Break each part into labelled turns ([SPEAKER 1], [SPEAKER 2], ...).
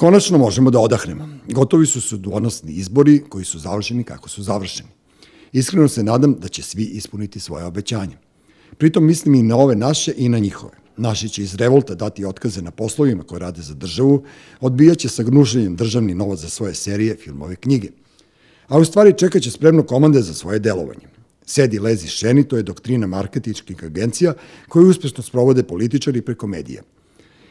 [SPEAKER 1] Konačno možemo da odahnemo. Gotovi su sudonosni izbori koji su završeni kako su završeni. Iskreno se nadam da će svi ispuniti svoje obećanje. Pritom mislim i na ove naše i na njihove. Naši će iz revolta dati otkaze na poslovima koje rade za državu, odbijaće sa gnušenjem državni novac za svoje serije, filmove, knjige. A u stvari čekaće spremno komande za svoje delovanje. Sedi, lezi, šeni, to je doktrina marketičkih agencija koje uspešno sprovode političari preko medija.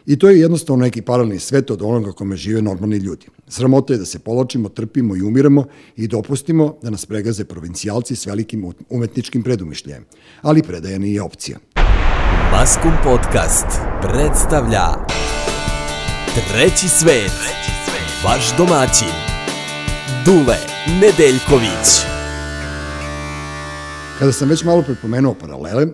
[SPEAKER 1] I to je jednostavno neki paralelni svet od onoga kome žive normalni ljudi. Sramota je da se poločimo, trpimo i umiramo i dopustimo da nas pregaze provincijalci s velikim umetničkim predumišljajem. Ali predaje nije opcija.
[SPEAKER 2] Maskum Podcast predstavlja Treći svet, vaš domaćin, Dule Nedeljković.
[SPEAKER 1] Kada sam već malo prepomenuo paralele,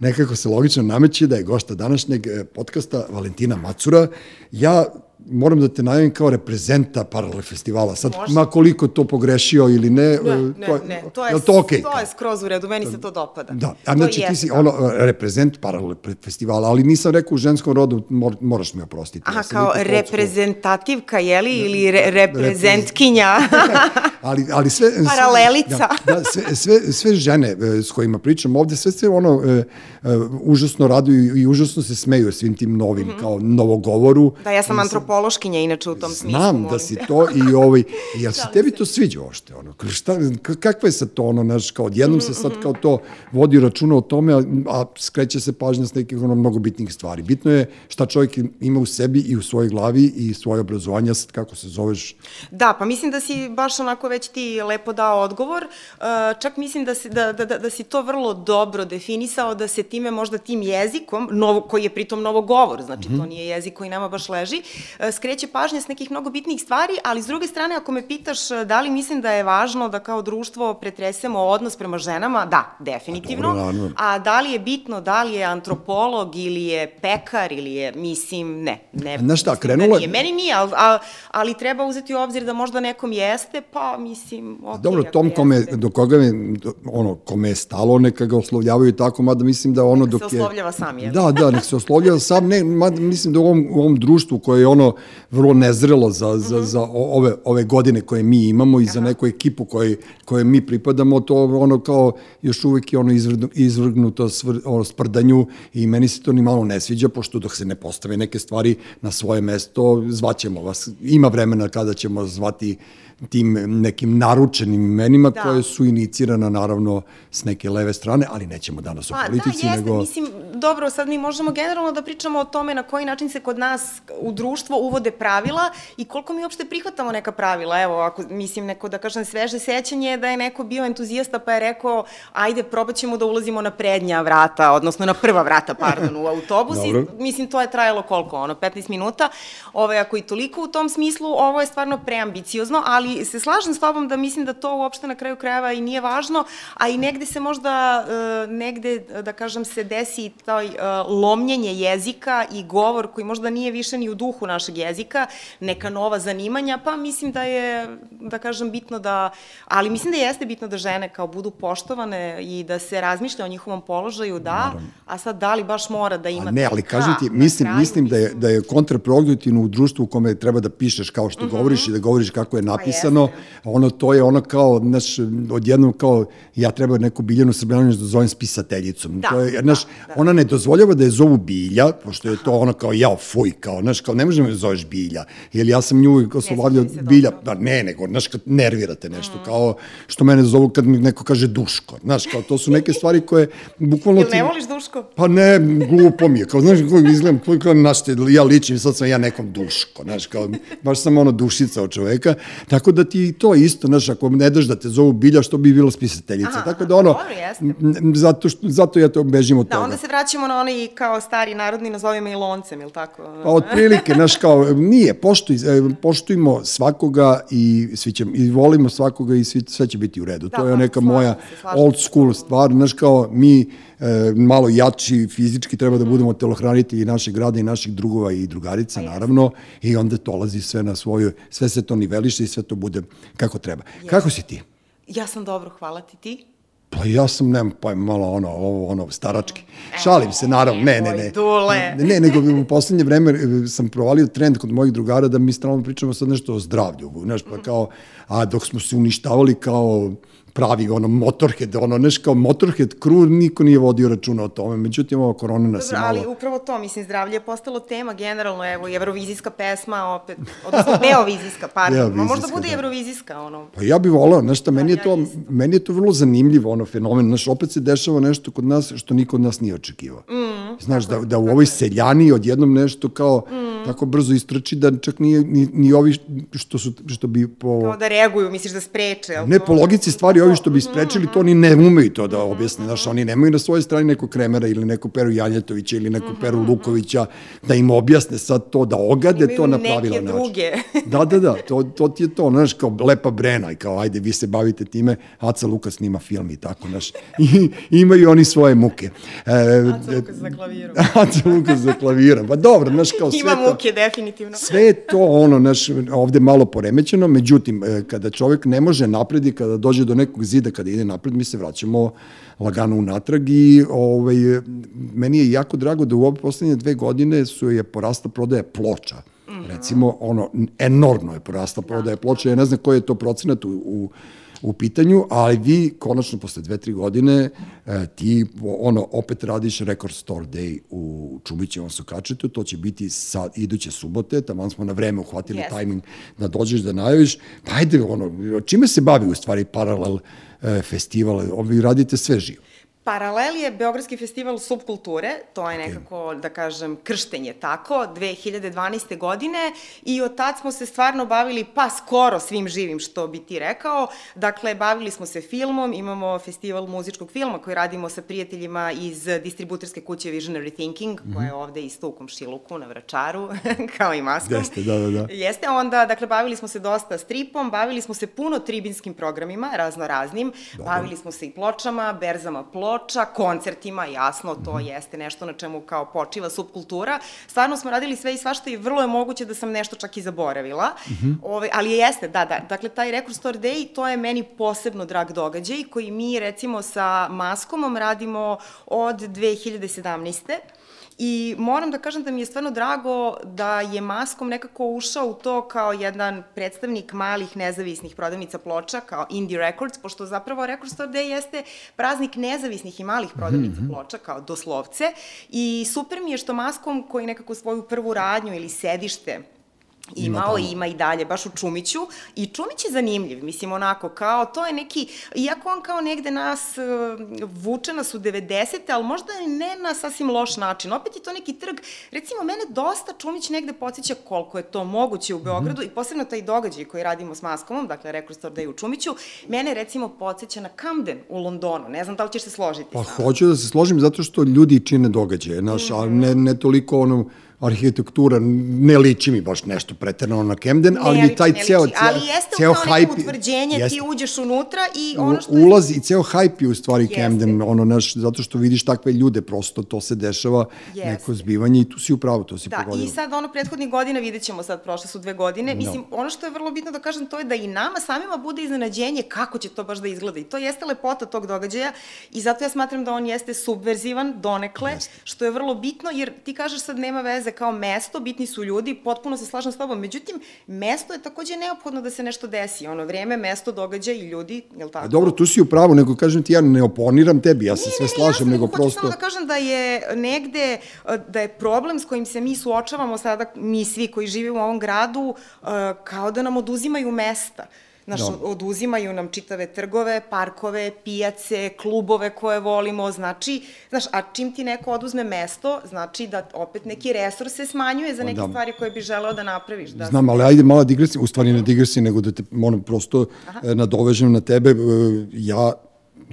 [SPEAKER 1] nekako se logično nameće da je gošta današnjeg eh, podcasta Valentina Macura. Ja moram da te najavim kao reprezenta Paralel festivala. Sad, Može. ma koliko to pogrešio ili ne,
[SPEAKER 3] ne, ne, to je, ne, to je, je to, okay? to je skroz u redu, meni se to dopada.
[SPEAKER 1] Da, a znači ti si da. ono, reprezent Paralel festivala, ali nisam rekao u ženskom rodu, mor, moraš mi oprostiti.
[SPEAKER 3] Aha, ja kao reprezentativka, jeli, da, ili re, reprezentkinja.
[SPEAKER 1] ali, ali sve...
[SPEAKER 3] Paralelica.
[SPEAKER 1] Da, da, sve, sve, sve žene e, s kojima pričam ovde, sve se ono, uh, uh, užasno raduju i užasno se smeju svim tim novim, mm -hmm. kao novogovoru.
[SPEAKER 3] Da, ja sam antropolog antropološkinja inače u tom smislu.
[SPEAKER 1] Znam da si to i ovaj, ja se tebi to sviđa ošte, ono, šta, kakva je sad to, ono, naš, kao odjednom se sad kao to vodi računa o tome, a, a skreće se pažnja s nekih ono, mnogo bitnih stvari. Bitno je šta čovjek ima u sebi i u svojoj glavi i svoje obrazovanja, sad kako se zoveš.
[SPEAKER 3] Da, pa mislim da si baš onako već ti lepo dao odgovor, uh, čak mislim da si, da, da, da, da si to vrlo dobro definisao, da se time možda tim jezikom, novo, koji je pritom novogovor, znači mm -hmm. to nije jezik koji nama baš leži, skreće pažnje s nekih mnogo bitnih stvari, ali s druge strane, ako me pitaš e, da li mislim da je važno da kao društvo pretresemo odnos prema ženama, da, definitivno. Dobro, A da li je bitno, da li je antropolog ili je pekar ili je, mislim, ne. ne
[SPEAKER 1] Znaš šta, da krenulo
[SPEAKER 3] je... Meni nije, ali, ali treba uzeti u obzir da možda nekom jeste, pa mislim, ok.
[SPEAKER 1] Dobro, tom kome, do koga mi, ono, kome je stalo, neka ga oslovljavaju tako, mada mislim da ono
[SPEAKER 3] neka
[SPEAKER 1] dok
[SPEAKER 3] je... se oslovljava sam, je.
[SPEAKER 1] Da, da, nek se oslovljava sam, ne, mada mislim da u ovom, u ovom društvu koje je ono vrlo nezrelo za, za, mm -hmm. za ove, ove godine koje mi imamo i Aha. za neku ekipu koje, koje mi pripadamo, to ono kao još uvek je ono izvrgnu, izvrgnuto svr, ono, sprdanju i meni se to ni malo ne sviđa, pošto dok se ne postave neke stvari na svoje mesto, zvaćemo vas. Ima vremena kada ćemo zvati tim nekim naručenim imenima da. koje su inicirana naravno s neke leve strane, ali nećemo danas o pa, politici.
[SPEAKER 3] Da,
[SPEAKER 1] jeste, nego...
[SPEAKER 3] mislim, dobro, sad mi možemo generalno da pričamo o tome na koji način se kod nas u društvo uvode pravila i koliko mi uopšte prihvatamo neka pravila. Evo, ako mislim neko da kažem sveže sećanje da je neko bio entuzijasta pa je rekao ajde probat ćemo da ulazimo na prednja vrata, odnosno na prva vrata, pardon, u autobus i mislim to je trajalo koliko, ono, 15 minuta. Ovo, ako i toliko u tom smislu, ovo je stvarno preambiciozno, ali ali se slažem s tobom da mislim da to uopšte na kraju krajeva i nije važno, a i negde se možda, uh, negde, da kažem, se desi taj uh, lomljenje jezika i govor koji možda nije više ni u duhu našeg jezika, neka nova zanimanja, pa mislim da je, da kažem, bitno da, ali mislim da jeste bitno da žene kao budu poštovane i da se razmišlja o njihovom položaju, da, Naravno. a sad da li baš mora da ima... A
[SPEAKER 1] ne, ali kažem ti, mislim, kraju, mislim da je, da je kontraproduktivno u društvu u kome treba da pišeš kao što mm -hmm. govoriš i da govoriš kako je napisano, napisano, ono to je ono kao, znaš, odjednom kao, ja treba neku biljanu srbljanu da zovem spisateljicom.
[SPEAKER 3] Da,
[SPEAKER 1] to
[SPEAKER 3] je,
[SPEAKER 1] znaš, da, da. ona ne dozvoljava da je zovu bilja, pošto je to ono kao, ja, fuj, kao, znaš, kao, ne možemo da zoveš bilja, jer ja sam nju oslovljavljao bilja, da ne, nego, znaš, kad nervirate nešto, mm. kao, što mene zovu kad mi neko kaže duško, znaš, kao, to su neke stvari koje, bukvalno...
[SPEAKER 3] Jel ne voliš duško?
[SPEAKER 1] Pa ne, glupo mi je, kao, znaš, kako izgledam, kao, kao, znaš, ja ličim, sad sam ja nekom duško, znaš, kao, baš sam ono dušica od čoveka, tako Tako da ti to isto, znaš, ako ne daš da te zovu bilja, što bi bilo spisateljica. Aha, Tako da ono, dobro, jeste. zato, što, zato ja to bežim od
[SPEAKER 3] da,
[SPEAKER 1] toga.
[SPEAKER 3] Da, onda se vraćamo na onaj kao stari narodni, nazovimo i loncem, ili tako?
[SPEAKER 1] Pa otprilike, znaš, kao, nije, poštuj, e, poštujmo svakoga i, svi će, i volimo svakoga i svi, sve će biti u redu. Da, to je pa, neka moja old school stvar, znaš, kao mi, malo jači fizički treba da budemo telohranitelji našeg grada i naših drugova i drugarica, naravno, i onda dolazi sve na svoju, sve se to niveliše i sve to bude kako treba. Kako si ti?
[SPEAKER 3] Ja sam dobro, hvala ti ti.
[SPEAKER 1] Pa ja sam, nemam pa malo ono, ovo, ono, starački. Šalim se, naravno, ne, ne, ne.
[SPEAKER 3] Dule.
[SPEAKER 1] Ne, ne, nego u poslednje vreme e, sam provalio trend kod mojih drugara da mi stalno pričamo sad nešto o zdravlju, znaš, pa kao, a dok smo se uništavali kao pravi ono Motorhead, ono neš kao Motorhead crew, niko nije vodio računa o tome. Međutim, ova korona nas
[SPEAKER 3] Dobro,
[SPEAKER 1] je malo...
[SPEAKER 3] ali upravo to, mislim, zdravlje je postalo tema generalno, evo, i evrovizijska pesma opet, odnosno neovizijska, pardon, ma možda bude
[SPEAKER 1] da.
[SPEAKER 3] evrovizijska, ono.
[SPEAKER 1] Pa ja bih volao, znaš šta, meni je
[SPEAKER 3] ja
[SPEAKER 1] to,
[SPEAKER 3] isto.
[SPEAKER 1] meni je to vrlo zanimljivo, ono fenomen, znaš, opet se dešava nešto kod nas što niko od nas nije očekivao. Mm, znaš, da, da u ovoj seljani odjednom nešto kao mm. tako brzo istrči da čak nije ni, ni ovi što, su, što bi po...
[SPEAKER 3] Kao da reaguju, misliš da spreče,
[SPEAKER 1] Ne, po logici stvari, ovi što bi sprečili, to oni ne umeju to da objasne. Znaš, oni nemaju na svojoj strani nekog Kremera ili neku Peru Janjetovića ili neku Peru Lukovića da im objasne sad to, da ogade
[SPEAKER 3] Imaju
[SPEAKER 1] to na pravilan način.
[SPEAKER 3] druge.
[SPEAKER 1] da, da, da, to, to ti je to, znaš, kao lepa brena i kao, ajde, vi se bavite time, Aca Luka snima film i tako, znaš, i imaju oni svoje muke. E,
[SPEAKER 3] Aca Lukas za klavirom.
[SPEAKER 1] Aca Luka za klavirom, pa dobro, znaš, kao sve
[SPEAKER 3] Ima
[SPEAKER 1] to...
[SPEAKER 3] muke, definitivno.
[SPEAKER 1] Sve to ono naš ovde malo poremećeno, međutim e, kada čovjek ne može napred i kada dođe do nekog zida kada ide napred, mi se vraćamo lagano unatrag i ovaj meni je jako drago da u ove poslednje dve godine su je porasta prodaja ploča. Recimo, ono, enormno je porasta prodaja ploča, ja ne znam koji je to procenat u, u u pitanju, ali vi konačno posle dve, tri godine e, ti ono opet radiš Record Store Day u Čubićevom Sukačetu, to će biti sad iduće subote, tamo smo na vreme uhvatili
[SPEAKER 3] Jeste.
[SPEAKER 1] tajming da dođeš da najaviš, pa ajde, ono, čime se bavi u stvari paralel e, festival, vi radite sve živo.
[SPEAKER 3] Paralel je Beogradski festival subkulture, to je nekako, da kažem, krštenje tako, 2012. godine i od tad smo se stvarno bavili pa skoro svim živim, što bi ti rekao. Dakle, bavili smo se filmom, imamo festival muzičkog filma koji radimo sa prijateljima iz distributorske kuće Visionary Thinking, koja je ovde isto u Komšiluku na Vračaru, kao i maskom.
[SPEAKER 1] Jeste, da, da, da.
[SPEAKER 3] Jeste, onda, dakle, bavili smo se dosta stripom, bavili smo se puno tribinskim programima, razno raznim, bavili smo se i pločama, berzama ploča, koncertima, jasno, to
[SPEAKER 1] Mhm.
[SPEAKER 3] jeste nešto na čemu kao počiva subkultura. Stvarno smo radili sve i svašta i vrlo je moguće da sam nešto čak i zaboravila,
[SPEAKER 1] Mhm.
[SPEAKER 3] Ove, ali jeste, da, da, dakle, taj Record Store Day, to je meni posebno drag događaj koji mi, recimo, sa Maskomom radimo od 2017. I moram da kažem da mi je stvarno drago da je Maskom nekako ušao u to kao jedan predstavnik malih nezavisnih prodavnica ploča, kao Indie Records, pošto zapravo Record Store Day jeste praznik nezavisnih i malih prodavnica ploča, kao doslovce. I super mi je što Maskom, koji nekako svoju prvu radnju ili sedište imao i ima i dalje, baš u Čumiću. I Čumić je zanimljiv, mislim, onako, kao, to je neki, iako on kao negde nas uh, vuče nas u 90. ali možda ne na sasvim loš način. Opet je to neki trg, recimo, mene dosta Čumić negde podsjeća koliko je to moguće u Beogradu i posebno taj događaj koji radimo s Maskomom, dakle, Record Store Day u Čumiću, mene recimo podsjeća na Camden u Londonu. Ne znam da li ćeš se složiti
[SPEAKER 1] Pa hoću da se složim zato što ljudi čine događaje, znaš, a ne, ne toliko ono arhitektura, ne liči mi baš nešto preterano na Camden, ali
[SPEAKER 3] Ne
[SPEAKER 1] mi taj
[SPEAKER 3] ne
[SPEAKER 1] ceo,
[SPEAKER 3] liči,
[SPEAKER 1] ceo,
[SPEAKER 3] ali jeste
[SPEAKER 1] ceo
[SPEAKER 3] kao neko
[SPEAKER 1] hype-
[SPEAKER 3] utvrđenje, ti
[SPEAKER 1] jeste.
[SPEAKER 3] uđeš unutra i ono što je
[SPEAKER 1] ulaz i ceo hype je u stvari
[SPEAKER 3] Jeste.
[SPEAKER 1] Camden, ono naš, zato što vidiš takve ljude, prosto to se dešava,
[SPEAKER 3] Jeste.
[SPEAKER 1] neko zbivanje i tu si upravo, to si
[SPEAKER 3] Da,
[SPEAKER 1] pogodila.
[SPEAKER 3] i sad ono prethodnih godina vidjet ćemo sad, prošle su dve godine. Mislim, ono što je vrlo bitno da kažem to je da i nama samima bude iznenađenje kako će to baš da izgleda. I to jeste lepota tog događaja i zato ja smatram da on jeste subverzivan donekle, što je vrlo bitno jer ti kažeš sad nema veze kao mesto, bitni su ljudi, potpuno se slažem s tobom. Međutim, mesto je takođe neophodno da se nešto desi. Ono, vreme, mesto, događaj i ljudi, je li tako?
[SPEAKER 1] A dobro, tu si u pravu, nego kažem ti, ja ne oponiram tebi, ja se
[SPEAKER 3] Ne,
[SPEAKER 1] sve
[SPEAKER 3] ne, ne,
[SPEAKER 1] slažem,
[SPEAKER 3] jasno,
[SPEAKER 1] nego
[SPEAKER 3] hoću
[SPEAKER 1] prosto...
[SPEAKER 3] samo da kažem da je negde, da je problem s kojim se mi suočavamo sada, mi svi koji živimo u ovom gradu, eh, kao da nam oduzimaju mesta. Znaš,
[SPEAKER 1] Da.
[SPEAKER 3] oduzimaju nam čitave trgove, parkove, pijace, klubove koje volimo, znači, znaš, a čim ti neko oduzme mesto, znači da opet neki resurs se smanjuje za neke
[SPEAKER 1] da.
[SPEAKER 3] stvari koje bi želeo da napraviš. Da
[SPEAKER 1] Znam, ali ajde mala digresija, u stvari ne digresija, nego da te moram prosto e, nadovežem na tebe. E, Ja,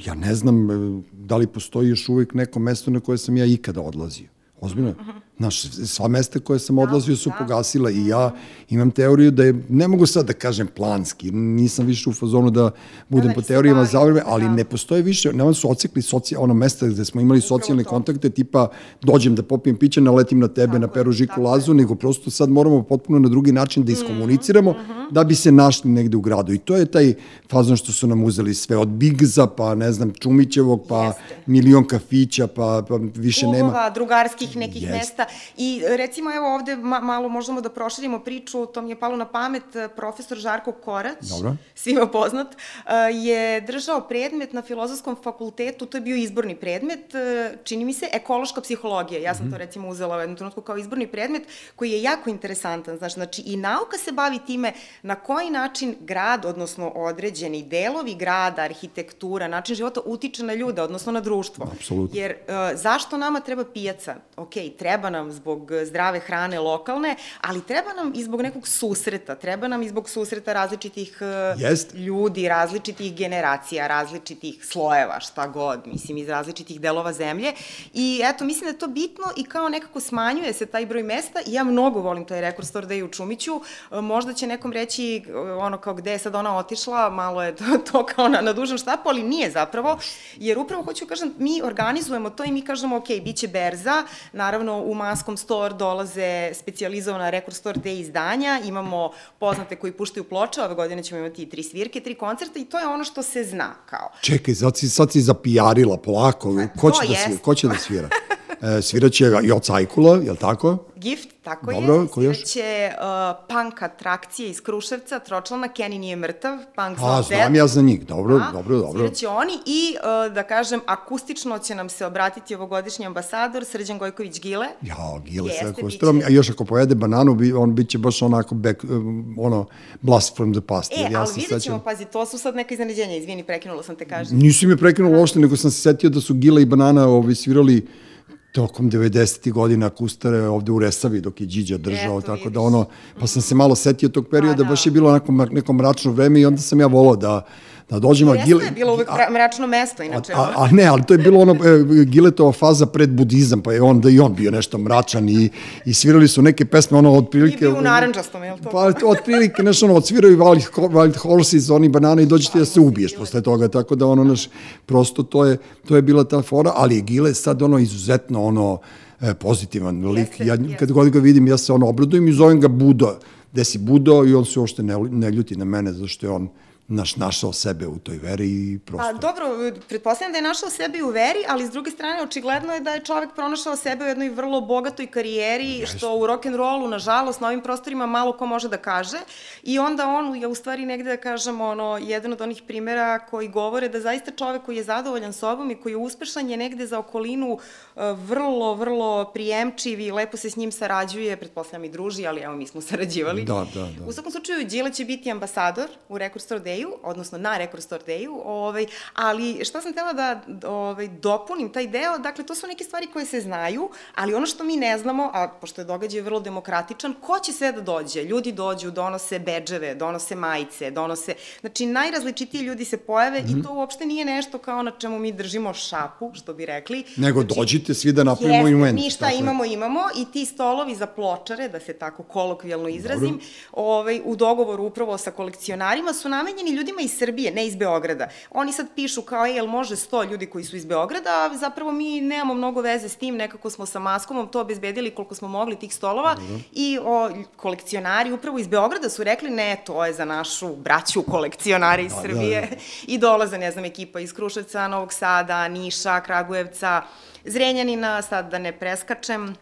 [SPEAKER 1] ja ne znam e, da li postoji još uvijek neko mesto na koje sam ja ikada odlazio. Ozbiljno? Znaš, sva mesta koje sam odlazio su
[SPEAKER 3] da.
[SPEAKER 1] pogasila i ja imam teoriju da je, ne mogu sad da kažem planski, nisam više u fazonu da budem
[SPEAKER 3] da,
[SPEAKER 1] po
[SPEAKER 3] i se
[SPEAKER 1] teorijama zavrve, ali
[SPEAKER 3] da.
[SPEAKER 1] ne postoje više, nama su ocekli socija, ono mesta gde smo imali socijalne kontakte, tipa dođem da popijem piće, naletim na tebe,
[SPEAKER 3] Tako
[SPEAKER 1] na Peru Žiku. Lazu, nego prosto sad moramo potpuno na drugi način da iskomuniciramo da bi se našli negde u gradu. I to je taj fazon što su nam uzeli sve, od Bigza, pa ne znam, Čumićevog, pa
[SPEAKER 3] Jeste.
[SPEAKER 1] milion kafića, pa, pa više nema.
[SPEAKER 3] klubova, drugarskih nekih
[SPEAKER 1] Jeste.
[SPEAKER 3] mesta. I recimo evo ovde ma, malo možemo da proširimo priču, to mi je palo na pamet, eh, profesor Žarko Korać,
[SPEAKER 1] Dobro.
[SPEAKER 3] svima poznat, eh, je držao predmet na filozofskom fakultetu, to je bio izborni predmet, eh, čini mi se, ekološka psihologija. Ja sam
[SPEAKER 1] Mhm.
[SPEAKER 3] to recimo uzela u jednom trenutku kao izborni predmet, koji je jako interesantan. Znaš, znači i nauka se bavi time na koji način grad, odnosno određeni delovi grada, arhitektura, način života utiče na ljude, odnosno na društvo.
[SPEAKER 1] Apsolutno.
[SPEAKER 3] Jer zašto nama treba pijaca? Ok, treba nam zbog zdrave hrane lokalne, ali treba nam i zbog nekog susreta, treba nam i zbog susreta različitih e,
[SPEAKER 1] Jeste.
[SPEAKER 3] ljudi, različitih generacija, različitih slojeva, šta god, mislim, iz različitih delova zemlje. I eto, mislim da je to bitno i kao nekako smanjuje se taj broj mesta i ja mnogo volim taj Record Store Day u Čumiću. E, Možda će nekom reći e, ono kao gde je sad ona otišla, malo je to, to kao na, na dužem štapu, ali nije zapravo, jer upravo hoću da kažem, mi organizujemo to i mi kažemo, ok, bit će berza, naravno u Maskom Store dolaze specijalizovana Record Store Day izdanja, imamo poznate koji puštaju ploče, ove godine ćemo imati i tri svirke, tri koncerta i to je ono što se zna kao.
[SPEAKER 1] Čekaj, sad si, sad si zapijarila polako. Ko će, da svira, ko će da svira? E, sviraće Joca Ajkula, je li tako?
[SPEAKER 3] Gift, tako
[SPEAKER 1] Dobro,
[SPEAKER 3] je.
[SPEAKER 1] ko još?
[SPEAKER 3] Sviraće uh, punk atrakcije iz Kruševca, tročlana, Kenny nije mrtav, punk
[SPEAKER 1] A, znam ja za njih. Dobro,
[SPEAKER 3] Da,
[SPEAKER 1] dobro, dobro.
[SPEAKER 3] Sviraće oni i, uh, da kažem, akustično će nam se obratiti ovogodišnji ambasador Srđan Gojković Gile.
[SPEAKER 1] Ja, Gile sve
[SPEAKER 3] biće.
[SPEAKER 1] a još ako pojede bananu, bi, on bit će baš onako back, um, ono, blast from the past.
[SPEAKER 3] E,
[SPEAKER 1] ja
[SPEAKER 3] ali vidjet ćemo,
[SPEAKER 1] sećam-
[SPEAKER 3] pazi, to su sad neka iznenađenja, izvini, prekinula sam te kažem.
[SPEAKER 1] Nisi me prekinuo uopšte, nego sam se setio da su Gila i Banana ovi, svirali tokom 90. godina kustare ovde u Resavi dok je Điđa držao,
[SPEAKER 3] Eto,
[SPEAKER 1] tako da
[SPEAKER 3] vidiš.
[SPEAKER 1] ono, pa sam se malo setio tog perioda,
[SPEAKER 3] Pa da.
[SPEAKER 1] baš je bilo onako neko mračno vreme i onda sam ja volao da, da dođem, a
[SPEAKER 3] Jeste,
[SPEAKER 1] Gile...
[SPEAKER 3] je bilo uvek
[SPEAKER 1] a-
[SPEAKER 3] mra- mračno mesto,
[SPEAKER 1] A,
[SPEAKER 3] inače.
[SPEAKER 1] a, a ne, ali to je bilo ono, e, Giletova faza pred budizam, pa je onda i on bio nešto mračan i, i svirali su neke pesme, ono, otprilike...
[SPEAKER 3] I bio u narandžastom, je li to?
[SPEAKER 1] Pa, otprilike, nešto ono, odsviraju Wild, Wild Horses, oni banane i dođe ti da se ubiješ posle toga, tako da ono, naš, prosto to je, to je bila ta fora, ali je Gile sad ono izuzetno ono, e, pozitivan lik.
[SPEAKER 3] Jeste,
[SPEAKER 1] ja,
[SPEAKER 3] jeste.
[SPEAKER 1] kad god ga vidim, ja se ono obradujem i zovem ga Budo. Gde si Budo i on se uopšte ne, ne ljuti na mene, zato što je on naš, našao sebe u toj veri i prosto...
[SPEAKER 3] Pa dobro, pretpostavljam da je našao sebe u veri, ali s druge strane očigledno je da je čovek pronašao sebe u jednoj vrlo bogatoj karijeri, što u rock'n'rollu, nažalost, na ovim prostorima malo ko može da kaže. I onda on je u stvari negde, da kažemo, ono, jedan od onih primera koji govore da zaista čovek koji je zadovoljan sobom i koji je uspešan je negde za okolinu e, vrlo, vrlo prijemčiv i lepo se s njim sarađuje, pretpostavljam i druži, ali evo mi smo sarađivali.
[SPEAKER 1] Da, da, da.
[SPEAKER 3] U svakom slučaju, Đile će biti ambasador u Record Store Day-u, odnosno na Record Store Day-u, ovaj, ali šta sam htela da ovaj, dopunim taj deo, dakle, to su neke stvari koje se znaju, ali ono što mi ne znamo, a pošto je događaj vrlo demokratičan, ko će sve da dođe? Ljudi dođu, donose bedževe, donose majice, donose, znači najrazličitiji ljudi se pojave
[SPEAKER 1] Mhm.
[SPEAKER 3] i to uopšte nije nešto kao na čemu mi držimo šapu, što bi rekli.
[SPEAKER 1] Nego
[SPEAKER 3] Znači,
[SPEAKER 1] dođite svi da napravimo
[SPEAKER 3] Jeste,
[SPEAKER 1] event.
[SPEAKER 3] mi šta imamo, imamo i ti stolovi za pločare, da se tako kolokvijalno izrazim, ovaj, u dogovoru upravo sa kolekcionarima su namenjeni ljudima iz Srbije, ne iz Beograda. Oni sad pišu kao, e, jel može 100 ljudi koji su iz Beograda, a zapravo mi nemamo mnogo veze s tim, nekako smo sa Maskomom to obezbedili koliko smo mogli tih stolova. I o, kolekcionari upravo iz Beograda su rekli, ne, to je za našu braću kolekcionare iz
[SPEAKER 1] Da, da,
[SPEAKER 3] Srbije. I dolaze, ne znam, ekipa iz Kruševca, Novog Sada, Niša, Kragujevca, Zrenjanina, sad da ne preskačem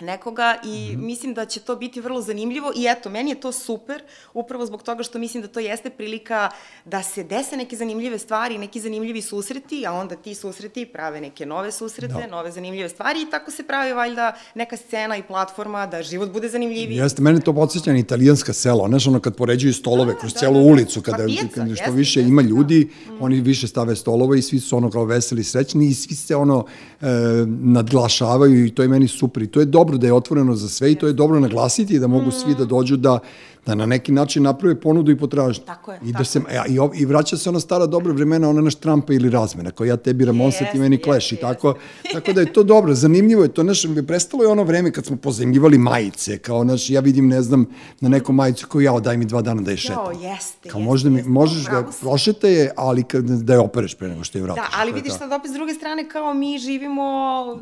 [SPEAKER 3] nekoga i
[SPEAKER 1] Mhm.
[SPEAKER 3] mislim da će to biti vrlo zanimljivo i eto, meni je to super, upravo zbog toga što mislim da to jeste prilika da se dese neke zanimljive stvari, neki zanimljivi susreti, a onda ti susreti prave neke nove susrete,
[SPEAKER 1] Da.
[SPEAKER 3] nove zanimljive stvari i tako se pravi valjda neka scena i platforma da život bude zanimljiviji.
[SPEAKER 1] Jeste, mene to podsjeća na italijanska sela, znaš, ono kad poređuju stolove
[SPEAKER 3] Da,
[SPEAKER 1] kroz
[SPEAKER 3] da,
[SPEAKER 1] celu
[SPEAKER 3] da, da.
[SPEAKER 1] ulicu,
[SPEAKER 3] Pa
[SPEAKER 1] kada,
[SPEAKER 3] pijaca,
[SPEAKER 1] kada što
[SPEAKER 3] jeste,
[SPEAKER 1] više
[SPEAKER 3] jeste,
[SPEAKER 1] ima
[SPEAKER 3] da.
[SPEAKER 1] ljudi, oni više stave stolove i svi su ono kao veseli, srećni i svi se ono e, nadglašavaju i to je meni super i to je dobro da je otvoreno za sve i to je dobro naglasiti da mogu svi da dođu da da na neki način naprave ponudu i potražnju.
[SPEAKER 3] Tako je,
[SPEAKER 1] I, da
[SPEAKER 3] tako
[SPEAKER 1] se, a, i, ov- I vraća se ona stara dobra vremena, ona naš Trumpa ili razmena, kao ja tebi Ramonsa, ti
[SPEAKER 3] Jeste,
[SPEAKER 1] meni Clash i tako. tako da je to dobro, zanimljivo je to, znaš, prestalo je ono vreme kad smo pozemljivali majice, kao, znaš, ja vidim, ne znam, na nekom majicu kao ja, daj mi dva dana da je šetam.
[SPEAKER 3] Jao, jeste,
[SPEAKER 1] Kao
[SPEAKER 3] jeste,
[SPEAKER 1] možda mi,
[SPEAKER 3] jeste,
[SPEAKER 1] možeš da prošete je, ali kad, da je opereš pre nego što je vratiš.
[SPEAKER 3] Da, ali
[SPEAKER 1] je
[SPEAKER 3] vidiš sad opet s druge strane kao mi živimo,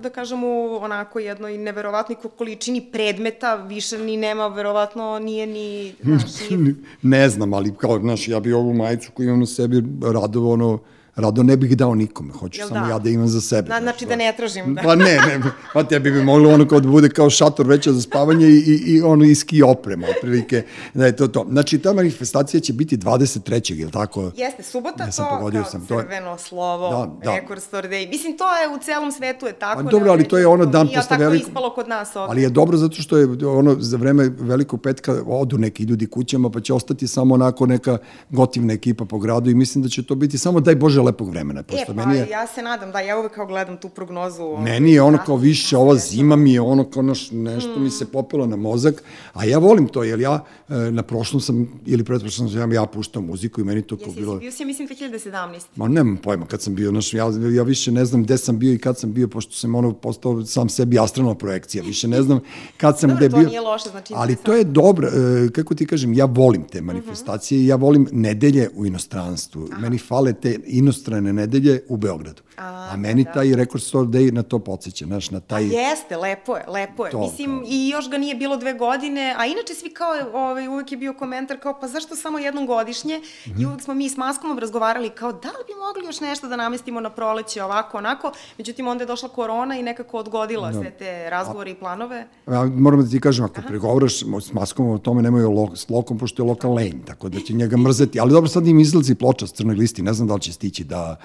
[SPEAKER 3] da kažemo, onako jednoj neverovatnoj količini predmeta, više ni nema, verovatno nije ni, znaš,
[SPEAKER 1] ne znam, ali kao, znaš, ja bi ovu majicu koju imam na sebi rado, ono, rado ne bih dao nikome, hoću
[SPEAKER 3] Jel
[SPEAKER 1] samo
[SPEAKER 3] da?
[SPEAKER 1] ja da imam za sebe.
[SPEAKER 3] Na, znači da ne tražim, da.
[SPEAKER 1] Pa ne, ne, pa tebi bi moglo ono kao da bude kao šator veća za spavanje i, i, i ono i ski oprema, otprilike, da je to to. Znači, ta manifestacija će biti 23. je li tako?
[SPEAKER 3] Jeste, subota
[SPEAKER 1] Ja sam
[SPEAKER 3] to
[SPEAKER 1] pogodio
[SPEAKER 3] kao
[SPEAKER 1] sam, to je-
[SPEAKER 3] crveno slovo,
[SPEAKER 1] Da, da.
[SPEAKER 3] Record Store Day. Mislim, to je u celom svetu je tako.
[SPEAKER 1] Pa dobro, ali to je ono dan posle
[SPEAKER 3] veliko... Tako ispalo kod nas ovde.
[SPEAKER 1] Ali je dobro zato što je ono za vreme velikog petka odu neki ljudi kućama pa će ostati samo onako neka gotivna ekipa po gradu i mislim da će to biti samo daj Bože lepog vremena.
[SPEAKER 3] E, pa
[SPEAKER 1] meni je,
[SPEAKER 3] ja se nadam, da, ja uvek kao gledam tu prognozu.
[SPEAKER 1] Meni je ono kao više, ova zima mi je ono kao naš, nešto mi se popelo na mozak, a ja volim to, jer ja e, na prošlom sam, ili pretprošlom sam, ja, puštao muziku i meni to kao bilo...
[SPEAKER 3] jesi, bio si, mislim, 2017.
[SPEAKER 1] Ma nemam pojma kad sam bio, znaš, ja, ja više ne znam gde sam bio i kad sam bio, pošto sam ono postao sam sebi astronalna projekcija, više ne znam kad sam
[SPEAKER 3] Dobro,
[SPEAKER 1] gde
[SPEAKER 3] to
[SPEAKER 1] bio.
[SPEAKER 3] nije loše, znači
[SPEAKER 1] Ali to je dobro, e, kako ti kažem, ja volim te manifestacije i ja volim nedelje u inostranstvu. Meni fale te inostrane nedelje u Beogradu. A,
[SPEAKER 3] A,
[SPEAKER 1] meni
[SPEAKER 3] da.
[SPEAKER 1] taj Record Store Day na to podsjeća, znaš, na taj...
[SPEAKER 3] Jeste, lepo je, lepo je.
[SPEAKER 1] To,
[SPEAKER 3] Mislim,
[SPEAKER 1] kao.
[SPEAKER 3] i još ga nije bilo dve godine, a inače svi kao, ovaj, uvek je bio komentar kao, pa zašto samo jednom godišnje?
[SPEAKER 1] Mhm.
[SPEAKER 3] I uvek smo mi s Maskom razgovarali kao, da li bi mogli još nešto da namestimo na proleće, ovako, onako. Međutim, onda je došla korona i nekako odgodila sve te razgovore i planove.
[SPEAKER 1] Ja, moram da ti kažem, ako pregovaraš s maskom o tome, nemoj lo, s lokom, pošto je lokal lenj, tako da će njega mrzeti. Ali dobro, sad im izlazi ploča s crnoj listi, ne znam da li će stići da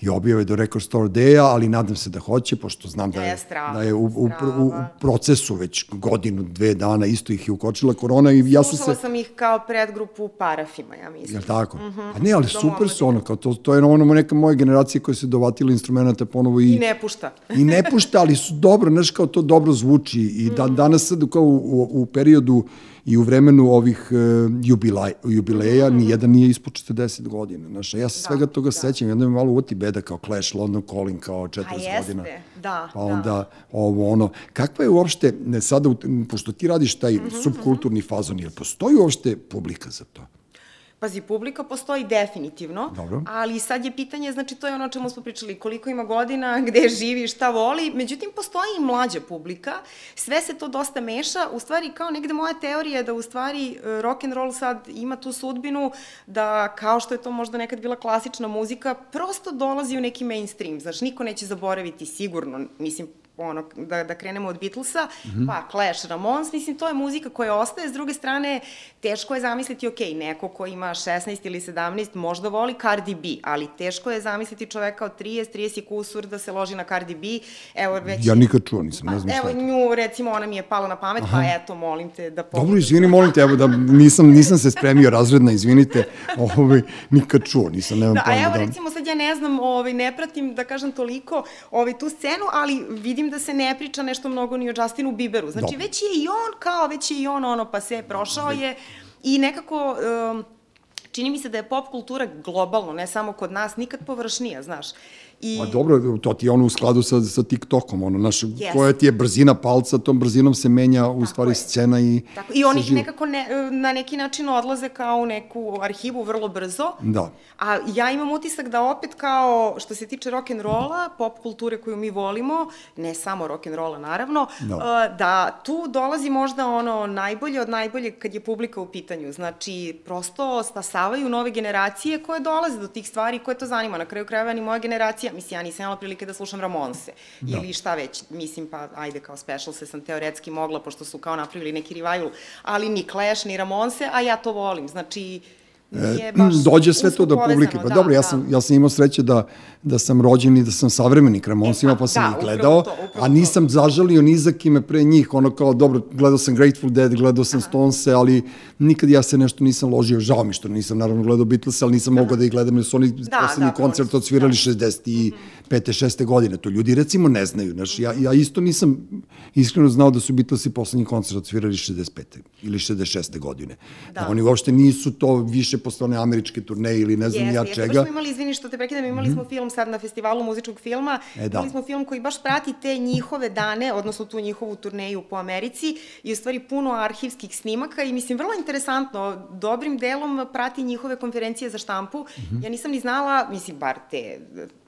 [SPEAKER 1] i objave do Record Store Day-a, ali nadam se da hoće, pošto znam da je,
[SPEAKER 3] Je, strava,
[SPEAKER 1] da je u, u, u, u procesu već godinu, dve dana, isto ih je ukočila korona i ja sam
[SPEAKER 3] Slušala
[SPEAKER 1] se...
[SPEAKER 3] sam ih kao predgrupu u parafima, ja mislim.
[SPEAKER 1] Jel tako? A ne, ali
[SPEAKER 3] Dom
[SPEAKER 1] super su ono, kao to, to je ono neka moja generacija koja se dovatila instrumenta ponovo i,
[SPEAKER 3] I ne pušta.
[SPEAKER 1] I ne pušta, ali su dobro, znaš kao to dobro zvuči i da, danas sad kao u, u, u periodu i u vremenu ovih uh, jubilaj, jubileja, ni jedan nije ispod 40 godina. Znaš, a ja se svega toga
[SPEAKER 3] da.
[SPEAKER 1] sećam, jedno me malo uvoti beda kao Clash, London Calling kao 40
[SPEAKER 3] A jeste,
[SPEAKER 1] godina.
[SPEAKER 3] da,
[SPEAKER 1] Pa
[SPEAKER 3] da.
[SPEAKER 1] onda ovo ono, kakva je uopšte, ne, sada, pošto ti radiš taj
[SPEAKER 3] Mhm,
[SPEAKER 1] subkulturni fazon, jel postoji uopšte publika za to?
[SPEAKER 3] Pazi, publika postoji definitivno,
[SPEAKER 1] Dobro.
[SPEAKER 3] ali sad je pitanje, znači to je ono o čemu smo pričali, koliko ima godina, gde živi, šta voli, međutim postoji i mlađa publika, sve se to dosta meša, u stvari kao negde moja teorija je da u stvari e, rock and roll sad ima tu sudbinu da kao što je to možda nekad bila klasična muzika, prosto dolazi u neki mainstream, znaš, niko neće zaboraviti sigurno, mislim, ono, da, da krenemo od Beatlesa, mm -hmm. pa Clash, Ramones, mislim, to je muzika koja ostaje, s druge strane, teško je zamisliti, ok, neko ko ima 16 ili 17 možda voli Cardi B, ali teško je zamisliti čoveka od 30, 30 i kusur da se loži na Cardi B, evo već...
[SPEAKER 1] Ja nikad čuo nisam, ne znam
[SPEAKER 3] Evo,
[SPEAKER 1] šta je to.
[SPEAKER 3] nju, recimo, ona mi je pala na pamet, Aha. pa eto, molim te da pogledaš.
[SPEAKER 1] Dobro, izvini, molim te, evo da nisam, nisam se spremio razredna, izvinite, ovaj, nikad čuo, nisam, nemam
[SPEAKER 3] Da,
[SPEAKER 1] pojma
[SPEAKER 3] evo
[SPEAKER 1] da...
[SPEAKER 3] recimo sad ja ne znam, ovaj, ne pratim da kažem toliko ovaj, tu scenu, ali vidim da se ne priča nešto mnogo ni o Justinu Bieberu. Znači
[SPEAKER 1] Dobro.
[SPEAKER 3] već je i on kao, već je i on ono, pa se prošao je i nekako... Um, čini mi se da je pop kultura globalno, ne samo kod nas, nikad površnija, znaš. I,
[SPEAKER 1] Pa dobro, to ti je ono u skladu sa, sa TikTokom, ono, naš,
[SPEAKER 3] Jeste.
[SPEAKER 1] koja ti je brzina palca, tom brzinom se menja u stvari
[SPEAKER 3] je.
[SPEAKER 1] scena i...
[SPEAKER 3] Tako, I oni
[SPEAKER 1] se živi.
[SPEAKER 3] nekako ne, na neki način odlaze kao u neku arhivu vrlo brzo.
[SPEAKER 1] Da.
[SPEAKER 3] A ja imam utisak da opet kao što se tiče rock and rolla, pop kulture koju mi volimo, ne samo rock and rolla naravno,
[SPEAKER 1] Da.
[SPEAKER 3] da tu dolazi možda ono najbolje od najbolje kad je publika u pitanju. Znači, prosto stasavaju nove generacije koje dolaze do tih stvari koje to zanima. Na kraju krajeva ni moja generacija, mislim, ja nisam imala prilike da slušam Ramonse
[SPEAKER 1] Da.
[SPEAKER 3] ili šta već, mislim, pa ajde kao special se sam teoretski mogla, pošto su kao napravili neki revival, ali ni Clash, ni Ramonse, a ja to volim. Znači, nije baš
[SPEAKER 1] dođe sve to do publike. Pa
[SPEAKER 3] da,
[SPEAKER 1] dobro, ja
[SPEAKER 3] da.
[SPEAKER 1] sam, ja sam imao sreće da, da sam rođen i da sam savremenik Ramonsima,
[SPEAKER 3] E, pa,
[SPEAKER 1] pa sam
[SPEAKER 3] da,
[SPEAKER 1] ih gledao,
[SPEAKER 3] to,
[SPEAKER 1] a nisam zažalio ni za kime pre njih, ono kao, dobro, gledao sam Grateful Dead, gledao sam Stonese, ali nikad ja se nešto nisam ložio, žao mi što nisam naravno gledao Beatles, ali nisam mogao da ih gledam, jer su oni
[SPEAKER 3] Da,
[SPEAKER 1] poslednji
[SPEAKER 3] da,
[SPEAKER 1] koncert odsvirali
[SPEAKER 3] da.
[SPEAKER 1] 65. 6. godine, to ljudi recimo ne znaju, znaš, ja, ja isto nisam iskreno znao da su Beatlesi poslednji koncert odsvirali 65. ili 66. godine. Da.
[SPEAKER 3] Da.
[SPEAKER 1] oni uopšte nisu to više posle one američke turneje ili ne znam
[SPEAKER 3] Jeste,
[SPEAKER 1] ja
[SPEAKER 3] jeste.
[SPEAKER 1] čega.
[SPEAKER 3] Baš smo imali, izvini što te prekidam, imali smo film sad na festivalu muzičkog filma,
[SPEAKER 1] E, da.
[SPEAKER 3] imali smo film koji baš prati te njihove dane, odnosno tu njihovu turneju po Americi i u stvari puno arhivskih snimaka i mislim vrlo interesantno, dobrim delom prati njihove konferencije za štampu.
[SPEAKER 1] Mhm.
[SPEAKER 3] Ja nisam ni znala, mislim, bar te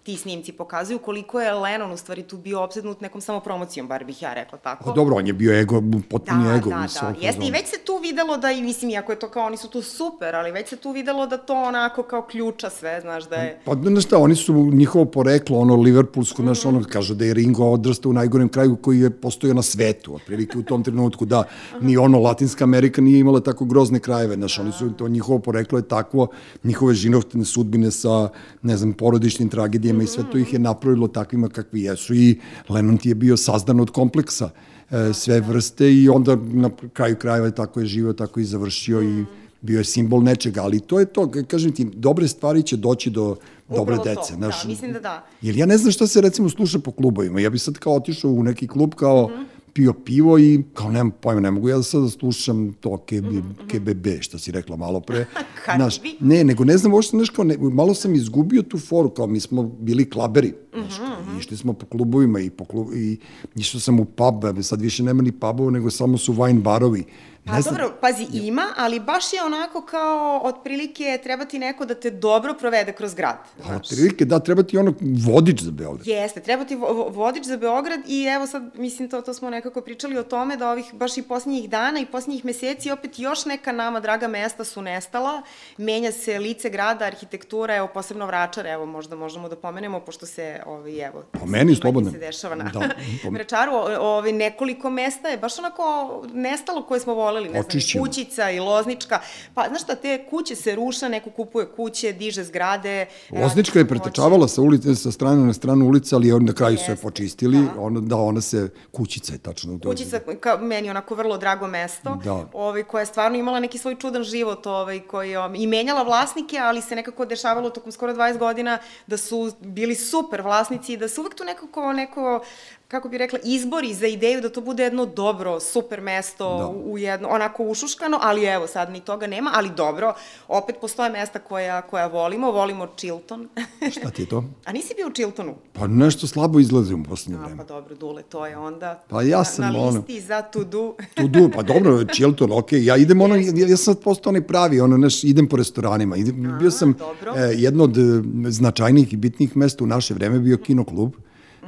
[SPEAKER 3] ti snimci pokazuju koliko je Lennon u stvari tu bio obsednut nekom samopromocijom, bar bih ja rekla tako.
[SPEAKER 1] Pa dobro, on je bio ego, potpuni
[SPEAKER 3] Da,
[SPEAKER 1] ego.
[SPEAKER 3] da,
[SPEAKER 1] mislim,
[SPEAKER 3] da. Jeste, i već se tu videlo da, i mislim, iako je to kao, oni su tu super, ali već se tu videlo da to onako kao ključa sve, znaš, da je...
[SPEAKER 1] Pa, znaš šta, oni su njihovo poreklo, ono, liverpoolsko, znaš, ono, kažu da je Ringo odrastao u najgorem kraju koji je postojao na svetu, otprilike u tom trenutku, da, ni ono, Latinska Amerika nije imala tako grozne krajeve, znaš, oni su, to njihovo poreklo je takvo, njihove žinovtene sudbine sa, ne znam, porodičnim tragedijama i sve to ih je napravilo takvima kakvi jesu i Lennon ti je bio sazdan od kompleksa e, sve vrste i onda na kraju krajeva tako je živeo, tako i završio i bio je simbol nečega, ali to je to, kažem ti, dobre stvari će doći do dobre
[SPEAKER 3] Upravo to,
[SPEAKER 1] dece.
[SPEAKER 3] da, mislim da da.
[SPEAKER 1] Jer ja ne znam šta se recimo sluša po klubovima. Ja bi sad kao otišao u neki klub kao pio pivo i kao nemam pojma, ne mogu ja sad da slušam to KB, KBB, što si rekla malo pre.
[SPEAKER 3] B.
[SPEAKER 1] ne, nego ne znam uopšte nešto kao, ne, malo sam izgubio tu foru, kao mi smo bili klaberi, znaš, kao, išli smo po klubovima i, po klub, i išao sam u pub, sad više nema ni pubova, nego samo su wine barovi.
[SPEAKER 3] Pa
[SPEAKER 1] Ne znam,
[SPEAKER 3] dobro, pazi, ima, ali baš je onako kao, otprilike, treba ti neko da te dobro provede kroz grad.
[SPEAKER 1] Pa, otprilike, da, treba ti ono vodič za Beograd.
[SPEAKER 3] Jeste, treba ti vo- vo- vodič za Beograd i evo sad, mislim, to, to smo nekako pričali o tome da ovih baš i posljednjih dana i posljednjih meseci opet još neka nama draga mesta su nestala, menja se lice grada, arhitektura, evo posebno Vračar, evo možda možemo da pomenemo, pošto se, ovaj, evo,
[SPEAKER 1] Po meni
[SPEAKER 3] snimanje
[SPEAKER 1] slobodno.
[SPEAKER 3] se dešava na
[SPEAKER 1] Da, po-
[SPEAKER 3] Vračaru, o- ovaj, nekoliko mesta je baš onako nestalo koje smo voleli, ne znam,
[SPEAKER 1] Očišćeno.
[SPEAKER 3] i Kućica i Loznička, pa znaš šta, te kuće se ruša, neko kupuje kuće, diže zgrade.
[SPEAKER 1] Loznička je pretečavala sa ulice sa strane na stranu ulice, ali on na kraju su je počistili.
[SPEAKER 3] da.
[SPEAKER 1] Ona da ona se kućica je tačno.
[SPEAKER 3] Kućica, ka, meni onako vrlo drago mesto,
[SPEAKER 1] Da.
[SPEAKER 3] ovaj, koja je stvarno imala neki svoj čudan život ovaj, koji, um, i menjala vlasnike, ali se nekako dešavalo tokom skoro 20 godina da su bili super vlasnici i da se uvek tu nekako neko kako bi rekla, izbori za ideju da to bude jedno dobro, super mesto,
[SPEAKER 1] Da.
[SPEAKER 3] u, jedno, onako ušuškano, ali evo, sad ni toga nema, ali dobro, opet postoje mesta koja, koja volimo, volimo Chilton.
[SPEAKER 1] Šta ti je to?
[SPEAKER 3] A nisi bio u Chiltonu?
[SPEAKER 1] Pa nešto slabo izlazi u poslednje
[SPEAKER 3] A,
[SPEAKER 1] vreme.
[SPEAKER 3] pa dobro, Dule, to je onda
[SPEAKER 1] Pa ja
[SPEAKER 3] na,
[SPEAKER 1] sam
[SPEAKER 3] na
[SPEAKER 1] ono-
[SPEAKER 3] listi za to do.
[SPEAKER 1] Tu du, pa dobro, Chilton, okej. Ja idem ono, ja, ja sam postao onaj pravi, ono, naš, idem po restoranima. Idem, bio sam,
[SPEAKER 3] dobro.
[SPEAKER 1] e, jedno od e, značajnijih i bitnijih mesta u naše vreme bio kino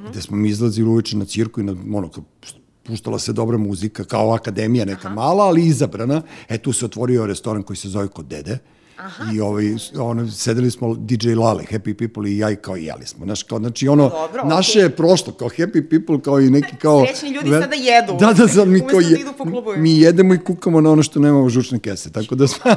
[SPEAKER 1] klub, gde smo mi izlazili uveče na cirku i na, ono, puštala se dobra muzika, kao akademija neka mala, ali izabrana. E, tu se otvorio restoran koji se zove Kod dede. Aha. I ovaj, ono, sedeli smo DJ Lale, Happy People i ja i kao jeli smo. Znaš, kao, znači ono,
[SPEAKER 3] Dobro,
[SPEAKER 1] naše
[SPEAKER 3] okej.
[SPEAKER 1] je prošlo, kao Happy People, kao i neki kao...
[SPEAKER 3] Srećni ljudi sada jedu.
[SPEAKER 1] Da, da, sad mi kao
[SPEAKER 3] da
[SPEAKER 1] je, mi jedemo i kukamo na ono što nemamo žučne kese, tako da smo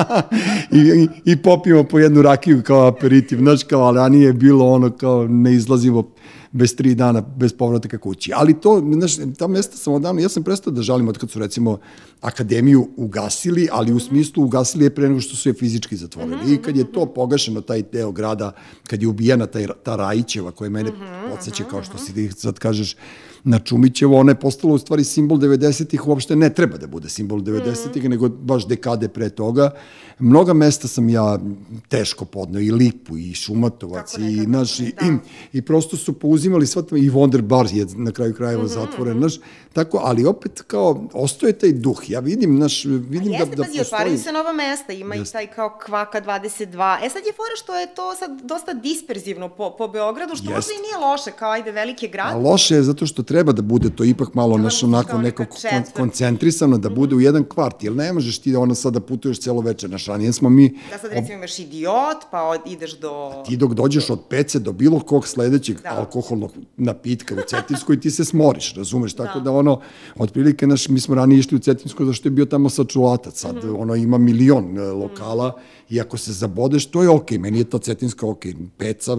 [SPEAKER 1] I, i, i popijemo po jednu rakiju kao aperitiv, znaš, kao, ali ranije je bilo ono kao ne izlazimo bez tri dana, bez povratka kući. Ali to, znaš, ta mesta sam odavno, ja sam prestao da žalim od kad su recimo akademiju ugasili, ali u smislu ugasili je pre nego što su je fizički zatvorili. I kad je to pogašeno, taj deo grada, kad je ubijena taj, ta Rajićeva koja mene podsjeća, kao što si ti sad kažeš, na Čumićevo, ona je postala u stvari simbol 90-ih, uopšte ne treba da bude simbol 90-ih,
[SPEAKER 3] Mhm.
[SPEAKER 1] nego baš dekade pre toga. Mnoga mesta sam ja teško podneo, i Lipu, i Šumatovac, i, naš, i,
[SPEAKER 3] da.
[SPEAKER 1] i, i prosto su pouzimali sva i Wonder Bar je na kraju krajeva
[SPEAKER 3] Mhm,
[SPEAKER 1] zatvoren, znaš, tako, ali opet kao, ostoje taj duh, ja vidim, naš, vidim da,
[SPEAKER 3] Jeste,
[SPEAKER 1] da
[SPEAKER 3] pazi, otvaraju se nova mesta, ima i taj kao Kvaka 22. E sad je fora što je to sad dosta disperzivno po, po Beogradu, što možda i nije loše, kao ajde veliki grad.
[SPEAKER 1] A loše je zato što treba treba da bude to ipak malo naš
[SPEAKER 3] da
[SPEAKER 1] onako neko kon, koncentrisano, da bude u jedan kvart, jer ne možeš ti ono sad da putuješ celo večer, naš ranije smo mi,
[SPEAKER 3] Da sad recimo imaš idiot, pa od, ideš do...
[SPEAKER 1] ti dok dođeš od pece do bilo kog sledećeg
[SPEAKER 3] Da.
[SPEAKER 1] alkoholnog napitka u Cetinskoj, ti se smoriš, razumeš, tako da, ono, otprilike, naš, mi smo ranije išli u Cetinsko zašto je bio tamo sačuvatac, sad
[SPEAKER 3] Mhm.
[SPEAKER 1] ono ima milion e, lokala i ako se zabodeš, to je okej, meni je ta Cetinska okej, peca,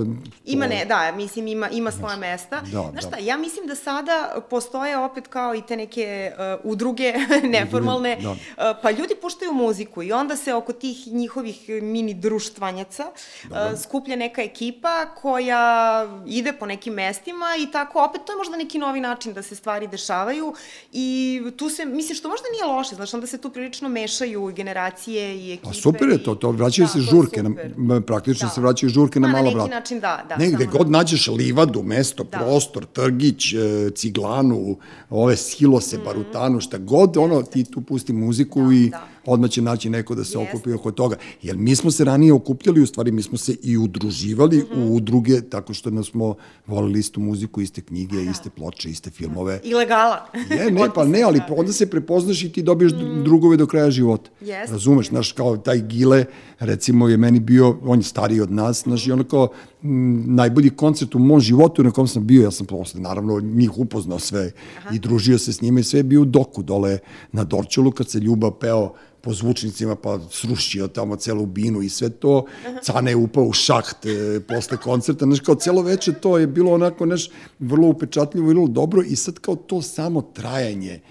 [SPEAKER 3] Ima
[SPEAKER 1] to-
[SPEAKER 3] ne, da, mislim ima ima svoja mesta.
[SPEAKER 1] da,
[SPEAKER 3] Znaš
[SPEAKER 1] da.
[SPEAKER 3] šta, ja mislim da sada postoje opet kao i te neke uh, udruge neformalne,
[SPEAKER 1] da.
[SPEAKER 3] uh, pa ljudi puštaju muziku i onda se oko tih njihovih mini društvanjaca uh, skuplja neka ekipa koja ide po nekim mestima i tako opet to je možda neki novi način da se stvari dešavaju i tu se, mislim što možda nije loše, znaš, onda se tu prilično mešaju generacije i ekipe.
[SPEAKER 1] Pa super je to, to vraćaju
[SPEAKER 3] Da,
[SPEAKER 1] se žurke, na, praktično
[SPEAKER 3] Da.
[SPEAKER 1] se vraćaju žurke na
[SPEAKER 3] Pa, na
[SPEAKER 1] malo
[SPEAKER 3] neki
[SPEAKER 1] vrata.
[SPEAKER 3] način da, da,
[SPEAKER 1] Negde
[SPEAKER 3] samo
[SPEAKER 1] god nađeš livadu, mesto,
[SPEAKER 3] Da.
[SPEAKER 1] prostor, trgić, e, ciglanu, ove silose, barutanu, šta god, ono, ti tu pusti muziku.
[SPEAKER 3] Da,
[SPEAKER 1] i
[SPEAKER 3] da.
[SPEAKER 1] Odmah će naći neko da se
[SPEAKER 3] Jeste.
[SPEAKER 1] okupi oko toga. Jer mi smo se ranije okupljali, u stvari mi smo se i udruživali
[SPEAKER 3] Mhm.
[SPEAKER 1] u udruge, tako što nas smo volili istu muziku, iste knjige, iste ploče, iste filmove.
[SPEAKER 3] Ilegala.
[SPEAKER 1] Je, ne, pa ne, ali onda se prepoznaš i ti dobiješ mm. drugove do kraja života.
[SPEAKER 3] Jeste.
[SPEAKER 1] Razumeš, znaš, kao taj Gile, recimo, je meni bio, on je stariji od nas, znaš, i ono kao m, najbolji koncert u mom životu na kom sam bio, ja sam posle, naravno, njih upoznao sve Aha. i družio se s njima i sve je bio u doku dole na Dorčulu, kad se Ljuba peo po zvučnicima, pa srušio tamo celu binu i sve to. Cane je upao u šaht e, posle koncerta, znaš, kao celo veče to je bilo onako, znaš, vrlo upečatljivo i vrlo dobro i sad kao to samo trajanje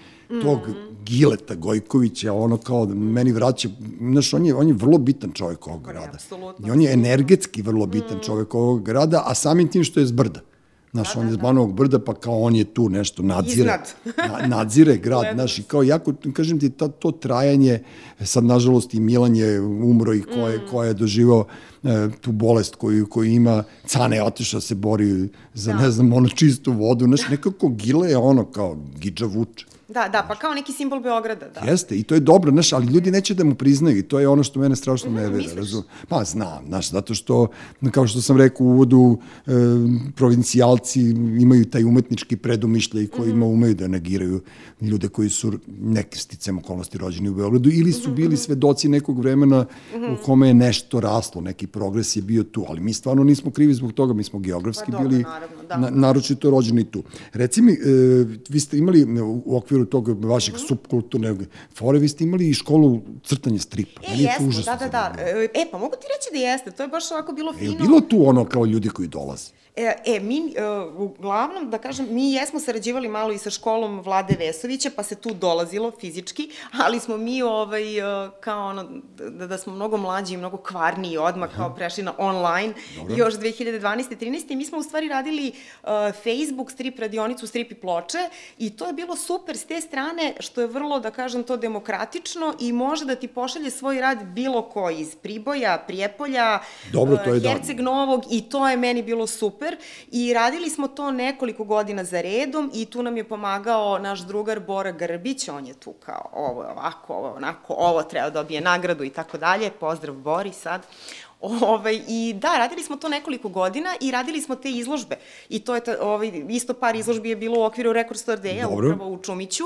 [SPEAKER 1] tog Gileta Gojkovića, ono kao da meni vraća, znaš, on je, on je vrlo bitan čovjek ovog grada. I on je energetski vrlo bitan čovjek ovog grada, a samim tim što je z brda. Znaš, on je z Banovog brda, pa kao on je tu nešto nadzire.
[SPEAKER 3] Iznad.
[SPEAKER 1] na, nadzire grad, znaš, i kao jako, kažem ti, ta, to trajanje, sad nažalost i Milan je umro i ko je, ko je doživao e, tu bolest koju, koju ima, Cane je otišao se bori za, ne znam, ono čistu vodu, znaš, nekako Gile je ono kao Gidža Vuče.
[SPEAKER 3] Da, da, pa kao neki simbol Beograda, da.
[SPEAKER 1] Jeste, i to je dobro, znaš, ali ljudi neće da mu priznaju i to je ono što mene strašno nervira,
[SPEAKER 3] misliš?
[SPEAKER 1] razum. Pa znam, znaš, zato što, kao što sam rekao u uvodu, e, provincijalci imaju taj umetnički predumišljaj kojima umeju da negiraju ljude koji su neki sticam okolnosti rođeni u Beogradu ili su bili svedoci nekog vremena u kome je nešto raslo, neki progres je bio tu, ali mi stvarno nismo krivi zbog toga, mi smo geografski
[SPEAKER 3] Pa dobro,
[SPEAKER 1] bili
[SPEAKER 3] naravno, da.
[SPEAKER 1] na, naročito rođeni tu. Reci mi, e, vi ste imali u u okviru tog vašeg
[SPEAKER 3] Mhm.
[SPEAKER 1] subkulturnog fore, vi ste imali i školu crtanja stripa.
[SPEAKER 3] E,
[SPEAKER 1] Meni je
[SPEAKER 3] jesmo, da, da, da.
[SPEAKER 1] zanimljivo.
[SPEAKER 3] E, pa mogu ti reći da jeste, to je baš ovako bilo
[SPEAKER 1] Je
[SPEAKER 3] fino.
[SPEAKER 1] li bilo tu ono kao ljudi koji dolaze?
[SPEAKER 3] E, e, mi, e, uglavnom, da kažem, mi jesmo sarađivali malo i sa školom Vlade Vesovića, pa se tu dolazilo fizički, ali smo mi, ovaj, e, kao ono, da, da smo mnogo mlađi i mnogo kvarniji odmah, kao prešli na online, još 2012. 13. I mi smo u stvari radili uh, Facebook, strip radionicu, strip i ploče i to je bilo super s te strane, što je vrlo, da kažem, to demokratično i može da ti pošalje svoj rad bilo ko iz Priboja, Prijepolja,
[SPEAKER 1] Dobro, to je
[SPEAKER 3] uh,
[SPEAKER 1] da.
[SPEAKER 3] Herceg Novog i to je meni bilo super i radili smo to nekoliko godina za redom i tu nam je pomagao naš drugar Bora Grbić, on je tu kao ovo je ovako, ovo je onako, ovo treba da dobije nagradu i tako dalje, pozdrav Bori sad. Ovaj, I da, radili smo to nekoliko godina i radili smo te izložbe. I to je, ta, ovaj, isto par izložbi je bilo u okviru Record Store Day-a, upravo u Čumiću.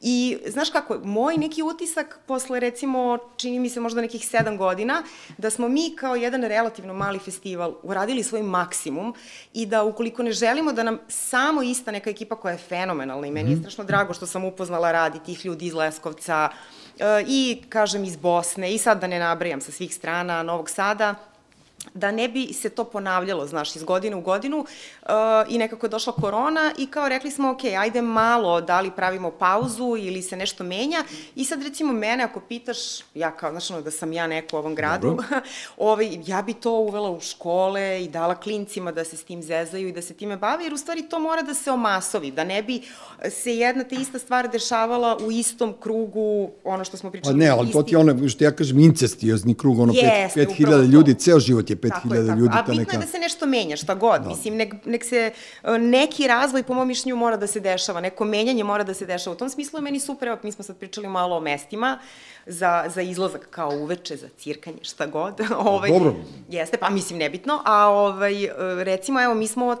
[SPEAKER 3] I znaš kako, moj neki utisak posle recimo, čini mi se možda nekih sedam godina, da smo mi kao jedan relativno mali festival uradili svoj maksimum i da ukoliko ne želimo da nam samo ista neka ekipa koja je fenomenalna i meni je strašno drago što sam upoznala rad i tih ljudi iz Leskovca e, i, kažem, iz Bosne. I sad da ne nabrajam sa svih strana Novog Sada, da ne bi se to ponavljalo, znaš, iz godine u godinu uh, i nekako je došla korona i kao rekli smo, ok, ajde malo, da li pravimo pauzu ili se nešto menja i sad recimo mene ako pitaš, ja kao, znaš, ono, da sam ja neko u ovom gradu, ovaj, ja bi to uvela u škole i dala klincima da se s tim zezaju i da se time bave, jer u stvari to mora da se omasovi, da ne bi se jedna te ista stvar dešavala u istom krugu, ono što smo
[SPEAKER 1] Pa
[SPEAKER 3] pričali.
[SPEAKER 1] ne, ali to ti je ono, što ja kažem, incestiozni krug, ono, pet,
[SPEAKER 3] Jeste,
[SPEAKER 1] pet
[SPEAKER 3] upravo
[SPEAKER 1] hiljada ljudi, ceo život je 5000 ljudi.
[SPEAKER 3] A
[SPEAKER 1] ta
[SPEAKER 3] bitno
[SPEAKER 1] neka...
[SPEAKER 3] je da se nešto menja, šta god. Da. Mislim, nek, nek se e, neki razvoj, po mom mišljenju, mora da se dešava, neko menjanje mora da se dešava. U tom smislu je meni super, evo, mi smo sad pričali malo o mestima, za, za izlazak kao uveče, za cirkanje, šta god. ovaj,
[SPEAKER 1] Dobro.
[SPEAKER 3] Jeste, pa mislim nebitno, a ovaj, recimo, evo, mi smo,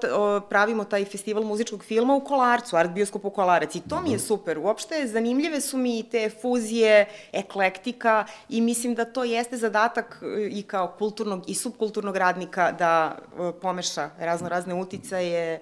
[SPEAKER 3] pravimo taj festival muzičkog filma u Kolarcu, Art Bioskop u Kolarac i to mi je super. Uopšte, zanimljive su mi te fuzije, eklektika i mislim da to jeste zadatak e, i kao kulturnog i subkulturnog radnika da e, pomeša razno razne uticaje,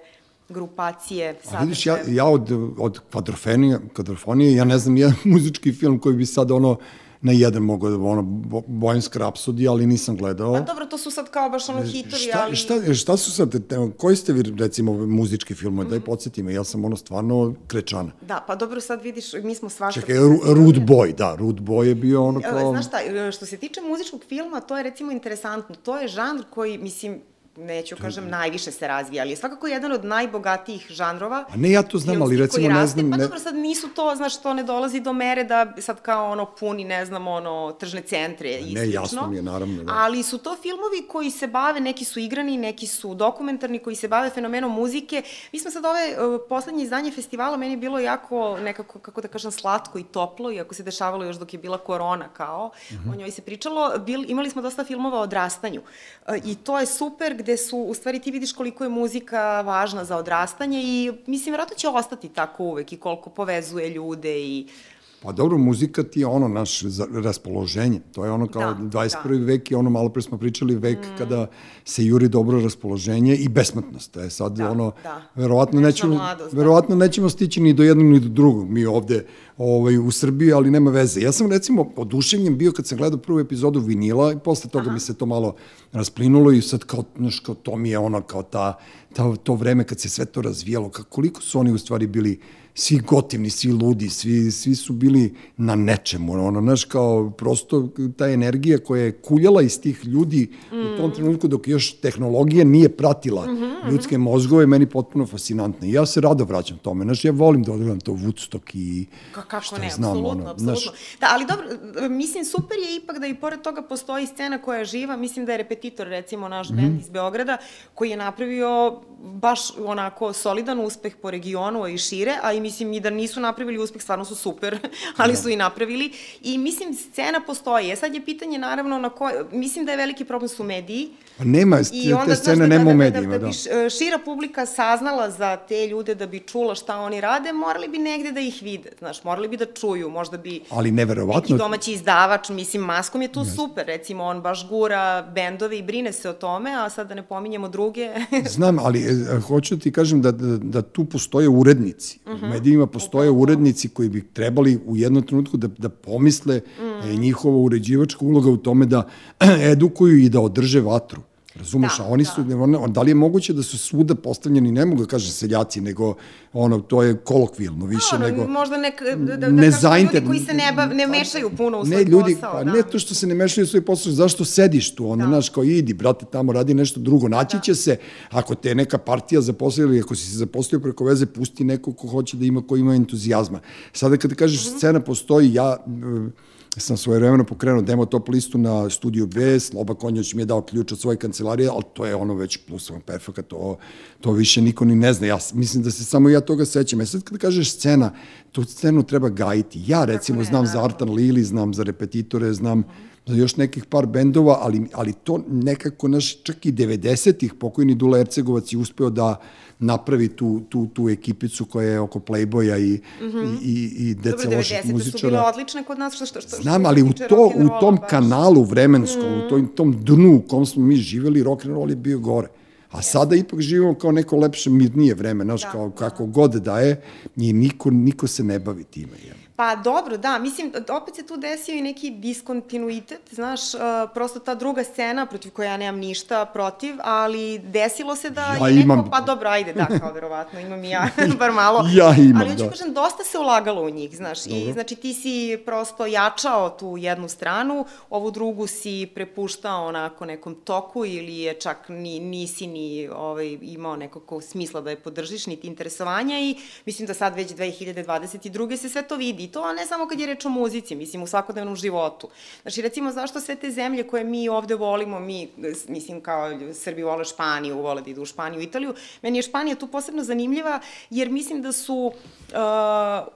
[SPEAKER 3] grupacije.
[SPEAKER 1] A vidiš, ja, ja od, od kvadrofonije, kvadrofonije, ja ne znam jedan muzički film koji bi sad ono, na jedan mogo da ono Bojanska rapsodija, ali nisam gledao.
[SPEAKER 3] Pa dobro, to su sad kao baš ono hitovi,
[SPEAKER 1] šta,
[SPEAKER 3] ali...
[SPEAKER 1] Šta, šta su sad, koji ste vi recimo muzički filmovi, mm -hmm. daj podsjeti me, ja sam ono stvarno krečana.
[SPEAKER 3] Da, pa dobro sad vidiš, mi smo svašta...
[SPEAKER 1] Čekaj, Rude Boy, da, Rude Boy je bio ono kao...
[SPEAKER 3] Znaš šta, što se tiče muzičkog filma, to je recimo interesantno, to je žanr koji, mislim, neću kažem najviše se razvija, ali je svakako jedan od najbogatijih žanrova.
[SPEAKER 1] A ne, ja to znam, ali recimo ne znam...
[SPEAKER 3] Pa ne... dobro, sad nisu to, znaš, to ne dolazi do mere da sad kao ono puni, ne znam, ono, tržne centre i
[SPEAKER 1] Ne, jasno mi je, naravno. Da.
[SPEAKER 3] Ali su to filmovi koji se bave, neki su igrani, neki su dokumentarni, koji se bave fenomenom muzike. Mi smo sad ove uh, poslednje izdanje festivala, meni je bilo jako nekako, kako da kažem, slatko i toplo, iako se dešavalo još dok je bila korona kao, uh -huh. o njoj se pričalo, bil, imali smo dosta filmova o odrastanju. Uh, I to je super, gde su, u stvari ti vidiš koliko je muzika važna za odrastanje i mislim, vjerojatno će ostati tako uvek i koliko povezuje ljude i
[SPEAKER 1] Pa dobro, muzika ti je ono naš raspoloženje. To je ono kao da, 21. Da. vek i ono malo pre smo pričali vek mm. kada se juri dobro raspoloženje i besmrtnost. E sad da, ono, da. verovatno, nećemo, mladost, da. verovatno da. nećemo stići ni do jednog ni do drugog mi ovde ovaj, u Srbiji, ali nema veze. Ja sam recimo oduševljen bio kad sam gledao prvu epizodu vinila i posle toga Aha. mi se to malo rasplinulo i sad kao, znaš, kao to mi je ono kao ta, ta, to vreme kad se sve to razvijalo, kako, koliko su oni u stvari bili svi gotivni, svi ludi, svi, svi su bili na nečemu, ono, znaš, kao prosto ta energija koja je kuljala iz tih ljudi mm. u tom mm. trenutku dok još tehnologija nije pratila mm -hmm, ljudske mozgove, meni potpuno fascinantna. I ja se rado vraćam tome, znaš, ja volim da odgledam to Woodstock i
[SPEAKER 3] kako šta ne, znam, apsolutno, ono, apsolutno. Znaš, da, ali dobro, mislim, super je ipak da i pored toga postoji scena koja je živa, mislim da je repetitor, recimo, naš mm -hmm. band iz Beograda, koji je napravio baš onako solidan uspeh po regionu, i šire, a i mislim i da nisu napravili uspeh, stvarno su super, ali da. su i napravili. I mislim, scena postoji. E sad je pitanje naravno na koje, mislim da je veliki problem su mediji.
[SPEAKER 1] Pa nema, I onda, te scene da, nema da, u medijima, da. Da, da,
[SPEAKER 3] da bi šira publika saznala za te ljude da bi čula šta oni rade, morali bi negde da ih vide, znaš, morali bi da čuju, možda bi
[SPEAKER 1] ali neki
[SPEAKER 3] domaći izdavač, mislim, Maskom je tu yes. super, recimo, on baš gura bendove i brine se o tome, a sad da ne pominjemo druge.
[SPEAKER 1] Znam, ali e, hoću ti kažem da, da, da tu postoje urednici. Uh -huh. U medijima postoje Upravo. urednici koji bi trebali u jednom trenutku da, da pomisle mm. da je njihova uređivačka uloga u tome da edukuju i da održe vatru. Razumeš, da, a oni da. su, on, da li je moguće da su svuda postavljeni, ne mogu da kaže seljaci, nego ono, to je kolokvilno više
[SPEAKER 3] da,
[SPEAKER 1] nego...
[SPEAKER 3] Možda nek, da, da, ne da ljudi koji se ne, bav, ne mešaju puno u svoj ne, ljudi, posao.
[SPEAKER 1] Pa, da. Ne to što se ne mešaju u svoj posao, zašto sediš tu, ono, da. znaš, kao idi, brate, tamo radi nešto drugo, naći da. će se, ako te neka partija zaposlila ili ako si se zaposlio preko veze, pusti neko ko hoće da ima, ko ima entuzijazma. Sada kad kažeš mm -hmm. scena postoji, ja sam svoje vremeno pokrenuo demo top listu na studiju B, Sloba Konjoć mi je dao ključ od svoje kancelarije, ali to je ono već plus one perfeka, to, to više niko ni ne zna. Ja mislim da se samo ja toga sećam. E sad kad kažeš scena, tu scenu treba gajiti. Ja recimo ne, znam za Artan Lili, znam za repetitore, znam za još nekih par bendova, ali, ali to nekako naš, čak i 90-ih pokojni Dula Ercegovac je uspeo da napravi tu, tu, tu ekipicu koja je oko Playboya i, mm -hmm. i, i deca loših muzičara. Dobro, 90 su bile
[SPEAKER 3] odlične kod nas, što, što, što
[SPEAKER 1] Znam, ali u, to, u tom baš. kanalu vremenskom, mm -hmm. u tom, tom dnu u kom smo mi and roll je bio gore. A sada ipak živimo kao neko lepše, mirnije vreme, znaš, da, kao kako god da je, i niko, niko se ne bavi time. Je.
[SPEAKER 3] Pa dobro, da, mislim, opet se tu desio i neki diskontinuitet, znaš, uh, prosto ta druga scena protiv koja ja nemam ništa protiv, ali desilo se da
[SPEAKER 1] ja
[SPEAKER 3] je
[SPEAKER 1] imam...
[SPEAKER 3] neko, pa dobro, ajde, da, kao verovatno, imam i ja, bar malo.
[SPEAKER 1] ja imam,
[SPEAKER 3] ali da. kažem, dosta se ulagalo u njih, znaš, dobro. i znači ti si prosto jačao tu jednu stranu, ovu drugu si prepuštao onako nekom toku ili je čak ni, nisi ni ovaj, imao nekog smisla da je podržiš, niti interesovanja i mislim da sad već 2022. se sve to vidi I to ne samo kad je reč o muzici, mislim, u svakodnevnom životu. Znači, recimo, zašto sve te zemlje koje mi ovde volimo, mi, mislim, kao Srbi vole Španiju, vole da idu u Španiju, Italiju, meni je Španija tu posebno zanimljiva, jer mislim da su uh,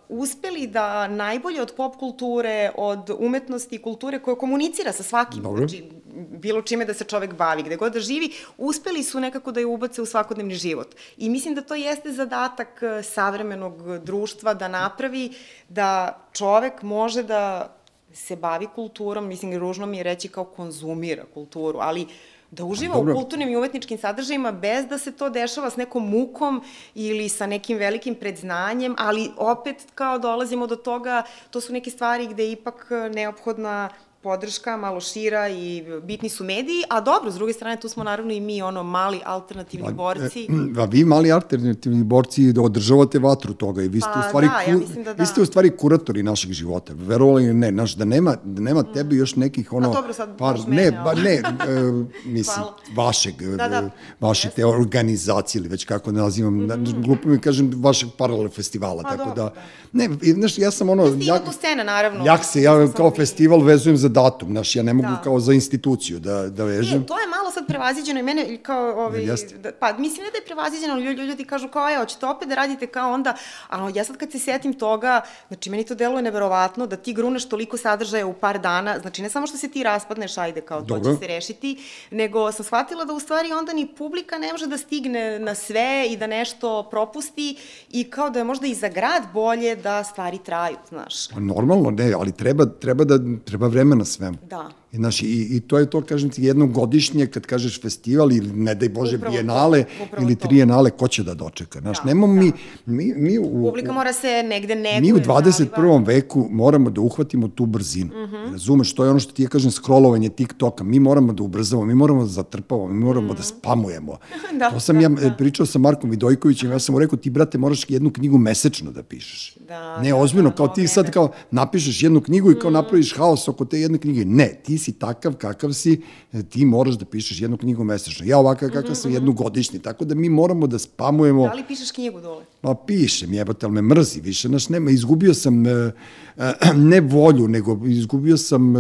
[SPEAKER 3] uspeli da najbolje od pop kulture, od umetnosti i kulture koja komunicira sa svakim, Dobro. znači, bilo čime da se čovek bavi, gde god da živi, uspeli su nekako da je ubace u svakodnevni život. I mislim da to jeste zadatak uh, savremenog društva da napravi da čovek može da se bavi kulturom, mislim, ružno mi je reći kao konzumira kulturu, ali da uživa Dobro. u kulturnim i umetničkim sadržajima bez da se to dešava s nekom mukom ili sa nekim velikim predznanjem, ali opet kao dolazimo do toga, to su neke stvari gde je ipak neophodna podrška malo šira i bitni su mediji, a dobro, s druge strane tu smo naravno i mi ono mali alternativni borci.
[SPEAKER 1] A, a vi mali alternativni borci da održavate vatru toga i vi ste
[SPEAKER 3] pa,
[SPEAKER 1] u stvari
[SPEAKER 3] da, ja da, da.
[SPEAKER 1] vi ste u stvari kuratori našeg života. Verovali ili ne, naš da nema da nema mm. tebi još nekih ono
[SPEAKER 3] a dobro, sad
[SPEAKER 1] par ne, ba ne, uh, mislim vašeg da, da. vaše te organizacije ili već kako ne nazivam, mm -hmm. glupo mi kažem vašeg paralel festivala, pa, tako dobro, da, da. Ne, znaš, ja sam ono
[SPEAKER 3] ja, tu scena naravno.
[SPEAKER 1] Jak se ja kao festival vezujem za datum, znaš, ja ne mogu da. kao za instituciju da, da vežem.
[SPEAKER 3] E, to je malo sad prevaziđeno i mene kao, ovaj, da, pa mislim da je prevaziđeno, ljudi, ljudi kažu kao, evo, ćete opet da radite kao onda, ali ja sad kad se setim toga, znači meni to deluje neverovatno da ti gruneš toliko sadržaja u par dana, znači ne samo što se ti raspadneš, ajde, kao to Dobro. će se rešiti, nego sam shvatila da u stvari onda ni publika ne može da stigne na sve i da nešto propusti i kao da je možda i za grad bolje da stvari traju, znaš.
[SPEAKER 1] Pa normalno, ne, ali treba, treba da treba vremena svemu.
[SPEAKER 3] Da.
[SPEAKER 1] I, znaš, i, I to je to, kažem ti, jednom godišnje, kad kažeš festival ili, ne daj Bože, upravo bijenale to, ili trijenale, ko će da dočeka? Znaš, da, nemamo da. mi, mi, mi u...
[SPEAKER 3] Publika mora se negde neguje.
[SPEAKER 1] Mi u 21. Zaliva. veku moramo da uhvatimo tu brzinu. Mm -hmm. Razumeš, to je ono što ti je, kažem, scrollovanje TikToka. Mi moramo da ubrzamo, mi moramo da zatrpavamo, mi moramo mm -hmm. da mhm. spamujemo. da, to sam da, ja da. pričao sa Markom Vidojkovićem, ja sam mu rekao, ti, brate, moraš jednu knjigu mesečno da pišeš. Da, ne, da, ozbiljno, da, kao ti sad kao napišeš jednu knjigu i kao mm. napraviš haos oko te jedne knjige. Ne, ti si takav kakav si, e, ti moraš da pišeš jednu knjigu mesečno. Ja ovakav kakav mm -hmm. sam jednu godišnji, tako da mi moramo da spamujemo...
[SPEAKER 3] Da li pišeš knjigu dole?
[SPEAKER 1] Pa pišem, jebate, ali me mrzi više, znaš, nema, izgubio sam e, e, ne volju, nego izgubio sam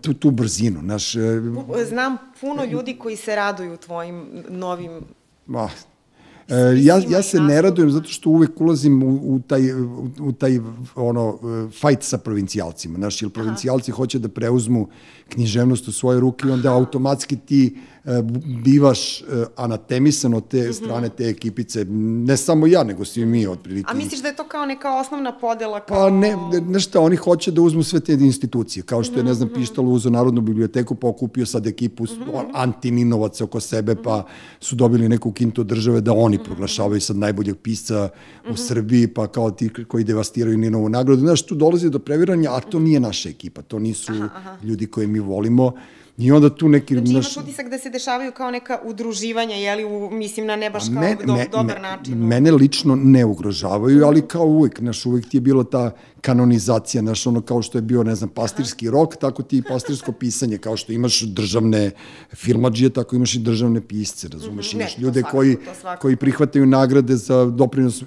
[SPEAKER 1] tu, tu brzinu, znaš...
[SPEAKER 3] Znam puno ljudi koji se raduju tvojim novim
[SPEAKER 1] Ma, E, ja, ja se ne radujem zato što uvek ulazim u, u taj, u, u taj ono, fight sa provincijalcima. Znaš, jer provincijalci Aha. hoće da preuzmu književnost u svoje ruke i onda automatski ti E, bivaš e, anatemisan od te mhm. strane te ekipice, ne samo ja, nego svi mi otprilike.
[SPEAKER 3] A misliš da je to kao neka osnovna podela?
[SPEAKER 1] Kao... Pa ne, nešto, oni hoće da uzmu sve te institucije, kao što je, ne znam, mhm, mhm. Pištalo uzo Narodnu biblioteku, pa okupio sad ekipu antininovaca oko sebe, pa su dobili neku kintu države da oni proglašavaju sad najboljeg pisca u Srbiji, pa kao ti koji devastiraju Ninovu nagradu. Znaš, tu dolazi do previranja, a to nije naša ekipa, to nisu aha, aha. ljudi koje mi volimo. I onda tu neki...
[SPEAKER 3] Znači imaš utisak da se dešavaju kao neka udruživanja, jeli, u, mislim na ne baš kao me, do, me, dobar me, način.
[SPEAKER 1] Mene lično ne ugrožavaju, ali kao uvek, naš, uvek ti je bila ta kanonizacija, znaš, ono kao što je bio, ne znam, pastirski rok, tako ti i pastirsko pisanje, kao što imaš državne filmađije, tako imaš i državne pisce, razumeš, mm -hmm. imaš ne, ljude svakako, koji, koji prihvataju nagrade za doprinos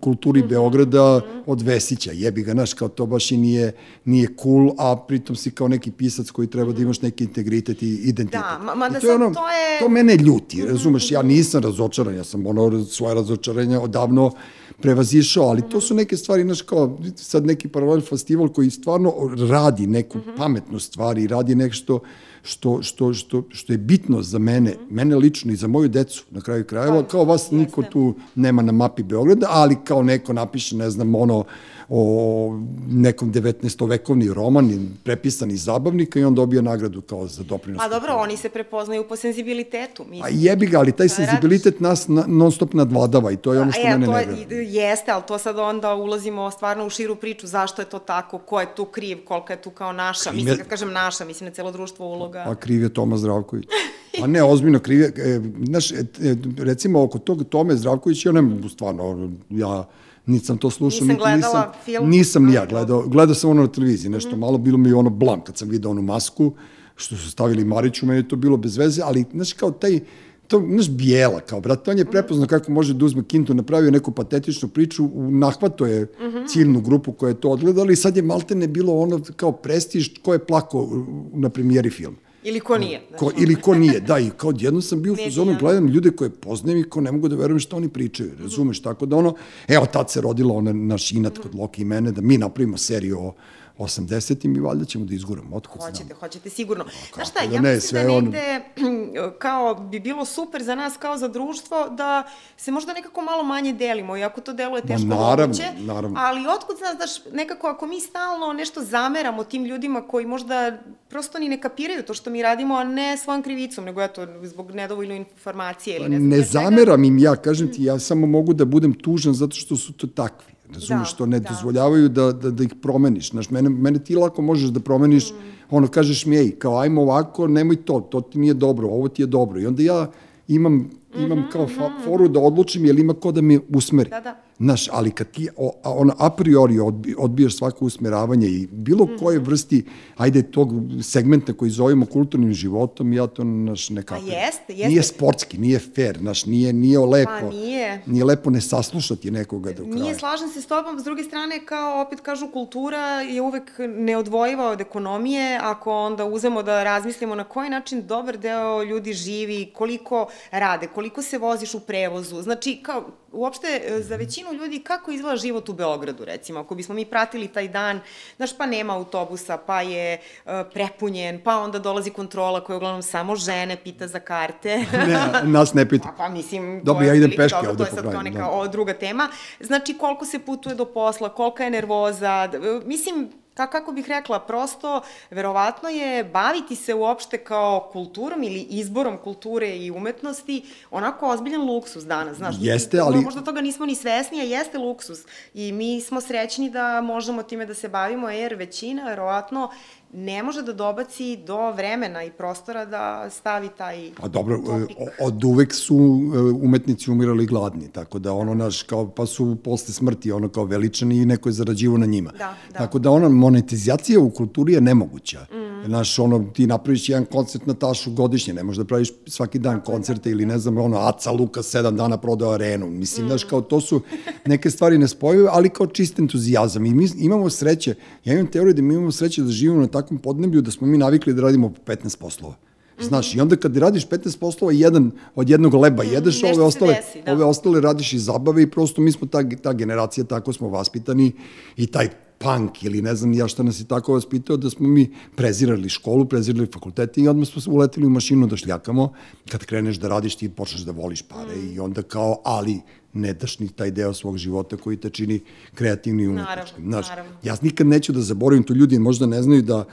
[SPEAKER 1] kulturi mm -hmm. Beograda -hmm. od Vesića, jebi ga, znaš, kao to baš i nije, nije cool, a pritom si kao neki pisac koji treba da imaš neki integritet i identitet.
[SPEAKER 3] Da, ma, ma da
[SPEAKER 1] to, je
[SPEAKER 3] ono, to je...
[SPEAKER 1] To mene ljuti, mhm, razumeš, ja mhm. nisam razočaran, ja sam ono svoje razočarenja odavno prevazišao, ali to su neke stvari, znaš, kao sad neki paralel festival koji stvarno radi neku mm -hmm. pametnu stvar i radi nešto što, što, što, što je bitno za mene, mm -hmm. mene lično i za moju decu na kraju krajeva, pa, kao vas niko tu nema na mapi Beograda, ali kao neko napiše, ne znam, ono, o nekom 19-vekovni roman, prepisan iz zabavnika i on dobija nagradu kao za doprinos.
[SPEAKER 3] A dobro, oni se prepoznaju po senzibilitetu.
[SPEAKER 1] Mislim. A jebi ga, ali taj senzibilitet nas non stop nadvladava i to je ono što e, mene
[SPEAKER 3] to
[SPEAKER 1] ne
[SPEAKER 3] Jeste, ali to sad onda ulazimo stvarno u širu priču, zašto je to tako, ko je tu kriv, kolika je tu kao naša, kriv mislim, kad kažem naša, mislim na celo društvo uloga.
[SPEAKER 1] A kriv je Toma Zdravković. A ne, ozbiljno kriv je, e, znaš, e, e, recimo oko tog Tome Zdravković, ja ne, stvarno, ja niti sam to slušao,
[SPEAKER 3] nisam niti nisam, film.
[SPEAKER 1] nisam ni ja gledao, gledao sam ono na televiziji, nešto mm -hmm. malo, bilo mi ono blam kad sam vidio onu masku, što su stavili Mariću, meni je to bilo bez veze, ali, znaš, kao taj, to, znaš, bijela, kao, brat, on je prepoznao kako može da uzme kintu, napravio neku patetičnu priču, nahvato je ciljnu grupu koja je to odgledala i sad je maltene bilo ono kao prestiž ko je plakao u- na premijeri filma.
[SPEAKER 3] Ili ko nije. znaš,
[SPEAKER 1] Ko, ili ko nije, da, i kao odjedno sam bio u fazonu, gledam ljude koje poznajem i ko ne mogu da verujem šta oni pričaju, razumeš, tako da ono, evo tad se rodila ona naš inat kod Loki i mene, da mi napravimo seriju o 80-im i valjda ćemo da izguramo, otkud znam.
[SPEAKER 3] Hoćete, hoćete sigurno. Znaš šta,
[SPEAKER 1] kako da
[SPEAKER 3] ja
[SPEAKER 1] ne,
[SPEAKER 3] mislim da negde kao bi bilo super za nas kao za društvo da se možda nekako malo manje delimo, iako to deluje teško
[SPEAKER 1] naravno,
[SPEAKER 3] moguće.
[SPEAKER 1] naravno.
[SPEAKER 3] Ali otkud znaš, daš, nekako ako mi stalno nešto zameramo tim ljudima koji možda prosto ni ne kapiraju to što mi radimo, a ne svojom krivicom, nego eto, zbog nedovoljno informacije ili ne znam.
[SPEAKER 1] Ne zameram im ja, kažem ti, ja samo mogu da budem tužan zato što su to takvi. Razumeš,
[SPEAKER 3] Da,
[SPEAKER 1] što ne
[SPEAKER 3] da.
[SPEAKER 1] dozvoljavaju da, da, da ih promeniš. Znaš, mene, mene ti lako možeš da promeniš, ono, kažeš mi, ej, kao, ajmo ovako, nemoj to, to ti nije dobro, ovo ti je dobro. I onda ja imam, imam kao fa, foru da odlučim, jel ima ko da me usmeri.
[SPEAKER 3] Da, da.
[SPEAKER 1] Znaš, ali kad ti o, a, priori odbi, odbijaš svako usmeravanje i bilo koje
[SPEAKER 3] Mhm.
[SPEAKER 1] vrsti, ajde, tog segmenta koji zovemo kulturnim životom, ja to, naš, ne kapiram.
[SPEAKER 3] jeste, jeste.
[SPEAKER 1] Nije sportski, nije fair, znaš, nije, nije lepo.
[SPEAKER 3] Pa nije.
[SPEAKER 1] Nije lepo ne saslušati nekoga do kraja.
[SPEAKER 3] Nije, slažem se s tobom, s druge strane, kao opet kažu, kultura je uvek neodvojiva od ekonomije, ako onda uzemo da razmislimo na koji način dobar deo ljudi živi, koliko rade, koliko se voziš u prevozu, znači, kao, uopšte, e, za većinu ljudi, kako izgleda život u Beogradu, recimo, ako bismo mi pratili taj dan, znaš, pa nema autobusa, pa je uh, prepunjen, pa onda dolazi kontrola koja uglavnom samo žene pita za karte.
[SPEAKER 1] Ne, nas ne pita.
[SPEAKER 3] Pa, pa mislim,
[SPEAKER 1] Dobro, ja idem peške
[SPEAKER 3] dobro,
[SPEAKER 1] ovde
[SPEAKER 3] to je sad kao neka
[SPEAKER 1] da.
[SPEAKER 3] druga tema. Znači, koliko se putuje do posla, kolika je nervoza, d- mislim, ka, kako bih rekla, prosto, verovatno je baviti se uopšte kao kulturom ili izborom kulture i umetnosti onako ozbiljan luksus danas, znaš.
[SPEAKER 1] Jeste, ali-
[SPEAKER 3] Možda toga nismo ni svesni, a jeste luksus. I mi smo srećni da možemo time da se bavimo, jer većina, verovatno, ne može da dobaci do vremena i prostora da stavi taj
[SPEAKER 1] A dobro,
[SPEAKER 3] topik.
[SPEAKER 1] o- od uvek su e, umetnici umirali gladni, tako da ono naš, kao, pa su posle smrti ono kao veličani i neko je zarađivo na njima.
[SPEAKER 3] Da, da.
[SPEAKER 1] Tako da ona monetizacija u kulturi je nemoguća. Mm. Znaš, ono, ti napraviš jedan koncert na tašu godišnje, ne možeš da praviš svaki dan koncerte ili ne znam, ono, Aca Luka sedam dana prodao arenu. Mislim, znaš, kao to su neke stvari nespojive, ali kao čist entuzijazam. I mi imamo sreće, ja imam teoriju da mi imamo sreće da živimo na takvom podneblju da smo mi navikli da radimo po 15 poslova. Znaš, i onda kad radiš 15 poslova, jedan od jednog leba jedeš,
[SPEAKER 3] nešto
[SPEAKER 1] ove
[SPEAKER 3] se
[SPEAKER 1] ostale,
[SPEAKER 3] desi, da.
[SPEAKER 1] ove ostale radiš iz zabave i prosto mi smo ta, ta generacija, tako smo vaspitani i taj punk ili ne znam ja šta nas je tako vaspitao da smo mi prezirali školu, prezirali fakultete i odmah smo uleteli u mašinu da šljakamo. Kad kreneš da radiš ti počneš da voliš pare
[SPEAKER 3] Mm.
[SPEAKER 1] i onda kao, ali ne daš ni taj deo svog života koji te čini kreativni i umetničkim.
[SPEAKER 3] Naravno,
[SPEAKER 1] Znaš,
[SPEAKER 3] naravno.
[SPEAKER 1] ja nikad neću da zaboravim, to ljudi možda ne znaju da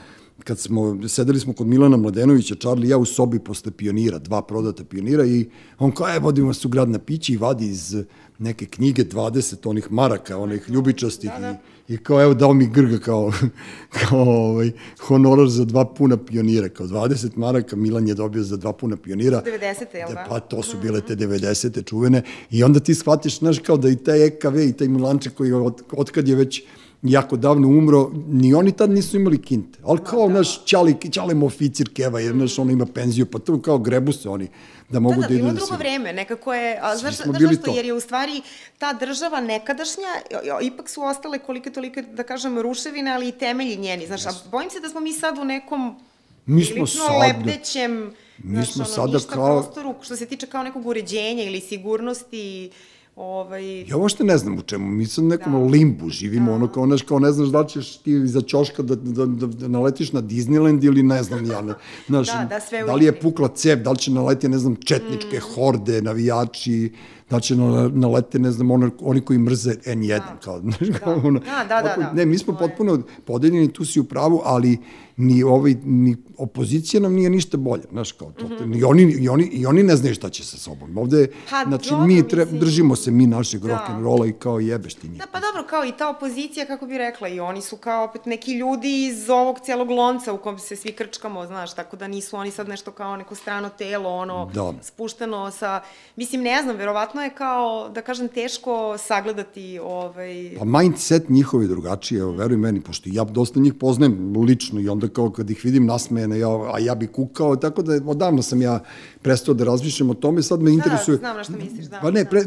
[SPEAKER 1] kad smo, sedeli smo kod Milana Mladenovića, Charlie ja u sobi posle pionira, dva prodata pionira i on kao, e, vodimo vas u grad na piće i vadi iz neke knjige 20 onih maraka, onih ljubičastih
[SPEAKER 3] Da, da.
[SPEAKER 1] i, i kao, evo, dao mi Grga kao, kao ovaj, honorar za dva puna pionira, kao 20 maraka Milan je dobio za dva puna pionira.
[SPEAKER 3] 90-te, jel da?
[SPEAKER 1] Pa to su bile te 90. čuvene i onda ti shvatiš, znaš, kao da i taj EKV i taj Milanček koji od, otkad je već jako davno umro, ni oni tad nisu imali kinte. Ali kao,
[SPEAKER 3] da.
[SPEAKER 1] naš Čalem oficir Keva, jer, znaš, on ima penziju, pa to kao grebu se oni, da mogu
[SPEAKER 3] Da,
[SPEAKER 1] da,
[SPEAKER 3] da,
[SPEAKER 1] idu da
[SPEAKER 3] drugo
[SPEAKER 1] se...
[SPEAKER 3] vreme, nekako je, a, znaš, znaš
[SPEAKER 1] bili
[SPEAKER 3] zašto,
[SPEAKER 1] to.
[SPEAKER 3] jer je u stvari ta država nekadašnja, ipak su ostale kolike tolike, da kažem, ruševine, ali i temelji njeni, znaš, a bojim se da smo mi sad u nekom
[SPEAKER 1] Mi smo sad-
[SPEAKER 3] lebdećem,
[SPEAKER 1] mi
[SPEAKER 3] znaš,
[SPEAKER 1] smo
[SPEAKER 3] ono,
[SPEAKER 1] sada kao-
[SPEAKER 3] prostoru, što se tiče kao nekog uređenja ili sigurnosti, ovaj...
[SPEAKER 1] Ja uopšte ne znam u čemu, mi sad u nekom
[SPEAKER 3] Da.
[SPEAKER 1] limbu živimo, ono kao, znaš, kao ne znaš da li ćeš ti iza ćoška da, da, da, da naletiš na Disneyland ili ne znam ja, ne, znaš,
[SPEAKER 3] Da, da, sve
[SPEAKER 1] da li je pukla cep, da li će naleti, ne znam, četničke horde, navijači, da će nale- nalete, ne znam, ono, oni koji mrze N1,
[SPEAKER 3] Da.
[SPEAKER 1] kao, znaš, kao ono,
[SPEAKER 3] Da, da, da,
[SPEAKER 1] potpuno-
[SPEAKER 3] da.
[SPEAKER 1] Ne, mi smo potpuno podeljeni, tu si u pravu, ali ni ovaj ni opozicija nam nije ništa bolja, znaš kao to. Ni oni i oni i oni ne znaju šta će sa sobom. Ovde.
[SPEAKER 3] Pa,
[SPEAKER 1] znači
[SPEAKER 3] dobro,
[SPEAKER 1] mi tre,
[SPEAKER 3] mislim-
[SPEAKER 1] držimo se mi našeg
[SPEAKER 3] Da.
[SPEAKER 1] rock and rolla i kao jebeš ti njih.
[SPEAKER 3] Da, pa dobro, kao i ta opozicija, kako bi rekla, i oni su kao opet neki ljudi iz ovog cijelog lonca u kom se svi krčkamo, znaš, tako da nisu oni sad nešto kao neko strano telo, ono,
[SPEAKER 1] Da.
[SPEAKER 3] spušteno sa, mislim, ne znam, verovatno je kao, da kažem, teško sagledati, ovaj,
[SPEAKER 1] Pa mindset njihov je drugačiji, evo, veruj meni, pošto ja dosta njih poznajem lično i onda kao kad ih vidim nasmejene, ja, a ja bi kukao, tako da odavno sam ja prestao da razmišljam o tome, sad me interesuje...
[SPEAKER 3] znam na što misliš, da,
[SPEAKER 1] Pa ne,
[SPEAKER 3] da.
[SPEAKER 1] pre,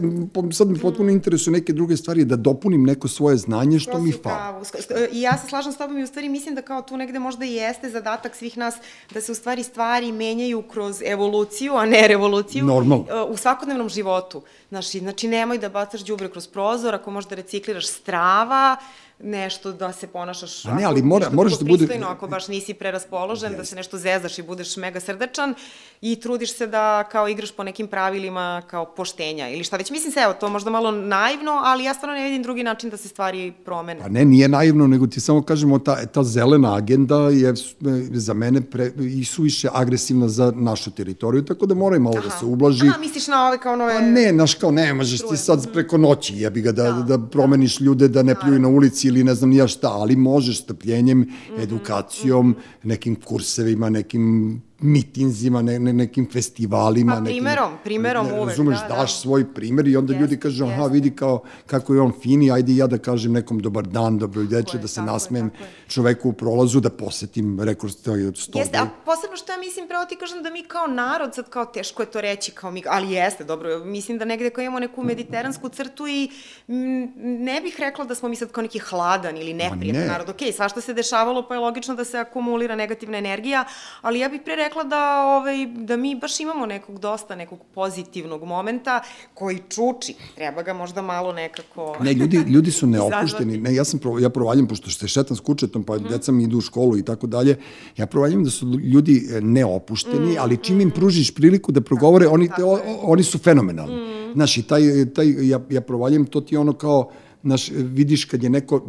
[SPEAKER 1] sad me potpuno interesuje neke druge stvari, da dopunim neko svoje znanje što
[SPEAKER 3] Skroz
[SPEAKER 1] mi fali.
[SPEAKER 3] I ja se slažem s tobom i u stvari mislim da kao tu negde možda i jeste zadatak svih nas da se u stvari stvari menjaju kroz evoluciju, a ne revoluciju.
[SPEAKER 1] Normalno.
[SPEAKER 3] e, U svakodnevnom životu. Znači, znači nemoj da bacaš đubre kroz prozor, ako možeš da recikliraš strava, nešto da se ponašaš
[SPEAKER 1] A ne, ali mora- moraš da bude-
[SPEAKER 3] pristojno, ako baš nisi preraspoložen, da se nešto zezaš i budeš mega srdačan i trudiš se da kao igraš po nekim pravilima kao poštenja ili šta već. Mislim se, evo, to možda malo naivno, ali ja stvarno ne vidim drugi način da se stvari promene.
[SPEAKER 1] Pa ne, nije naivno, nego ti samo kažemo, ta, ta zelena agenda je s- za mene pre, i suviše agresivna za našu teritoriju, tako da mora i malo da se ublaži.
[SPEAKER 3] Aha, misliš na ove kao nove...
[SPEAKER 1] Pa ne, znaš kao, ne, možeš ti sad preko noći, jebi ga, da, da, promeniš ljude, da ne pljuju na ulici ili ne znam nija šta, ali možeš strpljenjem,
[SPEAKER 3] Mhm,
[SPEAKER 1] edukacijom, nekim kursevima, nekim mitinzima, ne, ne, nekim festivalima.
[SPEAKER 3] Pa,
[SPEAKER 1] nekim,
[SPEAKER 3] primerom, primerom
[SPEAKER 1] ne,
[SPEAKER 3] uvek,
[SPEAKER 1] Razumeš,
[SPEAKER 3] da, da.
[SPEAKER 1] daš svoj primer i onda
[SPEAKER 3] Jeste,
[SPEAKER 1] ljudi kažu, aha,
[SPEAKER 3] jeste.
[SPEAKER 1] vidi kao kako je on fini, ajde ja da kažem nekom dobar dan, dobro veče, da se
[SPEAKER 3] tako je,
[SPEAKER 1] nasmejem
[SPEAKER 3] tako
[SPEAKER 1] čoveku u prolazu, da posetim rekord stoji od 100.
[SPEAKER 3] Jeste, a posebno što ja mislim, pravo ti kažem da mi kao narod, sad kao teško je to reći, kao mi, ali jeste, dobro, mislim da negde kao imamo neku mediteransku crtu i m, ne bih rekla da smo mi sad kao neki hladan ili neprijatan
[SPEAKER 1] ne.
[SPEAKER 3] narod. Okej, svašta se dešavalo, pa je logično da se akumulira negativna energija, ali ja bih pre rekla da, ovaj, da mi baš imamo nekog dosta, nekog pozitivnog momenta koji čuči. Treba ga možda malo nekako...
[SPEAKER 1] Ne, ljudi, ljudi su neopušteni. Ne, ja sam pro, ja provaljam pošto se šetam s kučetom, pa deca mi idu u školu i tako dalje. Ja provaljam da su ljudi e, neopušteni, ali čim im pružiš priliku da progovore, oni te, o, oni su fenomenalni. Znaš, i taj, taj ja, ja provaljam, to ti ono kao Znaš, vidiš kad je neko e,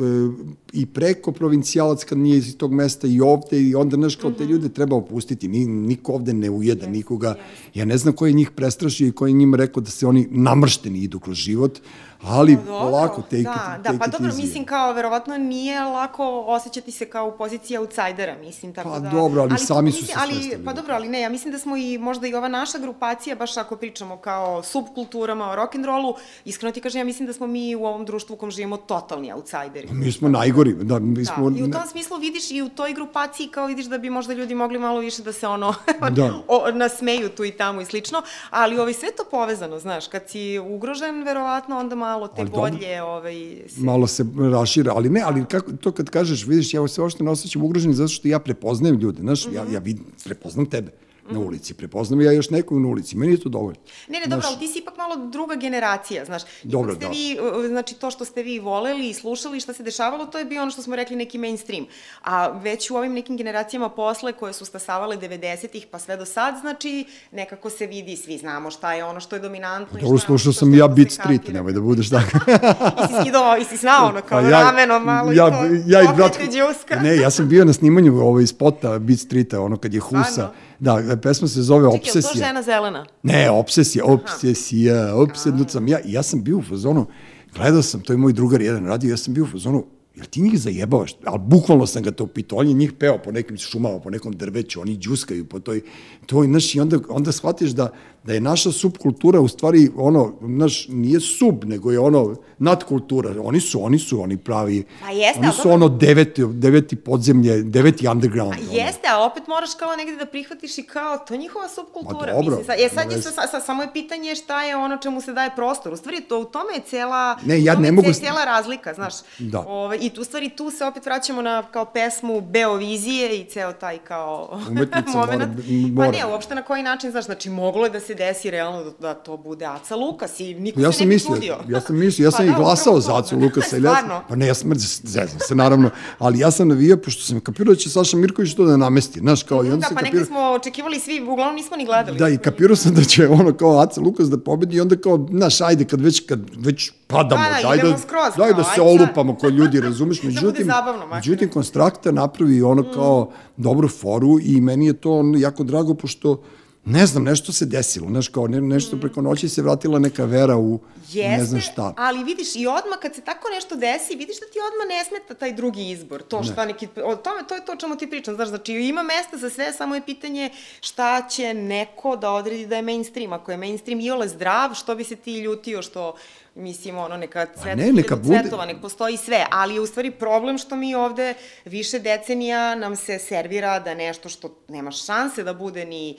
[SPEAKER 1] i preko provincijalac kad nije iz tog mesta i ovde i onda, znaš, kao te ljude treba opustiti. Ni, niko ovde ne ujeda nikoga. Ja ne znam ko je njih prestrašio i ko je njima rekao da se oni namršteni idu kroz život, ali
[SPEAKER 3] Dobro,
[SPEAKER 1] polako, take
[SPEAKER 3] da,
[SPEAKER 1] it,
[SPEAKER 3] da,
[SPEAKER 1] take
[SPEAKER 3] pa
[SPEAKER 1] it
[SPEAKER 3] dobro,
[SPEAKER 1] easy.
[SPEAKER 3] mislim kao, verovatno nije lako osjećati se kao u poziciji outsidera, mislim, tako
[SPEAKER 1] Pa
[SPEAKER 3] da...
[SPEAKER 1] dobro, ali
[SPEAKER 3] to
[SPEAKER 1] sami su
[SPEAKER 3] mislim,
[SPEAKER 1] se
[SPEAKER 3] ali, Pa dobro, ali ne, ja mislim da smo i možda i ova naša grupacija, baš ako pričamo kao subkulturama, o rock'n'rollu, iskreno ti kažem, ja mislim da smo mi u ovom društvu u kom živimo totalni outsideri.
[SPEAKER 1] Mi smo najgori, da, mi smo...
[SPEAKER 3] Da, i u tom smislu vidiš i u toj grupaciji kao vidiš da bi možda ljudi mogli malo više da se ono
[SPEAKER 1] Da.
[SPEAKER 3] o, nasmeju tu i tamo i slično, ali ovaj, sve to povezano, znaš, kad si ugrožen, verovatno onda malo te
[SPEAKER 1] Ali dobro.
[SPEAKER 3] bolje ovaj, se
[SPEAKER 1] malo se rašira, ali ne, ali kako, to kad kažeš, vidiš, ja se uopšte ne osjećam ugrožen zato što ja prepoznajem ljude, znaš, ja, ja vidim, prepoznam tebe na ulici, prepoznam ja još nekog na ulici, meni je to dovoljno.
[SPEAKER 3] Ne, ne, dobro, ali ti si ipak malo druga generacija, znaš.
[SPEAKER 1] Dobro,
[SPEAKER 3] ste
[SPEAKER 1] da.
[SPEAKER 3] vi, uh, znači to što ste vi voleli i slušali, šta se dešavalo, to je bio ono što smo rekli neki mainstream. A već u ovim nekim generacijama posle koje su stasavale 90-ih pa sve do sad, znači nekako se vidi, svi znamo šta je ono što je dominantno. i
[SPEAKER 1] Dobro, slušao sam ja Beat Street,
[SPEAKER 3] kapira.
[SPEAKER 1] nemoj da budeš tako.
[SPEAKER 3] I si skidao, i si znao ono kao
[SPEAKER 1] Pa
[SPEAKER 3] ja, rameno malo
[SPEAKER 1] ja,
[SPEAKER 3] i to,
[SPEAKER 1] ja i brat,
[SPEAKER 3] pokrete džuska.
[SPEAKER 1] ne, ja sam bio na snimanju ovaj spota Beat Streeta, ono kad je Husa,
[SPEAKER 3] Stvarno?
[SPEAKER 1] Da, pesma se zove
[SPEAKER 3] Čekaj, je to
[SPEAKER 1] Obsesija.
[SPEAKER 3] žena zelena?
[SPEAKER 1] Ne, obsesija, obsesija, obsednut sam ja. Ja sam bio u fazonu, gledao sam, to je moj drugar jedan radio, ja sam bio u fazonu, jel ti njih zajebavaš? Ali bukvalno sam ga to pitao, on je njih peo po nekim šumama, po nekom drveću, oni džuskaju po toj, to je, znaš, i onda, onda shvatiš da, da je naša subkultura u stvari, ono, znaš, nije sub, nego je ono, nadkultura. Oni su, oni su, oni pravi,
[SPEAKER 3] Pa jeste,
[SPEAKER 1] oni su ono deveti, deveti podzemlje, deveti underground.
[SPEAKER 3] A
[SPEAKER 1] ono.
[SPEAKER 3] jeste, a opet moraš kao negde da prihvatiš i kao, to je njihova subkultura.
[SPEAKER 1] Ma dobro,
[SPEAKER 3] Mislim, sad, je, sad je, sa, sa, sa, samo je pitanje šta je ono čemu se daje prostor. U stvari, to, u tome je cela,
[SPEAKER 1] Ne, ja ne mogu
[SPEAKER 3] cela razlika, znaš.
[SPEAKER 1] Da.
[SPEAKER 3] Ove, I tu, stvari, tu se opet vraćamo na kao pesmu Beovizije i ceo taj kao
[SPEAKER 1] Umetnica
[SPEAKER 3] moment.
[SPEAKER 1] mora- mora.
[SPEAKER 3] Pa ne, uopšte na koji način, znaš, znači moglo je da se desi realno da, da to bude Aca Lukas i niko
[SPEAKER 1] Ja
[SPEAKER 3] se ne bi
[SPEAKER 1] mislio,
[SPEAKER 3] čudio.
[SPEAKER 1] ja sam mislio, ja
[SPEAKER 3] Pa
[SPEAKER 1] sam
[SPEAKER 3] da,
[SPEAKER 1] i glasao
[SPEAKER 3] upravo
[SPEAKER 1] za. Acu Lukasa. ili ja sam-
[SPEAKER 3] Stvarno?
[SPEAKER 1] Pa ne, ja sam, zezam se naravno, ali ja sam navijao, pošto sam kapirao da će Saša Mirković to da namesti, znaš, kao, i onda
[SPEAKER 3] Da,
[SPEAKER 1] sam
[SPEAKER 3] pa
[SPEAKER 1] kapirao,
[SPEAKER 3] nekad smo očekivali svi, uglavnom nismo ni gledali.
[SPEAKER 1] da, i kapirao sam da će ono kao Aca Lukas da pobedi i onda kao, znaš, ajde, kad već, kad već padamo,
[SPEAKER 3] Da, da,
[SPEAKER 1] daj, da,
[SPEAKER 3] skroz,
[SPEAKER 1] daj da se olupamo ko ljudi, razumeš, međutim,
[SPEAKER 3] zabavno makar.
[SPEAKER 1] međutim, Konstrakta napravi ono kao dobru foru i meni je to jako drago, pošto ne znam, nešto se desilo, znaš, kao ne, nešto preko noći se vratila neka vera u
[SPEAKER 3] Jeste,
[SPEAKER 1] ne znam šta.
[SPEAKER 3] ali vidiš i odmah kad se tako nešto desi, vidiš da ti odmah ne smeta taj drugi izbor. To šta neki, o tome, to je to o čemu ti pričam, znaš, znači ima mesta za sve, samo je pitanje šta će neko da odredi da je mainstream. Ako je mainstream i ole zdrav, što bi se ti ljutio što mislim, ono, neka cvet,
[SPEAKER 1] ne, neka bude-
[SPEAKER 3] cvetova, nek postoji sve, ali je u stvari problem što mi ovde više decenija nam se servira da nešto što nema šanse da bude ni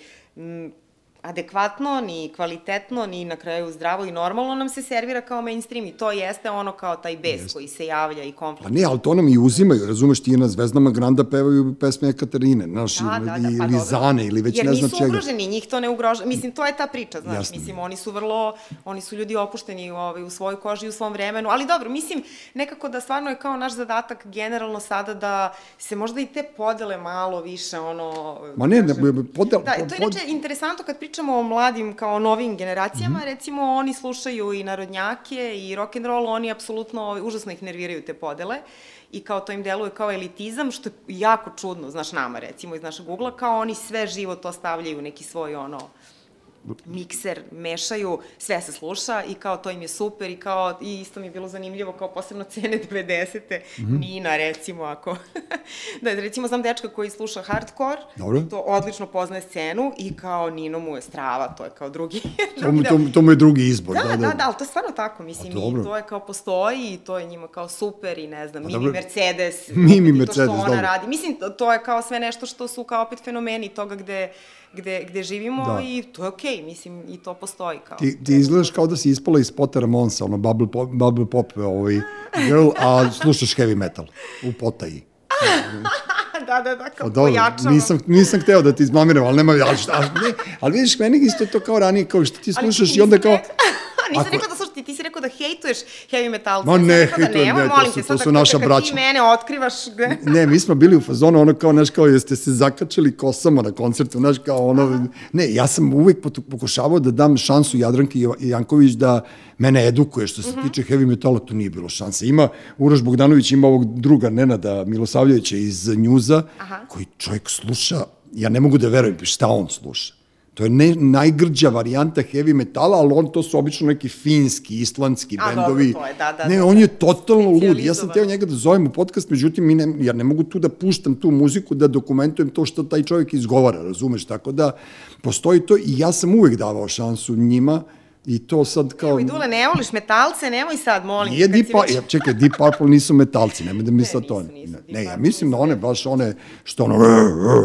[SPEAKER 3] adekvatno, ni kvalitetno, ni na kraju zdravo i normalno nam se servira kao mainstream i to jeste ono kao taj bes Jest. koji se javlja i konflikt.
[SPEAKER 1] Pa ne, ali to nam i uzimaju, razumeš ti na Zvezdama Granda pevaju pesme Katarine, naš, da, da, da, pa ili Zane, ili već
[SPEAKER 3] Jer
[SPEAKER 1] ne znam čega.
[SPEAKER 3] Jer nisu ugroženi, njih to ne ugrožava, mislim, to je ta priča, znaš, Jasne. mislim, oni su vrlo, oni su ljudi opušteni ovaj, u svojoj koži i u svom vremenu, ali dobro, mislim, nekako da stvarno je kao naš zadatak generalno sada da se možda i te podele malo više, ono...
[SPEAKER 1] Ma ne, ne podele...
[SPEAKER 3] Da, to je inače interesantno kad pričamo o mladim kao novim generacijama, mm -hmm. recimo oni slušaju i narodnjake i rock and roll, oni apsolutno užasno ih nerviraju te podele i kao to im deluje kao elitizam, što je jako čudno, znaš nama recimo iz našeg ugla, kao oni sve živo to stavljaju neki svoj ono mikser mešaju, sve se sluša i kao to im je super i kao i isto mi je bilo zanimljivo kao posebno cene 90. Mm -hmm. Nina recimo ako da recimo znam dečka koji sluša hardcore Dobro. to odlično poznaje scenu i kao Nino mu je strava, to je kao drugi
[SPEAKER 1] to, mu, to, to mu je drugi izbor.
[SPEAKER 3] Da, da, da, da, ali to je stvarno tako, mislim, i to je kao postoji i to je njima kao super i ne znam, Mimi dobro. Mercedes,
[SPEAKER 1] Mimi Mercedes,
[SPEAKER 3] to što ona
[SPEAKER 1] dobro.
[SPEAKER 3] radi. Mislim, to, to je kao sve nešto što su kao opet fenomeni toga gde gde, gde živimo da. i to je okej, okay, mislim, i to postoji kao.
[SPEAKER 1] Ti, ti izgledaš kao da si ispala iz Pottera Monsa, ono, bubble pop, bubble pop ovaj, girl, a slušaš heavy metal u potaji.
[SPEAKER 3] da, da, da, kao dobro, pojačava.
[SPEAKER 1] Nisam, nisam hteo da ti izmamiram, ali nema, ali, ali, ne, ali vidiš, meni isto to kao ranije, kao što ti slušaš i onda kao...
[SPEAKER 3] nisam Ako... rekao da slušati, ti si rekao da hejtuješ heavy metalce.
[SPEAKER 1] Ma ne, da hejtujem, da ne, to su, to su naša braća.
[SPEAKER 3] Ti mene otkrivaš... Gde...
[SPEAKER 1] ne, mi smo bili u fazonu, ono kao, znaš, kao, jeste se zakačili kosama na koncertu, znaš, kao ono... Aha. Ne, ja sam uvek pokušavao da dam šansu Jadranki Janković da mene edukuje što se mhm. tiče heavy metala, to nije bilo šanse. Ima, Uroš Bogdanović ima ovog druga Nenada Milosavljevića iz Njuza, Aha. koji čovjek sluša, ja ne mogu da verujem šta on sluša. To je ne, najgrđa varijanta heavy metala, ali on to su obično neki finski, islandski A, bendovi.
[SPEAKER 3] Dobro, to je, da, da.
[SPEAKER 1] Ne,
[SPEAKER 3] da,
[SPEAKER 1] on da. je totalno lud. Ja sam teo njega da zovem u podcast, međutim, mi ne, ja ne mogu tu da puštam tu muziku, da dokumentujem to što taj čovjek izgovara, razumeš? Tako da, postoji to i ja sam uvek davao šansu njima, I to sad kao... Evo
[SPEAKER 3] i Dule, ne voliš metalce, nemoj sad, molim.
[SPEAKER 1] Nije Deep Purple, ja, čekaj, Deep Purple nisu metalci, nemoj da mi sad to... Ne, ne, ja mislim na one, baš one, što ono...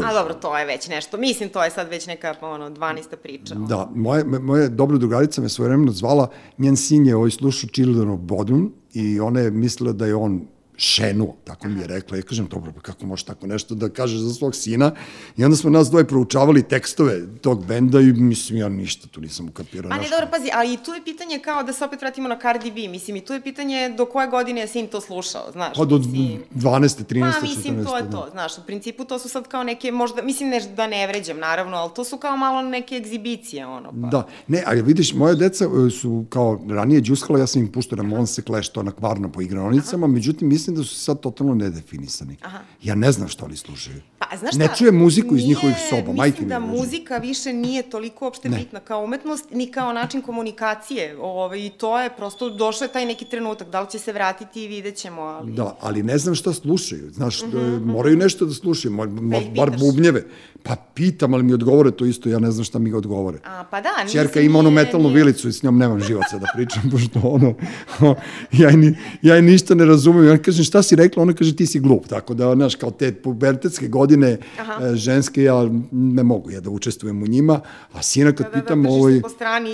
[SPEAKER 3] A dobro, to je već nešto, mislim, to je sad već neka, ono, 12. priča.
[SPEAKER 1] Da, moja, moja dobra drugarica me svojevremeno zvala, njen sin je ovaj slušao Children of Bodrum i ona je mislila da je on šenu, tako mi je rekla. Ja kažem, dobro, pa kako može tako nešto da kaže za svog sina? I onda smo nas dvoje proučavali tekstove tog benda i mislim, ja ništa tu nisam ukapirao.
[SPEAKER 3] Pa ne, dobro, pazi, ali i tu je pitanje kao da se opet vratimo na Cardi B, mislim, i tu je pitanje do koje godine je sin to slušao, znaš?
[SPEAKER 1] Pa do mislim, 12. 13.
[SPEAKER 3] Pa, mislim, 14, to je da. to, znaš, u principu to su sad kao neke, možda, mislim, ne da ne vređam, naravno, ali to su kao malo neke egzibicije, ono, pa.
[SPEAKER 1] Da, ne, ali vidiš, moje deca e, su kao ranije džuskala, ja sam im puštao na Monse Clash, to na kvarno po igraonicama, međutim, mislim da su sad totalno nedefinisani. Aha. Ja ne znam što oni slušaju.
[SPEAKER 3] Pa, znaš
[SPEAKER 1] šta? Ne čujem muziku iz njihovih soba,
[SPEAKER 3] majke mi. Mislim da muzika više nije toliko uopšte ne. bitna kao umetnost, ni kao način komunikacije. Ove, ovaj, I to je prosto, došao je taj neki trenutak, da li će se vratiti i vidjet ćemo. Ali...
[SPEAKER 1] Da, ali ne znam šta slušaju. Znaš, mm -hmm. moraju nešto da slušaju, mo, mo, bar bubnjeve. Pa pitam, ali mi odgovore to isto, ja ne znam šta mi odgovore.
[SPEAKER 3] A, pa da,
[SPEAKER 1] Čerka ima onu metalnu nije... vilicu i s njom nemam živaca da pričam, pošto ono, ja, ni, ja ništa ne razumem. Ja kažem, šta si rekla? Ona kaže, ti si glup. Tako da, znaš, kao te pubertetske godine Aha. E, ženske, ja ne mogu ja da učestvujem u njima, a sina kad da, da, da pitam, da, ovaj,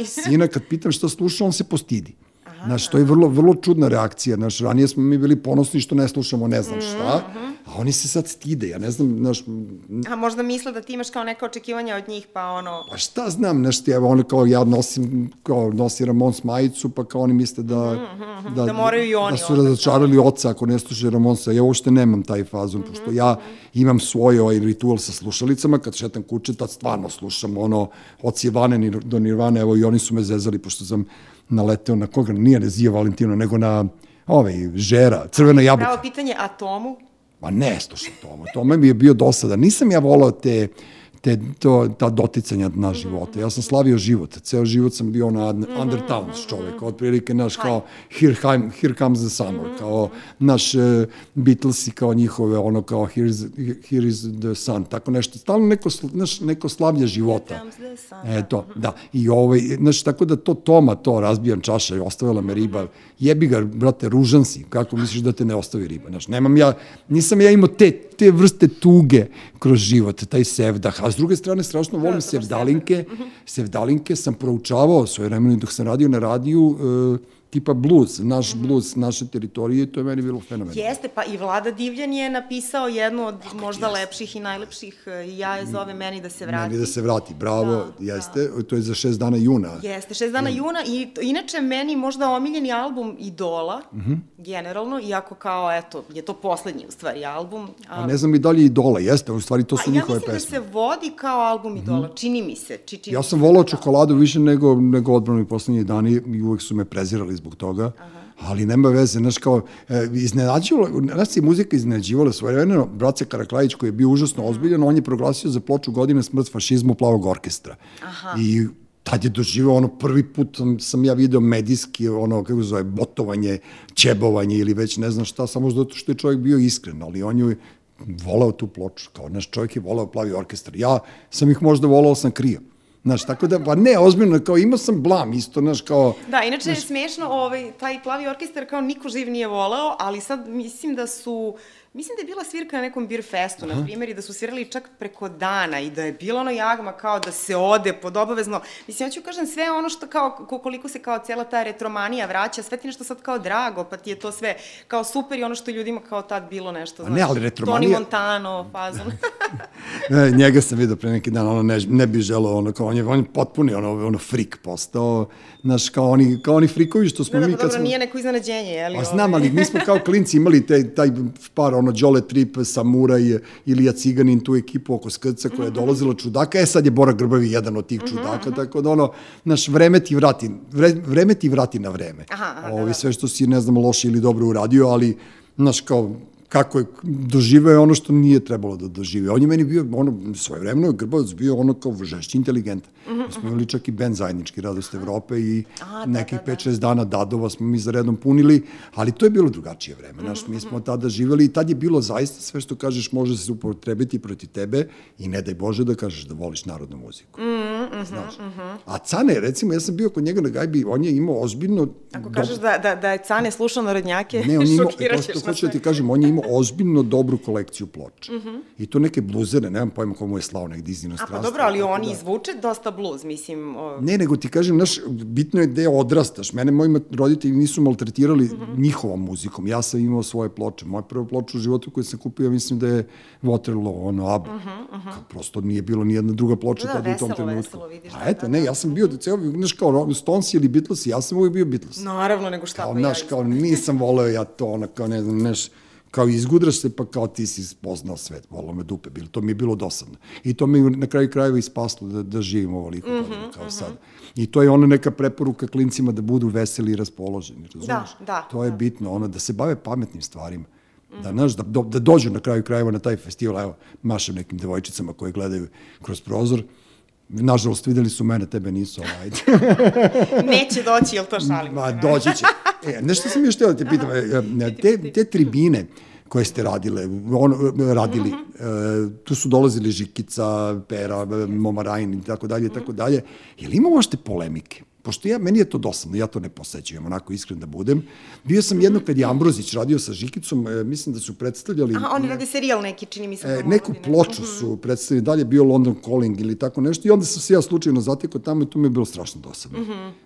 [SPEAKER 1] sina kad pitam šta sluša, on se postidi. Znaš, to je vrlo, vrlo čudna reakcija. Znaš, ranije smo mi bili ponosni što ne slušamo ne znam šta, mm -hmm. a oni se sad stide. Ja ne znam, znaš...
[SPEAKER 3] A možda misle da ti imaš kao neka očekivanja od njih, pa ono...
[SPEAKER 1] Pa šta znam, znaš ti, evo, ono kao ja nosim, kao nosi Ramons majicu, pa kao oni misle da... Mm
[SPEAKER 3] -hmm, da, da moraju i oni.
[SPEAKER 1] Da su razočarali oca ako ne slušaju Ramonsa. Ja uopšte nemam taj fazon, mm -hmm, pošto ja imam svoj ovaj ritual sa slušalicama, kad šetam kuće, tad stvarno slušam ono, od Sivane do Nirvane, evo i oni su me zezali, pošto sam naleteo na koga, nije Rezija Valentino, nego na ovaj, Žera, Crvena jabuka.
[SPEAKER 3] Pravo pitanje, a Tomu?
[SPEAKER 1] Ma ne slušam Tomu, Tome mi je bio dosada. Nisam ja volao te te, to, ta doticanja na života. Ja sam slavio život. Ceo život sam bio na Undertowns čovek. Otprilike, naš, kao Here, here Comes the Summer. Kao naš uh, Beatlesi, kao njihove, ono, kao Here's, Here is the Sun. Tako nešto. Stalno neko, naš, neko slavlja života. E, to, da. I ovaj, znaš, tako da to Toma, to razbijam čaša i ostavila me riba. Jebi ga, brate, ružan si. Kako misliš da te ne ostavi riba? Znaš, nemam ja, nisam ja imao te, te vrste tuge kroz život, taj sevdah, a s druge strane, strašno volim
[SPEAKER 3] Da, za baš
[SPEAKER 1] sevdalinke. Sevdalinke sam proučavao svoje vremena dok sam radio na radiju, e, tipa blues, naš blues, naše teritorije, to je meni bilo fenomenalno.
[SPEAKER 3] Jeste, pa i Vlada Divljan je napisao jednu od možda lepših i najlepših e, i ja je zove meni da se vrati.
[SPEAKER 1] Meni da se vrati, bravo,
[SPEAKER 3] Da,
[SPEAKER 1] jeste, to je za šest dana juna.
[SPEAKER 3] Jeste, šest dana juna i to- inače meni možda omiljeni album Idola,
[SPEAKER 1] Mhm.
[SPEAKER 3] generalno, iako kao, eto, je to poslednji u stvari album.
[SPEAKER 1] A ne znam i dalje Idola, jeste, u stvari to
[SPEAKER 3] A
[SPEAKER 1] su
[SPEAKER 3] ja
[SPEAKER 1] njihove
[SPEAKER 3] mislim
[SPEAKER 1] pesme.
[SPEAKER 3] da se vodi kao album Idola, čini mi se. Či, čini
[SPEAKER 1] Ja sam volao
[SPEAKER 3] da.
[SPEAKER 1] čokoladu više nego, nego odbranu i poslednji dani i uvek su me prezirali zbog toga. Ali nema veze, znaš kao, e, iznenađivala, nas je muzika iznenađivala svoje vremena, Brace Karaklajić koji je bio užasno ozbiljan, on je proglasio za ploču godine smrt fašizmu plavog orkestra.
[SPEAKER 3] Aha.
[SPEAKER 1] I tad je doživao ono prvi put sam, sam ja video medijski ono kako zove botovanje, ćebovanje ili već ne znam šta samo zato što je čovjek bio iskren, ali on je voleo tu ploču, kao naš čovjek je voleo plavi orkestar. Ja sam ih možda volao sam krio. Znaš, tako da, pa ne, ozbiljno, kao imao sam blam isto, znaš, kao...
[SPEAKER 3] Da, inače je smešno, ovaj, taj plavi orkestar kao niko živ nije voleo, ali sad mislim da su, mislim da je bila svirka na nekom beer festu, na primjer, i da su svirali čak preko dana i da je bilo ono jagma kao da se ode pod obavezno. Mislim, ja ću kažem sve ono što kao, ko- koliko se kao cela ta retromanija vraća, sve ti nešto sad kao drago, pa ti je to sve kao super i ono što ljudima kao tad bilo nešto,
[SPEAKER 1] A ne, ali
[SPEAKER 3] Tony
[SPEAKER 1] retromanija-
[SPEAKER 3] Montano, fazon.
[SPEAKER 1] Njega sam vidio pre neki dan, ono ne, ne bi želeo, ono, kao on je, on je potpuni, ono, ono frik postao, znaš, kao oni, kao oni frikovi što smo
[SPEAKER 3] da, da,
[SPEAKER 1] mi
[SPEAKER 3] pa
[SPEAKER 1] kad
[SPEAKER 3] dobro,
[SPEAKER 1] smo...
[SPEAKER 3] nije neko iznenađenje, je li?
[SPEAKER 1] Pa znam, ali mi smo kao klinci imali te, taj par, ono, Đole Trip, Samuraj, Ilija Ciganin, tu ekipu oko Skrca
[SPEAKER 3] Mhm,
[SPEAKER 1] koja je dolazila čudaka, e sad je Bora Grbavi jedan od tih čudaka, tako da ono, naš vreme ti vrati, vre, vreme ti vrati na vreme.
[SPEAKER 3] Aha, aha, da,
[SPEAKER 1] Ovi,
[SPEAKER 3] da.
[SPEAKER 1] sve što si, ne znam, loše ili dobro uradio, ali, znaš, kao, kako je doživeo je ono što nije trebalo da dožive. On je meni bio, ono, svoje vremeno je Grbavac bio ono kao žešći inteligentan. Mi smo imali čak i band zajednički Radost Evrope i
[SPEAKER 3] A, da,
[SPEAKER 1] nekih
[SPEAKER 3] da, da.
[SPEAKER 1] 5-6 dana dadova smo mi za redom punili, ali to je bilo drugačije vreme. Znaš, mi smo tada živeli i tad je bilo zaista sve što kažeš može se upotrebiti protiv tebe i ne daj Bože da kažeš da voliš narodnu muziku. Znaš. A Cane, recimo, ja sam bio kod njega na gajbi, on je imao ozbiljno...
[SPEAKER 3] Ako kažeš da, da, da je Cane slušao narodnjake,
[SPEAKER 1] Ne, on je imao, to što
[SPEAKER 3] nas
[SPEAKER 1] hoću da ti kažem, on je imao ozbiljno dobru kolekciju ploča.
[SPEAKER 3] Mhm.
[SPEAKER 1] I to neke bluzere, nemam pojma komu je slao negdje iz
[SPEAKER 3] A
[SPEAKER 1] inostranstva.
[SPEAKER 3] pa dobro, ali
[SPEAKER 1] tako
[SPEAKER 3] on
[SPEAKER 1] da.
[SPEAKER 3] izvuče dosta blues, mislim. O,
[SPEAKER 1] Ne, nego ti kažem, znaš, bitno je gde odrastaš. Mene moji roditelji nisu maltretirali
[SPEAKER 3] Mhm.
[SPEAKER 1] njihovom muzikom. Ja sam imao svoje ploče. Moja prva ploča u životu koju sam kupio, mislim da je Waterloo, ono, ABBA. Kao, Prosto nije bilo ni jedna druga ploča
[SPEAKER 3] Da, da,
[SPEAKER 1] tada u tom trenutku.
[SPEAKER 3] veselo, vidiš,
[SPEAKER 1] A
[SPEAKER 3] da,
[SPEAKER 1] eto,
[SPEAKER 3] da,
[SPEAKER 1] ne,
[SPEAKER 3] da.
[SPEAKER 1] ja sam bio, ceo, znaš, kao Stones ili Beatles, ja sam uvijek bio Beatles.
[SPEAKER 3] naravno, nego šta
[SPEAKER 1] Kao,
[SPEAKER 3] pa ja
[SPEAKER 1] znaš,
[SPEAKER 3] isto.
[SPEAKER 1] kao, nisam voleo ja to, ono, kao, ne znam, neš, kao izgudraš se, pa kao ti si spoznao svet, volao me dupe, bilo, to mi je bilo dosadno. I to mi je na kraju krajeva ispaslo da, da živim ovoliko
[SPEAKER 3] Mhm,
[SPEAKER 1] godina kao sad. I to je ona neka preporuka klincima da budu veseli i raspoloženi, razumiješ?
[SPEAKER 3] da,
[SPEAKER 1] To je
[SPEAKER 3] da.
[SPEAKER 1] bitno, ono, da se bave pametnim stvarima. Da, znaš, da, do- da dođu na kraju krajeva na taj festival, evo, mašem nekim devojčicama koje gledaju kroz prozor, Nažalost, videli su mene, tebe nisu, ovaj.
[SPEAKER 3] Neće doći, jel to šalim?
[SPEAKER 1] Ma, doći će. E, nešto sam još htio da te pitam. e, Te, te tribine koje ste radile, on, radili, e, tu su dolazili Žikica, Pera, Momarajn i tako dalje, tako dalje. Je li ima možete polemike? Pošto ja, meni je to dosadno, ja to ne posećujem, onako iskren da budem. Bio sam jedno kad je Ambrozić radio sa Žikicom, e, mislim da su predstavljali...
[SPEAKER 3] Aha, oni rade serijal neki, čini mi se.
[SPEAKER 1] E, neku ploču su predstavili, dalje bio London Calling ili tako nešto i onda sam se ja slučajno zatekao tamo i to mi je bilo strašno dosadno.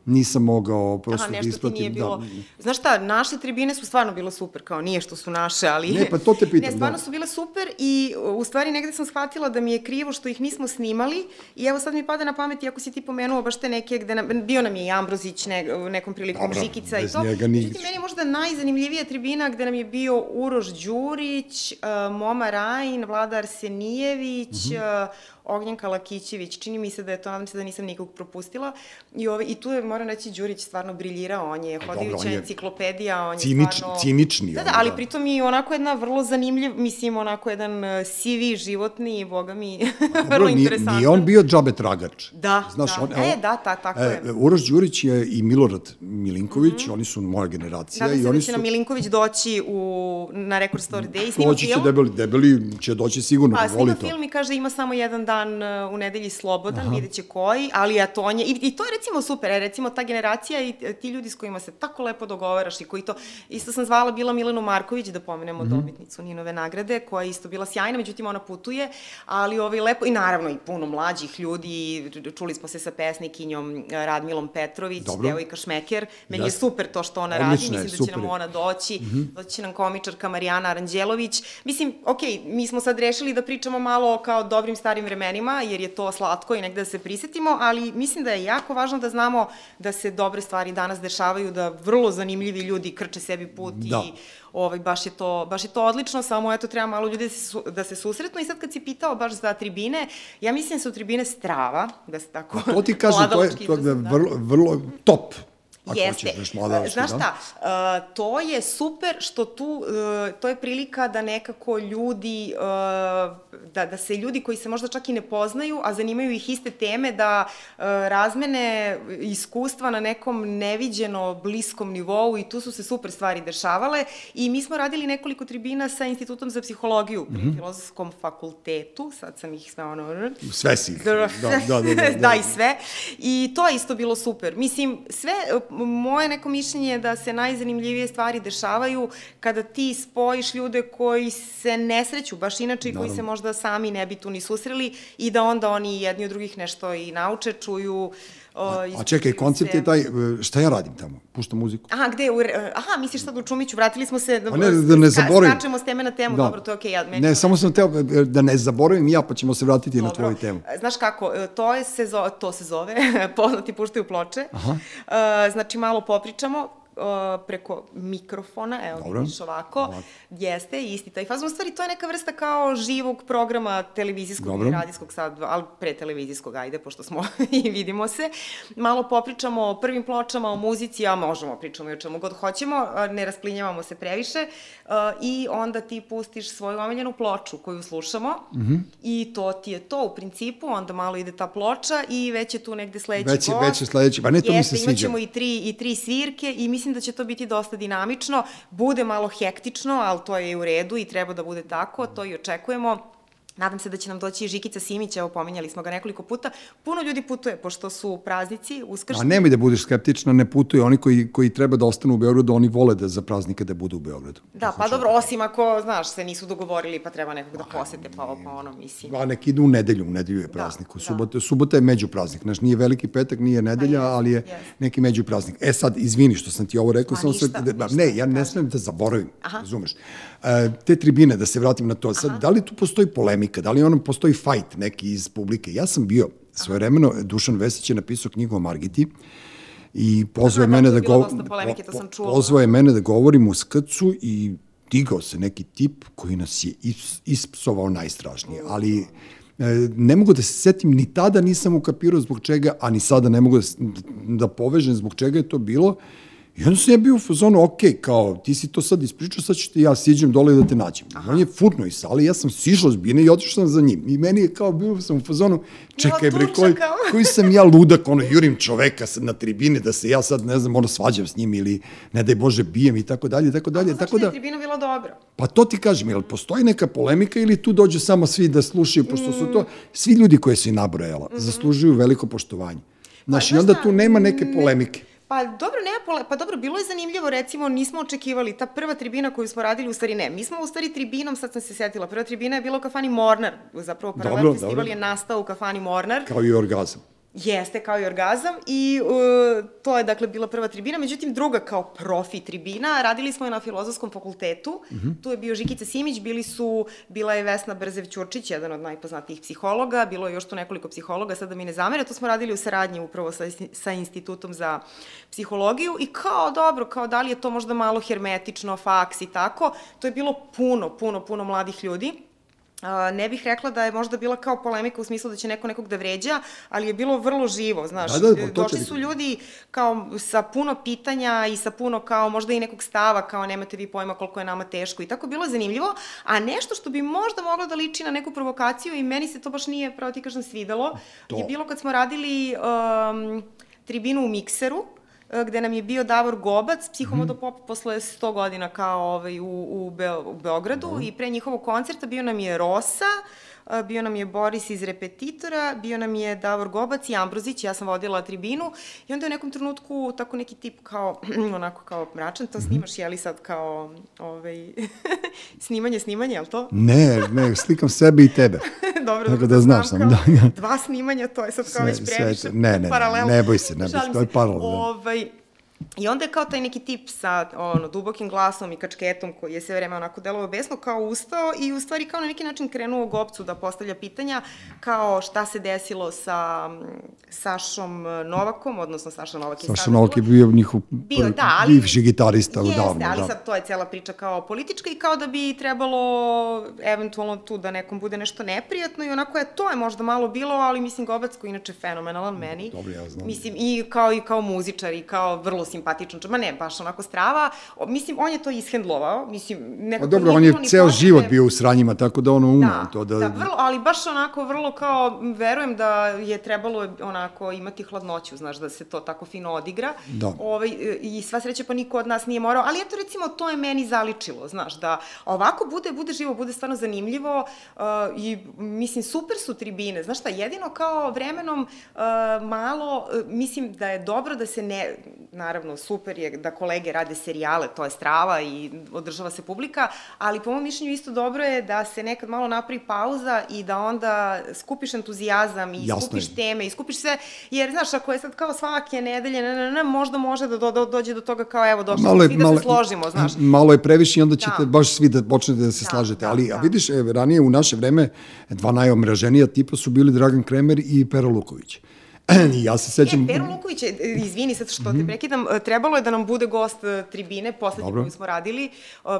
[SPEAKER 1] Nisam mogao prosto
[SPEAKER 3] Aha,
[SPEAKER 1] da
[SPEAKER 3] nešto ti nije bilo...
[SPEAKER 1] Da,
[SPEAKER 3] Znaš šta, naše tribine su stvarno bile super, kao nije što su naše, ali...
[SPEAKER 1] Ne, pa to te pitam,
[SPEAKER 3] Ne, stvarno
[SPEAKER 1] da.
[SPEAKER 3] su bile super i u stvari negde sam shvatila da mi je krivo što ih nismo snimali i evo sad mi pada na pamet, iako si ti pomenuo baš te neke gde nam, bio nam je i Ambrozić ne, nekom prilikom
[SPEAKER 1] Dobro,
[SPEAKER 3] Žikica i to.
[SPEAKER 1] njega ni-
[SPEAKER 3] Međutim, meni je možda najzanimljivija tribina gde nam je bio Uroš Đurić, uh, Moma Rajin, Vlada Arsenijević,
[SPEAKER 1] Mhm.
[SPEAKER 3] uh, Ognjenka Lakićević, čini mi se da je to, nadam se da nisam nikog propustila. I, ove, I tu je, moram reći, Đurić stvarno briljirao, on je
[SPEAKER 1] je
[SPEAKER 3] enciklopedija, on je
[SPEAKER 1] cinič-
[SPEAKER 3] stvarno...
[SPEAKER 1] cinični
[SPEAKER 3] Da,
[SPEAKER 1] on,
[SPEAKER 3] da, ali
[SPEAKER 1] da.
[SPEAKER 3] pritom i onako jedna vrlo zanimljiv, mislim, onako jedan uh, CV životni, boga mi, vrlo interesantan.
[SPEAKER 1] nije on bio džabe tragač.
[SPEAKER 3] Da,
[SPEAKER 1] Znaš,
[SPEAKER 3] da.
[SPEAKER 1] On,
[SPEAKER 3] E, da, ta- tako je.
[SPEAKER 1] E, Uroš Đurić je i Milorad Milinković, oni su moja generacija.
[SPEAKER 3] Nadam
[SPEAKER 1] i
[SPEAKER 3] se
[SPEAKER 1] oni
[SPEAKER 3] da će
[SPEAKER 1] su,
[SPEAKER 3] nam Milinković doći u, na Record Store Day i snima
[SPEAKER 1] Doći će
[SPEAKER 3] film.
[SPEAKER 1] debeli, debeli će doći sigurno,
[SPEAKER 3] Pa,
[SPEAKER 1] pa,
[SPEAKER 3] snima film i kaže ima samo jedan dan dan e, u nedelji slobodan, Aha. vidjet će koji, ali ja to on je, i, i to je recimo super, je, recimo ta generacija i ti ljudi s kojima se tako lepo dogovaraš i koji to, isto sam zvala bila Milenu Marković da pomenemo mm -hmm. dobitnicu Ninove nagrade, koja je isto bila sjajna, međutim ona putuje, ali ovaj lepo, i naravno i puno mlađih ljudi, čuli smo se sa pesnikinjom e, Radmilom Petrović, Dobro. devojka Šmeker, meni yes. je super to što ona Odlično radi, mislim da će nam ona doći, mm -hmm. doći će nam komičarka Marijana Aranđelović, mislim, okej, okay, mi smo sad rešili da pričamo malo kao dobrim starim vremenima, jer je to slatko i negde da se prisetimo, ali mislim da je jako važno da znamo da se dobre stvari danas dešavaju, da vrlo zanimljivi ljudi krče sebi put da. i ovaj, baš, je to, baš je to odlično, samo eto treba malo ljudi da se, da se susretnu. I sad kad si pitao baš za tribine, ja mislim da su tribine strava, da se tako...
[SPEAKER 1] A to ti kažem, to je, to je vrlo, vrlo top
[SPEAKER 3] Ako Jeste. Hoćeš, Znaš da? šta, uh, to je super što tu, uh, to je prilika da nekako ljudi, uh, da, da se ljudi koji se možda čak i ne poznaju, a zanimaju ih iste teme, da uh, razmene iskustva na nekom neviđeno bliskom nivou i tu su se super stvari dešavale i mi smo radili nekoliko tribina sa Institutom za psihologiju pri mm -hmm. Filozofskom fakultetu, sad sam ih sve ono...
[SPEAKER 1] Sve si ih. Da, da, da, da,
[SPEAKER 3] da, da. i sve. I to je isto bilo super. Mislim, sve moje neko mišljenje je da se najzanimljivije stvari dešavaju kada ti spojiš ljude koji se ne sreću baš inače i koji se možda sami ne bi tu ni susreli i da onda oni jedni od drugih nešto i nauče, čuju,
[SPEAKER 1] O, a čekaj, koncept je taj, e, šta ja radim tamo? Puštam muziku.
[SPEAKER 3] Aha, gde? U, aha, misliš sad u Čumiću, vratili smo se,
[SPEAKER 1] da, ne, da ne zaboravim.
[SPEAKER 3] skačemo s teme na temu, da. dobro, to je okej. Okay, ja,
[SPEAKER 1] ne, samo sam teo e, da ne zaboravim ja, pa ćemo se vratiti dobro. na tvoju temu.
[SPEAKER 3] Znaš kako, e, to, je se zove, to se zove, poznati puštaju ploče. Aha. znači, malo popričamo, preko mikrofona, evo Dobro. vidiš ovako, ovako, jeste isti taj fazon. U stvari, to je neka vrsta kao živog programa televizijskog Dobro. ili radijskog sad, ali pre televizijskog, ajde, pošto smo i vidimo se. Malo popričamo o prvim pločama, o muzici, a možemo pričamo i o čemu god hoćemo, ne rasplinjavamo se previše i onda ti pustiš svoju omiljenu ploču koju slušamo mm -hmm. i to ti je to u principu, onda malo ide ta ploča i već je tu negde sledeći već, gost.
[SPEAKER 1] Već je sledeći, pa ne to Jeste, mi se sviđa.
[SPEAKER 3] Imaćemo i tri, i tri svirke i mislim da će to biti dosta dinamično, bude malo hektično, ali to je u redu i treba da bude tako, to i očekujemo. Nadam se da će nam doći i Žikica Simić, evo pominjali smo ga nekoliko puta. Puno ljudi putuje, pošto su praznici, uskršnji.
[SPEAKER 1] A nemoj da budeš skeptična, ne putuju. Oni koji, koji treba da ostanu u Beogradu, oni vole da za praznike da budu u Beogradu.
[SPEAKER 3] Da, pa dobro, osim ako, znaš, se nisu dogovorili pa treba nekog da posete, pa, pa ono, mislim.
[SPEAKER 1] A neki idu u nedelju, u nedelju je da, praznik. Da, subota, da. subota je među praznik. Znaš, nije veliki petak, nije nedelja, pa, ali je yes. neki među praznik. E sad, izvini što sam ti ovo rekao, sam ništa, sad, da, ne, ja ne smem da zaboravim, Aha. razumeš. E, te tribine, da se vratim na to, sad, Aha. da li tu postoji polemika, da li ono postoji fight neki iz publike? Ja sam bio, svoje vremeno, Dušan Vesić je napisao knjigu o Margiti, i pozvao mene da go... polemike, to sam čula. Pozvao je mene da govorim u skrcu i digao se neki tip koji nas je ispsovao najstrašnije, ali e, ne mogu da se setim, ni tada nisam ukapirao zbog čega, a ni sada ne mogu da, da povežem zbog čega je to bilo, I onda sam ja bio u fazonu, ok, kao, ti si to sad ispričao, sad ću ti ja siđem dole da te nađem. Aha. On je furno iz sale, ja sam sišla s bine i otišao sam za njim. I meni je kao, bio sam u fazonu, čekaj bre, koji, koji sam ja ludak, ono, jurim čoveka na tribine, da se ja sad, ne znam, ono, svađam s njim ili, ne daj Bože, bijem i tako dalje, tako dalje.
[SPEAKER 3] tako da, je tribina bila dobra?
[SPEAKER 1] Pa to ti kažem, jel postoji neka polemika ili tu dođe samo svi da slušaju, pošto su to, mm. svi ljudi koje si nabrojala, mm -hmm. zaslužuju veliko poštovanje. Znaš, pa, i onda tu nema neke polemike.
[SPEAKER 3] Pa dobro, nema pole, pa dobro, bilo je zanimljivo, recimo, nismo očekivali, ta prva tribina koju smo radili, u stvari ne, mi smo u stvari tribinom, sad sam se setila, prva tribina je bila u kafani Mornar, zapravo prva festival je nastao u kafani Mornar.
[SPEAKER 1] Kao i orgazam.
[SPEAKER 3] Jeste, kao i orgazam i uh, to je dakle bila prva tribina, međutim druga kao profi tribina, radili smo je na filozofskom fakultetu, mm -hmm. tu je bio Žikica Simić, bili su, bila je Vesna Brzev-Ćurčić, jedan od najpoznatijih psihologa, bilo je još tu nekoliko psihologa, sada mi ne zamere, to smo radili u saradnji upravo sa, sa Institutom za psihologiju i kao dobro, kao da li je to možda malo hermetično, faks i tako, to je bilo puno, puno, puno mladih ljudi ne bih rekla da je možda bila kao polemika u smislu da će neko nekog da vređa, ali je bilo vrlo živo, znaš. Da, da, pa Došli su ljudi kao sa puno pitanja i sa puno kao možda i nekog stava, kao nemate vi pojma koliko je nama teško i tako bilo zanimljivo, a nešto što bi možda moglo da liči na neku provokaciju i meni se to baš nije, pravo ti kažem, svidelo, to. je bilo kad smo radili um, tribinu u mikseru, E, gde nam je bio Davor Gobac, psihomodopop mm. posle 100 godina kao ovaj, u, u, Be u Beogradu mm. i pre njihovog koncerta bio nam je Rosa, bio nam je Boris iz Repetitora, bio nam je Davor Gobac i Ambrozić, ja sam vodila tribinu i onda je u nekom trenutku tako neki tip kao, onako kao mračan, to snimaš, jeli sad kao ovaj, snimanje, snimanje, je li to?
[SPEAKER 1] Ne, ne, slikam sebe i tebe.
[SPEAKER 3] Dobro,
[SPEAKER 1] Tako
[SPEAKER 3] dobro,
[SPEAKER 1] da znaš sam, da, da.
[SPEAKER 3] Dva snimanja, to je sad kao
[SPEAKER 1] Sve-
[SPEAKER 3] već previše
[SPEAKER 1] ne, ne, ne,
[SPEAKER 3] paralelno.
[SPEAKER 1] ne boj se, ne boj se, to je paralelno, da.
[SPEAKER 3] Ovaj, I onda je kao taj neki tip sa ono, dubokim glasom i kačketom koji je sve vreme onako delovao besno, kao ustao i u stvari kao na neki način krenuo Gopcu da postavlja pitanja kao šta se desilo sa Sašom Novakom, odnosno Saša Novak je
[SPEAKER 1] Saša Novak je bio njihov
[SPEAKER 3] Bio, da, ali...
[SPEAKER 1] bivši gitarista
[SPEAKER 3] Jeste,
[SPEAKER 1] odavno.
[SPEAKER 3] ali
[SPEAKER 1] da.
[SPEAKER 3] sad to je cela priča kao politička i kao da bi trebalo eventualno tu da nekom bude nešto neprijatno i onako je, to je možda malo bilo, ali mislim Gobac koji inače fenomenalan meni.
[SPEAKER 1] Dobro, ja znam.
[SPEAKER 3] Mislim, i kao, i kao muzičar i kao vrlo simpatičan, čak, ma ne, baš onako strava. O, mislim, on je to ishendlovao, mislim, nekako
[SPEAKER 1] Pa dobro, on je ceo
[SPEAKER 3] potrebe-
[SPEAKER 1] život bio u sranjima, tako da ono ume
[SPEAKER 3] Da,
[SPEAKER 1] to da...
[SPEAKER 3] da, vrlo, ali baš onako, vrlo kao, verujem da je trebalo onako imati hladnoću, znaš, da se to tako fino odigra.
[SPEAKER 1] Da.
[SPEAKER 3] Ovaj, I sva sreća pa niko od nas nije morao, ali eto recimo to je meni zaličilo, znaš, da ovako bude, bude živo, bude stvarno zanimljivo uh, i mislim super su tribine, znaš šta, jedino kao vremenom uh, malo, uh, mislim da je dobro da se ne, naravno super je da kolege rade serijale, to je strava i održava se publika, ali po mom mišljenju isto dobro je da se nekad malo napravi pauza i da onda skupiš entuzijazam i
[SPEAKER 1] Jasno
[SPEAKER 3] skupiš
[SPEAKER 1] je.
[SPEAKER 3] teme i skupiš sve, jer znaš, ako je sad kao svake nedelje, ne, ne, ne, možda može da do, do, dođe do toga kao evo došli smo svi da se složimo, znaš.
[SPEAKER 1] Malo je previše i onda ćete
[SPEAKER 3] Da.
[SPEAKER 1] baš svi da počnete da se
[SPEAKER 3] Da,
[SPEAKER 1] slažete.
[SPEAKER 3] da,
[SPEAKER 1] Ali, a
[SPEAKER 3] da.
[SPEAKER 1] vidiš, e, ranije u naše vreme dva najomraženija tipa su bili Dragan Kremer i Pera Luković. I ja se sećam...
[SPEAKER 3] E, Pero Luković, je, izvini sad što te prekidam, e, trebalo je da nam bude gost e, tribine, poslednji
[SPEAKER 1] Dobro.
[SPEAKER 3] koju smo radili e,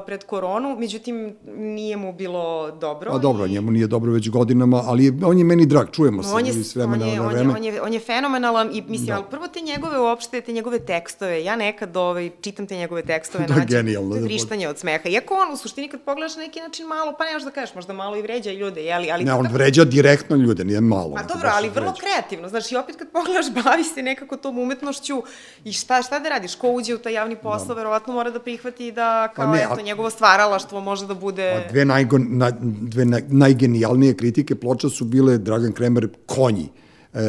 [SPEAKER 3] pred koronu, međutim nije mu bilo dobro.
[SPEAKER 1] Pa dobro,
[SPEAKER 3] i-
[SPEAKER 1] njemu nije dobro već godinama, ali je, on je meni drag, čujemo se
[SPEAKER 3] On je,
[SPEAKER 1] s vremena
[SPEAKER 3] on, je,
[SPEAKER 1] na
[SPEAKER 3] on, je,
[SPEAKER 1] vreme.
[SPEAKER 3] on, je, on je fenomenalan i mislim,
[SPEAKER 1] Da.
[SPEAKER 3] ali prvo te njegove uopšte, te njegove tekstove, ja nekad ovaj, čitam te njegove tekstove,
[SPEAKER 1] Da,
[SPEAKER 3] nađem,
[SPEAKER 1] genijalno,
[SPEAKER 3] to je
[SPEAKER 1] da,
[SPEAKER 3] vrištanje od smeha. Iako on u suštini kad pogledaš na neki način malo, pa nemaš da kažeš, možda malo i vređa ljude, jeli, ali...
[SPEAKER 1] Ne, on vređa direktno ljude, nije malo.
[SPEAKER 3] Pa
[SPEAKER 1] on to
[SPEAKER 3] dobro, ali vrlo kreativno, znaš, i opet kad pogledaš, bavi se nekako tom umetnošću i šta, šta da radiš, ko uđe u taj javni posao, verovatno mora da prihvati da, kao,
[SPEAKER 1] Pa ne,
[SPEAKER 3] eto,
[SPEAKER 1] a-
[SPEAKER 3] njegovo stvaralaštvo može da bude...
[SPEAKER 1] A dve, najgo, na, dve na, najgenijalnije kritike ploča su bile Dragan Kremer Konji, e,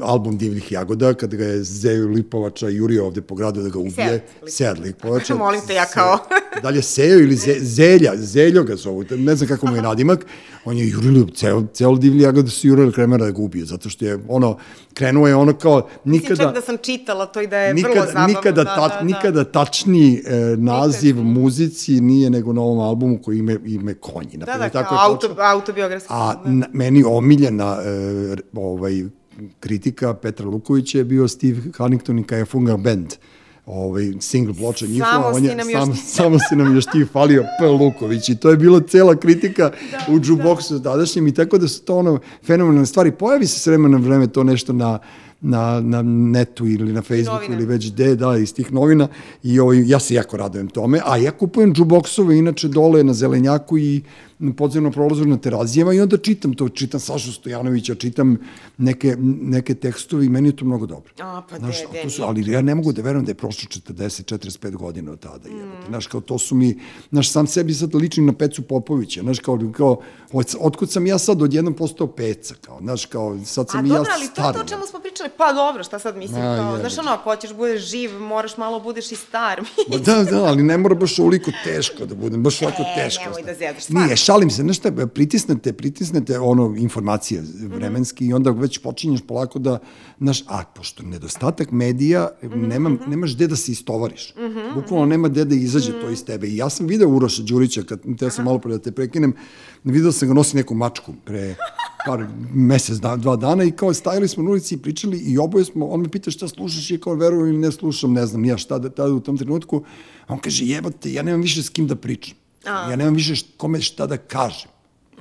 [SPEAKER 1] album Divljih jagoda, kada ga je Zeju Lipovača jurio ovde po gradu da ga ubije.
[SPEAKER 3] Sead Lipovača. Molim te, ja kao-
[SPEAKER 1] da li je Sejo ili ze, Zelja, Zeljo ga zovu, ne znam kako mu je nadimak, on je jurili, ceo, ceo Divlji jagoda su jurili Kremera da ga ubije, zato što je ono, krenuo je ono kao
[SPEAKER 3] Mislim
[SPEAKER 1] nikada...
[SPEAKER 3] čak da sam čitala to i da je vrlo
[SPEAKER 1] nikada,
[SPEAKER 3] zabavno.
[SPEAKER 1] nikada,
[SPEAKER 3] da,
[SPEAKER 1] ta,
[SPEAKER 3] da, da.
[SPEAKER 1] nikada tačniji e, naziv muzici nije nego na ovom albumu koji ime, ime Konji.
[SPEAKER 3] Da, da,
[SPEAKER 1] tako
[SPEAKER 3] kao auto, autobiografski.
[SPEAKER 1] A
[SPEAKER 3] da.
[SPEAKER 1] na, meni omiljena e, ovaj, kritika Petra Lukovića je bio Steve Huntington i Kajafunga Band ovaj single ploča njihova,
[SPEAKER 3] Samo
[SPEAKER 1] on
[SPEAKER 3] si
[SPEAKER 1] je,
[SPEAKER 3] još
[SPEAKER 1] samo,
[SPEAKER 3] ti-
[SPEAKER 1] samo si nam još ti falio P. Luković i to je bila cela kritika
[SPEAKER 3] Da,
[SPEAKER 1] u jukeboxu tadašnjem i tako da su to ono fenomenalne stvari. Pojavi se s vremena na vreme to nešto na na, na netu ili na Facebooku
[SPEAKER 3] novine.
[SPEAKER 1] ili već gde, da, iz tih novina i ovaj, ja se jako radujem tome, a ja kupujem džuboksove inače dole na Zelenjaku i na podzemnom prolazu na Terazijama i onda čitam to, čitam Sašu Stojanovića, čitam neke, neke tekstove i meni je to mnogo dobro.
[SPEAKER 3] A, pa
[SPEAKER 1] Znaš,
[SPEAKER 3] de,
[SPEAKER 1] a
[SPEAKER 3] de,
[SPEAKER 1] su,
[SPEAKER 3] nije.
[SPEAKER 1] ali ja ne mogu da verujem da je prošlo 40-45 godina od tada. Mm. Znaš, kao to su mi, znaš, sam sebi sad ličim na Pecu Popovića, znaš, kao, kao od, otkud sam ja sad odjednom postao peca, kao, znaš, kao, sad sam
[SPEAKER 3] A
[SPEAKER 1] i
[SPEAKER 3] dobro,
[SPEAKER 1] ja
[SPEAKER 3] ali to je
[SPEAKER 1] star.
[SPEAKER 3] to o čemu smo pričali. Pa dobro, šta sad mislim,
[SPEAKER 1] A,
[SPEAKER 3] kao,
[SPEAKER 1] jebi
[SPEAKER 3] znaš ono, ako hoćeš budeš živ, moraš malo budeš i star.
[SPEAKER 1] Da, da, ali ne mora baš ovoliko teško da budem, baš ovako
[SPEAKER 3] E,
[SPEAKER 1] teško.
[SPEAKER 3] nemoj da
[SPEAKER 1] Nije,
[SPEAKER 3] stvarno.
[SPEAKER 1] Šalim se, znaš šta, pritisnete, pritisnete ono informacije vremenski i onda već počinješ polako da, znaš, a pošto nedostatak medija, nema, nemaš gde da se istovariš. Bukvalno nema gde da izađe to iz tebe. I ja sam video Uroša Đurića, kad teo sam malo pre da te prekinem, video sam ga nosi neku mačku pre par mesec, dan, dva dana i kao stajali smo na ulici i pričali i oboje smo, on me pita šta slušaš i kao verujem ili ne slušam, ne znam, ja šta da tada u tom trenutku, a on kaže jebate, ja nemam više s kim da pričam.
[SPEAKER 3] A.
[SPEAKER 1] Ja nemam više kome šta da kažem.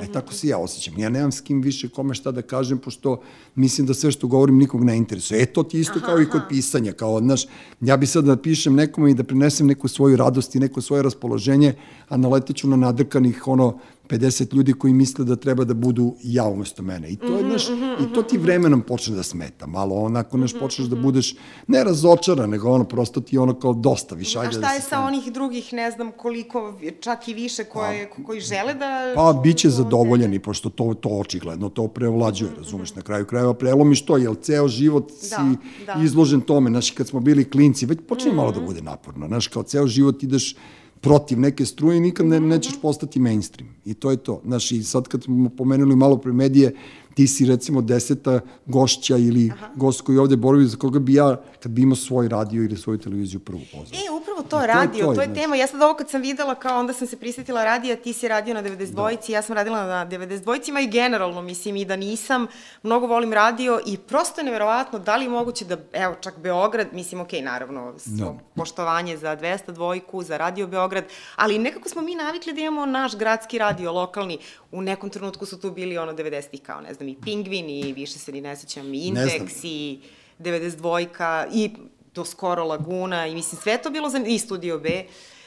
[SPEAKER 1] E, tako se ja osjećam. Ja nemam s kim više kome šta da kažem, pošto mislim da sve što govorim nikog ne interesuje. E, to ti isto kao i kod pisanja. Kao, znaš, ja bi sad da pišem nekome i da prinesem neku svoju radost i neko svoje raspoloženje, a naletit ću na nadrkanih, ono, 50 ljudi koji misle da treba da budu ja umesto mene. I to, je, znaš, i to ti vremenom počne da smeta. Malo onako, znaš, počneš da budeš ne razočaran, nego ono, prosto ti ono kao dosta više.
[SPEAKER 3] A šta
[SPEAKER 1] da
[SPEAKER 3] je sa onih drugih, ne znam koliko, čak i više, koje, koji žele da...
[SPEAKER 1] Pa, bit će zadovoljeni, pošto to, to očigledno to preovlađuje, razumeš, na kraju krajeva prelomiš to, jer ceo život si
[SPEAKER 3] Da, da.
[SPEAKER 1] izložen tome, znaš, kad smo bili klinci, već počne malo da bude naporno, znaš, kao ceo život ideš protiv neke struje i nikad ne, nećeš postati mainstream. I to je to. Znaš, i sad kad smo pomenuli malo pre medije, ti si recimo deseta gošća ili Aha. gost koji ovde boravi za koga bi ja, kad bi imao svoj radio ili svoju televiziju prvu pozvao.
[SPEAKER 3] E, to,
[SPEAKER 1] to je
[SPEAKER 3] radio,
[SPEAKER 1] to,
[SPEAKER 3] to je
[SPEAKER 1] znaš.
[SPEAKER 3] tema. Ja sad ovo kad sam videla, kao onda sam se prisetila radija, ti si radio na 92-ici, ja sam radila na 92-icima i generalno, mislim, i da nisam, mnogo volim radio i prosto je neverovatno da li je moguće da, evo, čak Beograd, mislim, okej, naravno, svo
[SPEAKER 1] Da.
[SPEAKER 3] poštovanje za 200 dvojku, za radio Beograd, ali nekako smo mi navikli da imamo naš gradski radio, lokalni, u nekom trenutku su tu bili ono 90-ih kao, ne znam, i Pingvin i više se ni ne sećam, i. Intex i 92-ka i do skoro Laguna i mislim sve to bilo za i Studio B.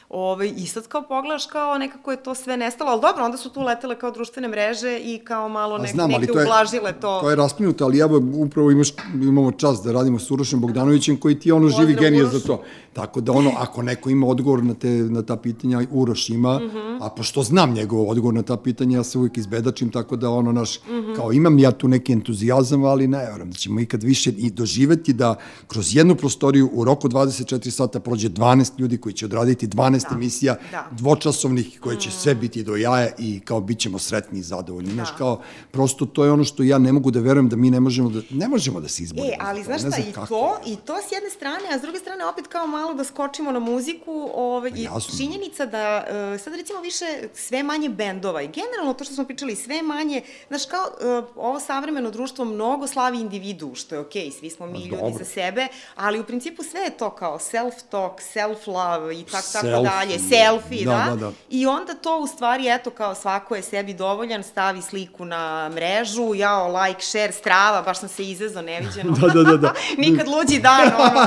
[SPEAKER 3] Ovaj, I sad kao pogledaš kao nekako je to sve nestalo, ali dobro, onda su tu letele kao društvene mreže i kao malo nek, negde ublažile to.
[SPEAKER 1] To je rasplinuto, ali evo, upravo imaš, imamo čas da radimo s Urošem Bogdanovićem, koji ti je ono živi genije za to. Tako da ono, ako neko ima odgovor na, te, na ta pitanja, Uroš ima,
[SPEAKER 3] Mhm.
[SPEAKER 1] a pošto znam njegov odgovor na ta pitanja, ja se uvijek izbedačim, tako da ono, naš, kao imam ja tu neki entuzijazam, ali ne verujem da ćemo ikad više i doživeti da kroz jednu prostoriju u roku 24 sata prođe 12 ljudi koji će odraditi 12
[SPEAKER 3] Da,
[SPEAKER 1] emisija,
[SPEAKER 3] da.
[SPEAKER 1] dvočasovnih, koje će sve biti do jaja i kao bit ćemo sretni i zadovoljni. Znaš, kao, prosto to je ono što ja ne mogu da verujem da mi ne možemo da, ne možemo da se izborimo.
[SPEAKER 3] E, ali znaš šta, i
[SPEAKER 1] kako.
[SPEAKER 3] to, i to s jedne strane, a s druge strane opet kao malo da skočimo na muziku, ovaj, i činjenica da uh, sad recimo više sve manje bendova i generalno to što smo pričali, sve manje, znaš kao uh, ovo savremeno društvo mnogo slavi individu, što je okej, svi smo mi ljudi
[SPEAKER 1] dobro.
[SPEAKER 3] za sebe, ali u principu sve je to kao self-talk, self-love i tak, tako dalje, selfie,
[SPEAKER 1] da,
[SPEAKER 3] da,
[SPEAKER 1] da, da.
[SPEAKER 3] I onda to u stvari, eto, kao svako je sebi dovoljan, stavi sliku na mrežu, jao, like, share, strava, baš sam se izvezao, neviđeno.
[SPEAKER 1] Da, da, da, da.
[SPEAKER 3] Nikad luđi dan, ono.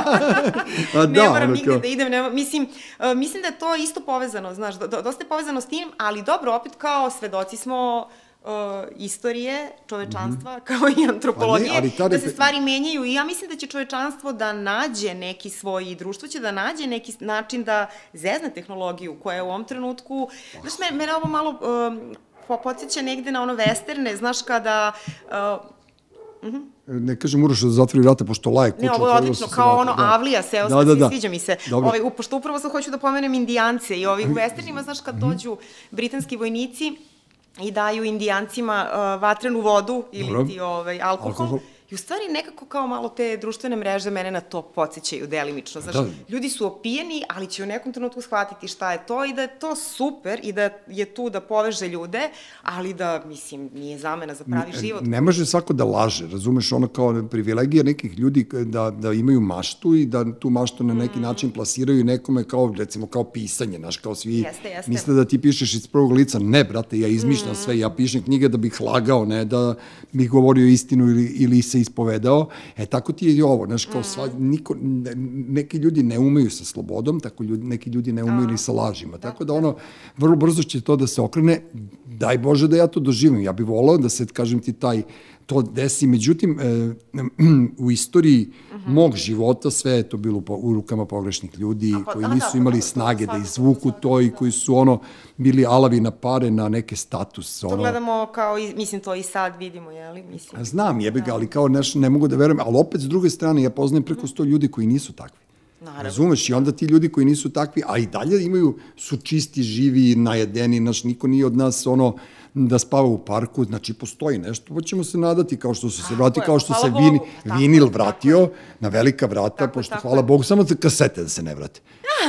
[SPEAKER 1] A
[SPEAKER 3] ne
[SPEAKER 1] da,
[SPEAKER 3] moram
[SPEAKER 1] ono
[SPEAKER 3] nigde
[SPEAKER 1] kao-
[SPEAKER 3] da idem, nema, mislim, uh, mislim da je to isto povezano, znaš, do, do- dosta je povezano s tim, ali dobro, opet kao svedoci smo uh, istorije čovečanstva, kao i antropologije,
[SPEAKER 1] Pa ne, ali
[SPEAKER 3] da se stvari menjaju i ja mislim da će čovečanstvo da nađe neki svoj, i društvo će da nađe neki način da zezne tehnologiju koja je u ovom trenutku, znaš, me, mene ovo malo um, po- podsjeća negde na ono westerne, znaš, kada uh,
[SPEAKER 1] Ne kažem Uroš da zatvori vrata, pošto laje kuća.
[SPEAKER 3] Ne, ovo je odlično,
[SPEAKER 1] se
[SPEAKER 3] kao
[SPEAKER 1] vrata,
[SPEAKER 3] ono
[SPEAKER 1] da.
[SPEAKER 3] Avlija seoska,
[SPEAKER 1] Da, da,
[SPEAKER 3] da,
[SPEAKER 1] da.
[SPEAKER 3] sviđa mi se.
[SPEAKER 1] Dobro.
[SPEAKER 3] Ovaj, pošto upravo sad hoću da pomenem indijance i ovih u westernima, znaš, kad dođu britanski vojnici i daju indijancima uh, vatrenu vodu ili
[SPEAKER 1] Dobro.
[SPEAKER 3] ti ovaj, alkohol,
[SPEAKER 1] Alkohol.
[SPEAKER 3] I u stvari nekako kao malo te društvene mreže mene na to podsjećaju delimično. Znaš,
[SPEAKER 1] Da.
[SPEAKER 3] ljudi su opijeni, ali će u nekom trenutku shvatiti šta je to i da je to super i da je tu da poveže ljude, ali da, mislim, nije zamena za pravi život.
[SPEAKER 1] Ne može svako da laže, razumeš, ono kao privilegija nekih ljudi da, da imaju maštu i da tu maštu na
[SPEAKER 3] Mm.
[SPEAKER 1] neki način plasiraju nekome kao, recimo, kao pisanje, znaš, kao svi
[SPEAKER 3] Jeste, jeste.
[SPEAKER 1] misle da ti pišeš iz prvog lica. Ne, brate, ja izmišljam
[SPEAKER 3] Mm.
[SPEAKER 1] sve, ja pišem knjige da bih lagao, ne da bih govorio istinu ili, ili se ispovedao. E, tako ti je i ovo, znaš, kao sva,
[SPEAKER 3] Mm.
[SPEAKER 1] niko, ne, neki ljudi ne umeju sa slobodom, tako ljudi, neki ljudi ne umeju ni sa lažima. Tako da ono, vrlo brzo će to da se okrene, daj Bože da ja to doživim. Ja bih volao da se, kažem ti, taj to desi. Međutim, e, u istoriji mog života sve je to bilo u rukama pogrešnih ljudi
[SPEAKER 3] pa
[SPEAKER 1] koji
[SPEAKER 3] da, da,
[SPEAKER 1] nisu
[SPEAKER 3] pa
[SPEAKER 1] imali
[SPEAKER 3] to
[SPEAKER 1] snage da izvuku to i koji su ono bili alavi na pare na neke status.
[SPEAKER 3] To
[SPEAKER 1] Ono,
[SPEAKER 3] gledamo kao, i, mislim, to i sad vidimo, jeli? Mislim.
[SPEAKER 1] Znam, jebi ga, ali kao nešto ne mogu da verujem, ali opet s druge strane ja poznajem preko sto ljudi koji nisu takvi.
[SPEAKER 3] Naravno.
[SPEAKER 1] Razumeš? I onda ti ljudi koji nisu takvi, a i dalje imaju, su čisti, živi, najedeni, naš, niko nije od nas ono, da spava u parku, znači postoji nešto, pa ćemo se nadati kao što su se vrati, kao što se vini,
[SPEAKER 3] tako
[SPEAKER 1] vinil vratio na velika vrata,
[SPEAKER 3] Tako
[SPEAKER 1] pošto
[SPEAKER 3] tako
[SPEAKER 1] hvala. Bogu, samo za kasete da se ne vrate.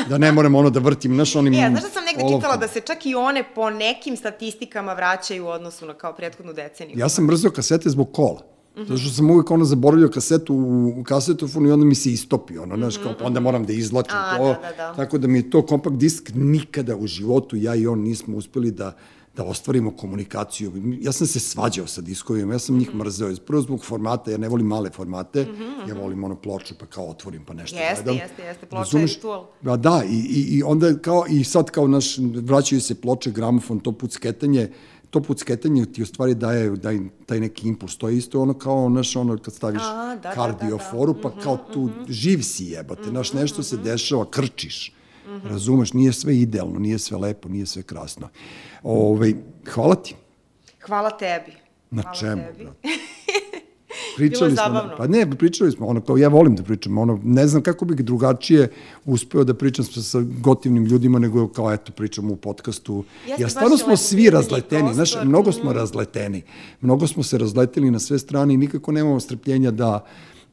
[SPEAKER 1] Da ne moram ono da vrtim, znaš, onim
[SPEAKER 3] E, znaš da sam negde čitala da se čak i one po nekim statistikama vraćaju u odnosu na kao prethodnu deceniju.
[SPEAKER 1] Ja sam mrzio kasete zbog kola. Zato što sam uvijek ono zaboravio kasetu u, kasetofonu i onda mi se istopi, ono, znaš, kao, pa onda moram da izlačim
[SPEAKER 3] A,
[SPEAKER 1] to.
[SPEAKER 3] da, da, da.
[SPEAKER 1] Tako da mi je to kompakt disk nikada u životu, ja i on nismo uspeli da, da ostvarimo komunikaciju. Ja sam se svađao sa diskovima, ja sam njih mrzeo. Prvo zbog formata, ja ne volim male formate, ja volim ono ploču pa kao otvorim pa nešto
[SPEAKER 3] Jeste,
[SPEAKER 1] gledam.
[SPEAKER 3] jeste, jeste, ploča je
[SPEAKER 1] Razumeš?
[SPEAKER 3] ritual.
[SPEAKER 1] Pa da, i, i, i onda kao, i sad kao naš, vraćaju se ploče, gramofon, to pucketanje, to pucketanje ti u stvari daje, daje taj neki impuls, to je isto ono kao, naš, ono kad staviš
[SPEAKER 3] A, da, da,
[SPEAKER 1] kardioforu,
[SPEAKER 3] da,
[SPEAKER 1] pa kao tu živ si jebate, naš, nešto se dešava, krčiš. Razumeš, nije sve idealno, nije sve lepo, nije sve krasno. Ove, hvala ti.
[SPEAKER 3] Hvala tebi.
[SPEAKER 1] Na
[SPEAKER 3] Hvala
[SPEAKER 1] čemu,
[SPEAKER 3] tebi.
[SPEAKER 1] brate? Pričali smo,
[SPEAKER 3] zabavno.
[SPEAKER 1] pa ne, pričali smo, ono, kao ja volim da pričam, ono, ne znam kako bih drugačije uspeo da pričam sa, sa gotivnim ljudima, nego kao, eto, pričam u podcastu.
[SPEAKER 3] Jeste,
[SPEAKER 1] Jer stvarno smo svi razleteni, znaš, mnogo smo razleteni, mnogo smo se razleteli na sve strane i nikako nemamo strpljenja da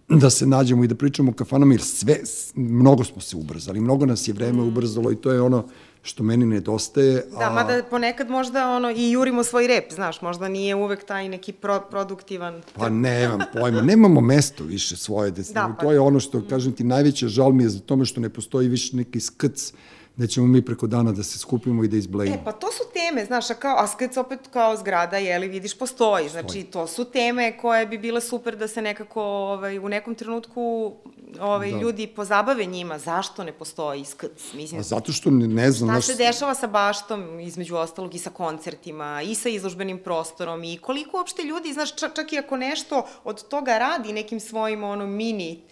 [SPEAKER 1] da se nađemo i da pričamo u kafanama, jer sve, mnogo smo se ubrzali, mnogo nas je vreme ubrzalo i to je ono što meni nedostaje.
[SPEAKER 3] Da, mada ponekad možda ono, i jurimo svoj rep, znaš, možda nije uvek taj neki pro, produktivan...
[SPEAKER 1] Pa nemam pojma, nemamo mesto više svoje, da,
[SPEAKER 3] Da,
[SPEAKER 1] da,
[SPEAKER 3] pa-
[SPEAKER 1] to je ono što, kažem ti, najveća žal mi je za tome što ne postoji više neki skrc da ćemo mi preko dana da se skupimo i da izblejimo.
[SPEAKER 3] E, pa to su teme, znaš, a kao, a skec opet kao zgrada, jeli, vidiš, postoji. Znači, to su teme koje bi bile super da se nekako ovaj, u nekom trenutku ovaj,
[SPEAKER 1] Da.
[SPEAKER 3] ljudi pozabave njima. Zašto ne postoji skc? Mislim,
[SPEAKER 1] A zato što ne, ne znam,
[SPEAKER 3] Šta se dešava sa baštom, između ostalog i sa koncertima, i sa izložbenim prostorom, i koliko uopšte ljudi, znaš, čak, čak i ako nešto od toga radi nekim svojim ono mini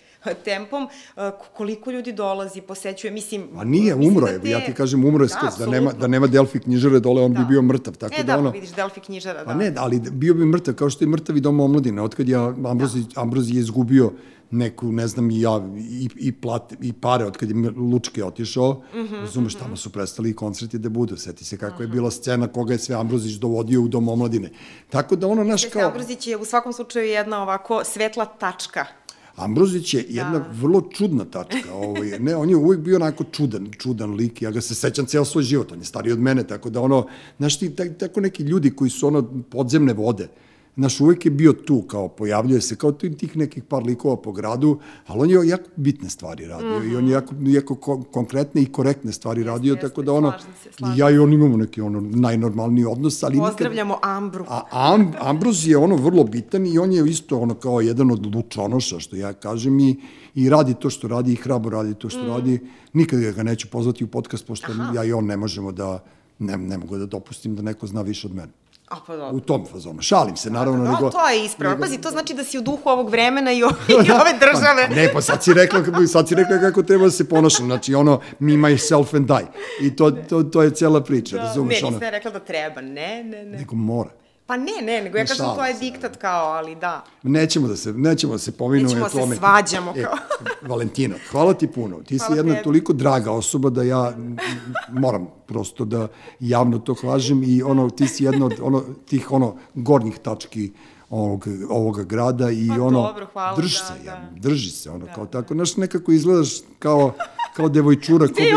[SPEAKER 3] tempom, koliko ljudi dolazi, posećuje, mislim...
[SPEAKER 1] a nije, umro
[SPEAKER 3] da
[SPEAKER 1] je,
[SPEAKER 3] te-
[SPEAKER 1] ja ti kažem, umro je
[SPEAKER 3] Da,
[SPEAKER 1] skroz, da, nema, da nema Delfi knjižare dole, on bi
[SPEAKER 3] Da.
[SPEAKER 1] bio mrtav, tako
[SPEAKER 3] e,
[SPEAKER 1] da,
[SPEAKER 3] da,
[SPEAKER 1] ono...
[SPEAKER 3] pa vidiš, Delfi knjižara, da.
[SPEAKER 1] Pa ne, ali bio bi mrtav, kao što je mrtav i dom omladine. Otkad ja, Ambrozi, da. Ambrozi je izgubio neku, ne znam, i ja, i, i, plate, i pare, otkad je Lučke otišao, mm -hmm, razumeš, tamo su prestali i koncerti da budu. Seti se kako je bila scena, koga je sve Ambrozić dovodio u dom omladine. Tako da ono, naš
[SPEAKER 3] Jeste,
[SPEAKER 1] kao...
[SPEAKER 3] Ambrozić je u svakom slučaju jedna ovako svetla tačka.
[SPEAKER 1] Ambrozić je jedna da. vrlo čudna tačka. Ovaj, ne, on je uvijek bio onako čudan, čudan lik. Ja ga se sećam ceo svoj život. On je stariji od mene, tako da ono, znaš ti, tak, tako neki ljudi koji su ono podzemne vode, Znaš, uvek je bio tu, kao pojavljuje se, kao ti- tih nekih par likova po gradu, ali on je jako bitne stvari radio mm -hmm. i on je jako, jako ko, konkretne i korektne stvari jeste, radio,
[SPEAKER 3] jeste,
[SPEAKER 1] tako da ono,
[SPEAKER 3] slažem se, slažem
[SPEAKER 1] ja i on imamo neki ono najnormalniji odnos, ali nikad,
[SPEAKER 3] Pozdravljamo Ambru.
[SPEAKER 1] A Am, Ambroz je ono vrlo bitan i on je isto ono kao jedan od lučonoša, što ja kažem, i, i radi to što radi i hrabro radi to što mm. radi. Nikad ga neću pozvati u podcast, pošto Aha. ja i on ne možemo da, ne, ne mogu da dopustim da neko zna više od mene.
[SPEAKER 3] A pa dobro.
[SPEAKER 1] U tom fazonu. Šalim se, naravno.
[SPEAKER 3] No,
[SPEAKER 1] nego,
[SPEAKER 3] to je ispravno.
[SPEAKER 1] nego-
[SPEAKER 3] Pazi, to znači da si u duhu ovog vremena i, o, i ove države.
[SPEAKER 1] Pa, ne, pa sad si rekla, sad si rekla kako treba da se ponašam. Znači, ono, me, myself and I. I to, to, to je cela priča,
[SPEAKER 3] Da,
[SPEAKER 1] razumeš?
[SPEAKER 3] ne,
[SPEAKER 1] ono,
[SPEAKER 3] nisam ja rekla da treba. Ne, ne, ne.
[SPEAKER 1] Nego mora.
[SPEAKER 3] Pa ne, ne, nego ja kažem to je diktat kao, ali da.
[SPEAKER 1] Nećemo da se, nećemo da se pominujemo
[SPEAKER 3] Nećemo
[SPEAKER 1] o
[SPEAKER 3] se svađamo
[SPEAKER 1] E,
[SPEAKER 3] kao.
[SPEAKER 1] Valentina, hvala ti puno. Ti si
[SPEAKER 3] Hvala
[SPEAKER 1] jedna
[SPEAKER 3] tebi.
[SPEAKER 1] toliko draga osoba da ja moram prosto da javno to kažem i ono, ti si jedna od ono, tih ono, gornjih tački ovog, ovoga grada i
[SPEAKER 3] Pa
[SPEAKER 1] ono,
[SPEAKER 3] dobro, hvala,
[SPEAKER 1] drži
[SPEAKER 3] da,
[SPEAKER 1] se,
[SPEAKER 3] da.
[SPEAKER 1] ja, drži se, ono, kao tako, znaš, nekako izgledaš kao, kao devojčura, ko bi,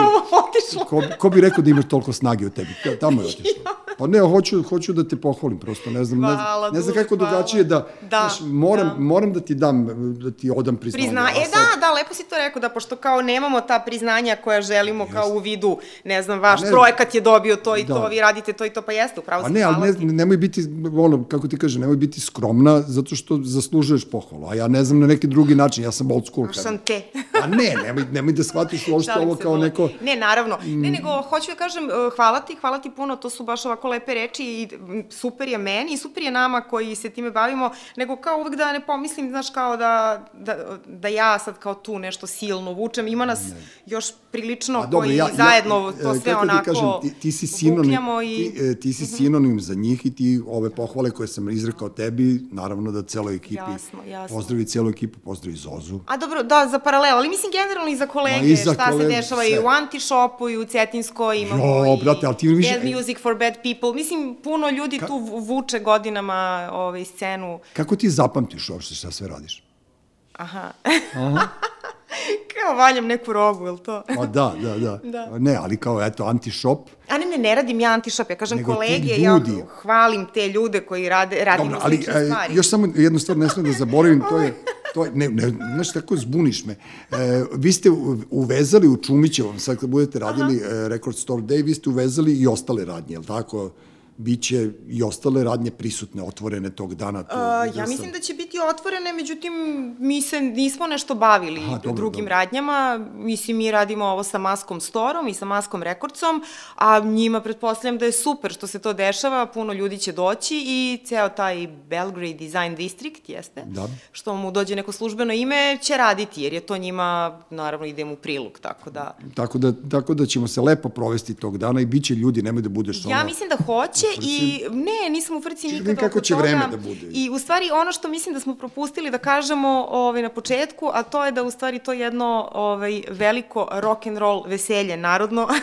[SPEAKER 1] ko, ko bi rekao da imaš toliko snage u tebi, Ta- tamo je otišlo. Pa ne, hoću, hoću da te pohvalim, prosto ne znam, ne,
[SPEAKER 3] Hvala,
[SPEAKER 1] znam- ne znam kako
[SPEAKER 3] hvala.
[SPEAKER 1] drugačije da,
[SPEAKER 3] Da,
[SPEAKER 1] znaš, moram,
[SPEAKER 3] da.
[SPEAKER 1] moram da ti dam, da ti odam priznanje.
[SPEAKER 3] Prizna, e
[SPEAKER 1] sad-
[SPEAKER 3] da, da, lepo si to rekao, da pošto kao nemamo ta priznanja koja želimo kao u vidu, ne znam, vaš
[SPEAKER 1] Ne,
[SPEAKER 3] projekat je dobio to i
[SPEAKER 1] da.
[SPEAKER 3] to, vi radite to i to, pa jeste, upravo
[SPEAKER 1] A
[SPEAKER 3] si
[SPEAKER 1] ne, ali ne, nemoj biti, ono, kako ti kaže, nemoj biti skromna, zato što zaslužuješ pohvalu. A ja ne znam na neki drugi način, ja sam old school. kažem.
[SPEAKER 3] Sam te.
[SPEAKER 1] A ne, nemoj, nemoj da shvatiš uopšte ovo kao neko...
[SPEAKER 3] Ne, naravno. Ne, nego hoću da kažem uh, hvala ti, hvala ti puno, to su baš ovako lepe reči i mm, super je meni i super je nama koji se time bavimo, nego kao uvek da ne pomislim, znaš, kao da, da, da ja sad kao tu nešto silno vučem. Ima nas još prilično
[SPEAKER 1] A dobro,
[SPEAKER 3] koji
[SPEAKER 1] ja,
[SPEAKER 3] zajedno
[SPEAKER 1] ja,
[SPEAKER 3] to
[SPEAKER 1] e,
[SPEAKER 3] sve
[SPEAKER 1] kako
[SPEAKER 3] onako
[SPEAKER 1] ti kažem, ti, ti si sinonim,
[SPEAKER 3] i...
[SPEAKER 1] ti, e, ti si sinonim za njih i ti ove pohvale koje sam izrekao tebi, naravno da celoj ekipi,
[SPEAKER 3] Jasno, jasno.
[SPEAKER 1] pozdravi celu ekipu, pozdravi Zozu.
[SPEAKER 3] A dobro, da, za paralel, ali mislim generalno i za kolege,
[SPEAKER 1] Ma i za
[SPEAKER 3] šta
[SPEAKER 1] kolege,
[SPEAKER 3] se dešava
[SPEAKER 1] sve.
[SPEAKER 3] i u Antishopu i u Cetinskoj, imamo
[SPEAKER 1] Jo,
[SPEAKER 3] i
[SPEAKER 1] brate, ali ti više-
[SPEAKER 3] Bad Music for Bad People, mislim, puno ljudi tu vu- vuče godinama ovaj, scenu,
[SPEAKER 1] Kako ti zapamtiš uopšte šta sve radiš?
[SPEAKER 3] aha, kao valjam neku robu, je li to?
[SPEAKER 1] Pa da, da, da,
[SPEAKER 3] Da.
[SPEAKER 1] Ne, ali kao, eto, anti-shop,
[SPEAKER 3] A ne, ne, ne radim ja Antishop, ja kažem
[SPEAKER 1] Nego
[SPEAKER 3] kolege, ja hvalim te ljude koji rade, radimo
[SPEAKER 1] Dobro, ali e,
[SPEAKER 3] stvari.
[SPEAKER 1] još samo jednu stvar ne smem da zaboravim, to je, to je, ne, ne, znaš, tako zbuniš me. E, vi ste uvezali u Čumićevom, sad kad budete radili e, Record Store Day, vi ste uvezali i ostale radnje, je li tako? Biće i ostale radnje prisutne, otvorene tog dana. Tu,
[SPEAKER 3] Uh, ja mislim da će biti otvorene, međutim, mi se nismo nešto bavili
[SPEAKER 1] Aha, dobro,
[SPEAKER 3] drugim
[SPEAKER 1] dobro.
[SPEAKER 3] radnjama. Mislim, mi radimo ovo sa Maskom Storom i sa Maskom Rekordcom, a njima pretpostavljam da je super što se to dešava, puno ljudi će doći i ceo taj Belgrade Design District, jeste,
[SPEAKER 1] Da.
[SPEAKER 3] što mu dođe neko službeno ime, će raditi, jer je to njima, naravno, ide mu u prilog, tako da...
[SPEAKER 1] Tako da, tako da ćemo se lepo provesti tog dana i bit će ljudi, nemoj da budeš ono...
[SPEAKER 3] Ja mislim da hoće i ne, nisam u frci nikada
[SPEAKER 1] vidim kako
[SPEAKER 3] oko
[SPEAKER 1] će
[SPEAKER 3] toga.
[SPEAKER 1] vreme da bude.
[SPEAKER 3] I u stvari ono što mislim da smo propustili da kažemo ovaj, na početku, a to je da u stvari to je jedno ovaj, veliko rock and roll veselje narodno,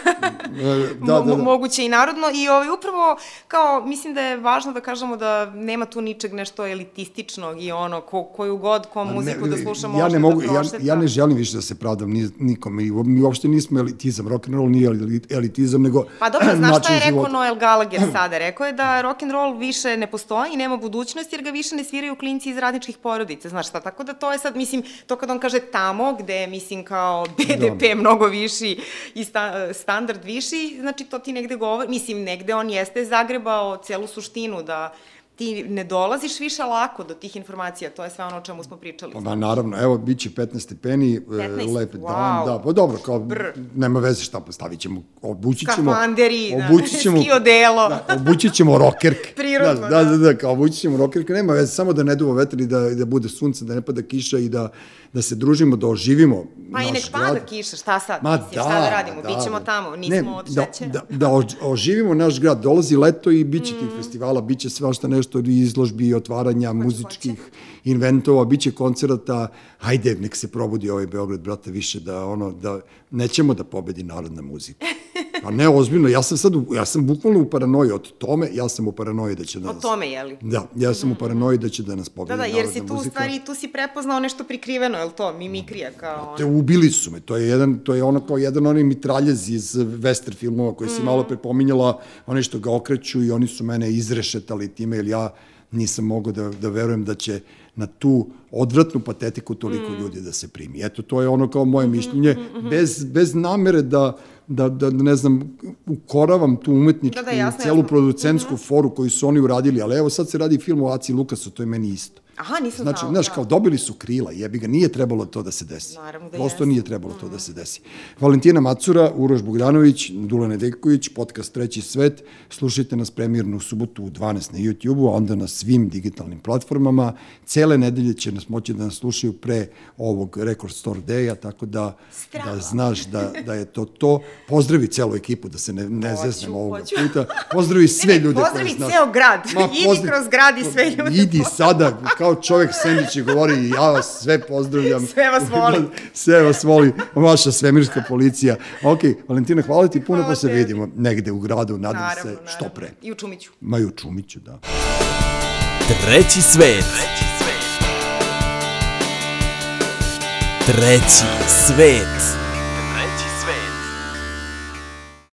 [SPEAKER 1] E,
[SPEAKER 3] da,
[SPEAKER 1] da, da, da.
[SPEAKER 3] moguće i narodno i ovaj, upravo kao mislim da je važno da kažemo da nema tu ničeg nešto elitističnog i ono ko, koju god ko muziku da sluša može
[SPEAKER 1] ja ne mogu,
[SPEAKER 3] da
[SPEAKER 1] ja,
[SPEAKER 3] prošeta.
[SPEAKER 1] ja ne želim više da se pravdam ni, nikom. Mi, mi uopšte nismo elitizam. Rock and roll nije eli- elitizam, nego
[SPEAKER 3] Pa dobro, znaš šta je rekao
[SPEAKER 1] života.
[SPEAKER 3] Noel Gallagher sada? Rekao je da rock and roll više ne postoji i nema budućnost jer ga više ne sviraju klinci iz radničkih porodica, znaš šta? Tako da to je sad, mislim, to kad on kaže tamo gde je, mislim, kao BDP
[SPEAKER 1] Da.
[SPEAKER 3] mnogo viši i sta, standard viši, znači to ti negde govori, mislim, negde on jeste zagrebao celu suštinu da ti ne dolaziš više lako do tih informacija, to je sve ono o čemu smo pričali.
[SPEAKER 1] Pa da, naravno, evo, bit će 15 stepeni,
[SPEAKER 3] 15,
[SPEAKER 1] lep
[SPEAKER 3] wow.
[SPEAKER 1] dan, da, pa dobro, kao,
[SPEAKER 3] Brr.
[SPEAKER 1] nema veze šta, pa stavit ćemo, obući ćemo...
[SPEAKER 3] Skafanderi, da,
[SPEAKER 1] obući ćemo,
[SPEAKER 3] ski odelo.
[SPEAKER 1] Da, obući ćemo rokerke.
[SPEAKER 3] Prirodno,
[SPEAKER 1] da. Da,
[SPEAKER 3] da.
[SPEAKER 1] da, da, kao obući ćemo rokerke, nema veze, samo da ne duva vetar i da, i da bude sunce, da ne pada kiša i da, da se družimo, da oživimo
[SPEAKER 3] Pa i
[SPEAKER 1] naš
[SPEAKER 3] nek
[SPEAKER 1] grad.
[SPEAKER 3] pada kiša, šta sad?
[SPEAKER 1] Ma
[SPEAKER 3] mislim,
[SPEAKER 1] da,
[SPEAKER 3] šta da radimo?
[SPEAKER 1] da,
[SPEAKER 3] Bićemo
[SPEAKER 1] da.
[SPEAKER 3] tamo, nismo od
[SPEAKER 1] da,
[SPEAKER 3] šećera.
[SPEAKER 1] da, da ož- oživimo naš grad. Dolazi leto i bit će tih festivala, bit će svašta nešto i izložbi, otvaranja muzičkih inventova, bit će koncerata. Hajde, nek se probudi ovaj Beograd, brate, više da ono, da nećemo da pobedi narodna muzika. Pa ne, ozbiljno, ja sam sad, ja sam bukvalno u paranoji od tome, ja sam u paranoji da će da
[SPEAKER 3] O
[SPEAKER 1] nas...
[SPEAKER 3] tome, jeli?
[SPEAKER 1] Da, ja sam u paranoji da će da nas pobedi
[SPEAKER 3] Da, da, jer
[SPEAKER 1] muzika.
[SPEAKER 3] si tu u stvari, tu si prepoznao nešto prikriveno, je li to? Mimikrija kao...
[SPEAKER 1] Te ubili su me. To je jedan to je ono kao jedan onaj mitraljez iz western filmova koji si
[SPEAKER 3] Mm.
[SPEAKER 1] malo pre pominjala, oni što ga okreću i oni su mene izrešetali time jer ja nisam mogao da da verujem da će na tu odvratnu patetiku toliko
[SPEAKER 3] Mm.
[SPEAKER 1] ljudi da se primi. Eto to je ono kao moje mišljenje bez bez namere da da, da ne znam, ukoravam tu umetničku,
[SPEAKER 3] Da, da, jasno,
[SPEAKER 1] celu
[SPEAKER 3] jasno. Mhm.
[SPEAKER 1] producentsku foru koju su oni uradili, ali evo sad se radi film o Aci Lukasu, to je meni isto.
[SPEAKER 3] Aha, nisam
[SPEAKER 1] Znači,
[SPEAKER 3] znala.
[SPEAKER 1] znaš,
[SPEAKER 3] da.
[SPEAKER 1] kao dobili su krila, jebi ga, nije trebalo to da se desi.
[SPEAKER 3] Naravno da
[SPEAKER 1] Prosto nije trebalo to da se desi. Valentina Macura, Uroš Bogdanović, Dula Nedeljković, podcast Treći svet. Slušajte nas premijernu subotu u 12 na YouTube-u, a onda na svim digitalnim platformama. Cele nedelje će nas moći da nas slušaju pre ovog Record Store Day-a, tako da,
[SPEAKER 3] Strava.
[SPEAKER 1] da znaš da, da je to to. Pozdravi celu ekipu, da se ne, ne
[SPEAKER 3] Hoću,
[SPEAKER 1] zeznemo ovoga
[SPEAKER 3] hoću.
[SPEAKER 1] puta. Pozdravi sve
[SPEAKER 3] Ne, ne,
[SPEAKER 1] ljude
[SPEAKER 3] pozdravi ceo grad. Idi
[SPEAKER 1] pozdrav-
[SPEAKER 3] kroz grad i sve ljude
[SPEAKER 1] Idi sada, kao čovjek Sendić i govori, ja vas sve pozdravljam.
[SPEAKER 3] Sve vas volim.
[SPEAKER 1] sve vas voli, vaša svemirska policija. Ok, Valentina, hvala ti puno,
[SPEAKER 3] Hvala
[SPEAKER 1] pa se
[SPEAKER 3] tebi.
[SPEAKER 1] vidimo negde u gradu, nadam
[SPEAKER 3] Naravno,
[SPEAKER 1] se,
[SPEAKER 3] naravno.
[SPEAKER 1] što pre.
[SPEAKER 3] I u Čumiću.
[SPEAKER 1] Ma i u Čumiću, da.
[SPEAKER 2] Treći svet. Treći svet.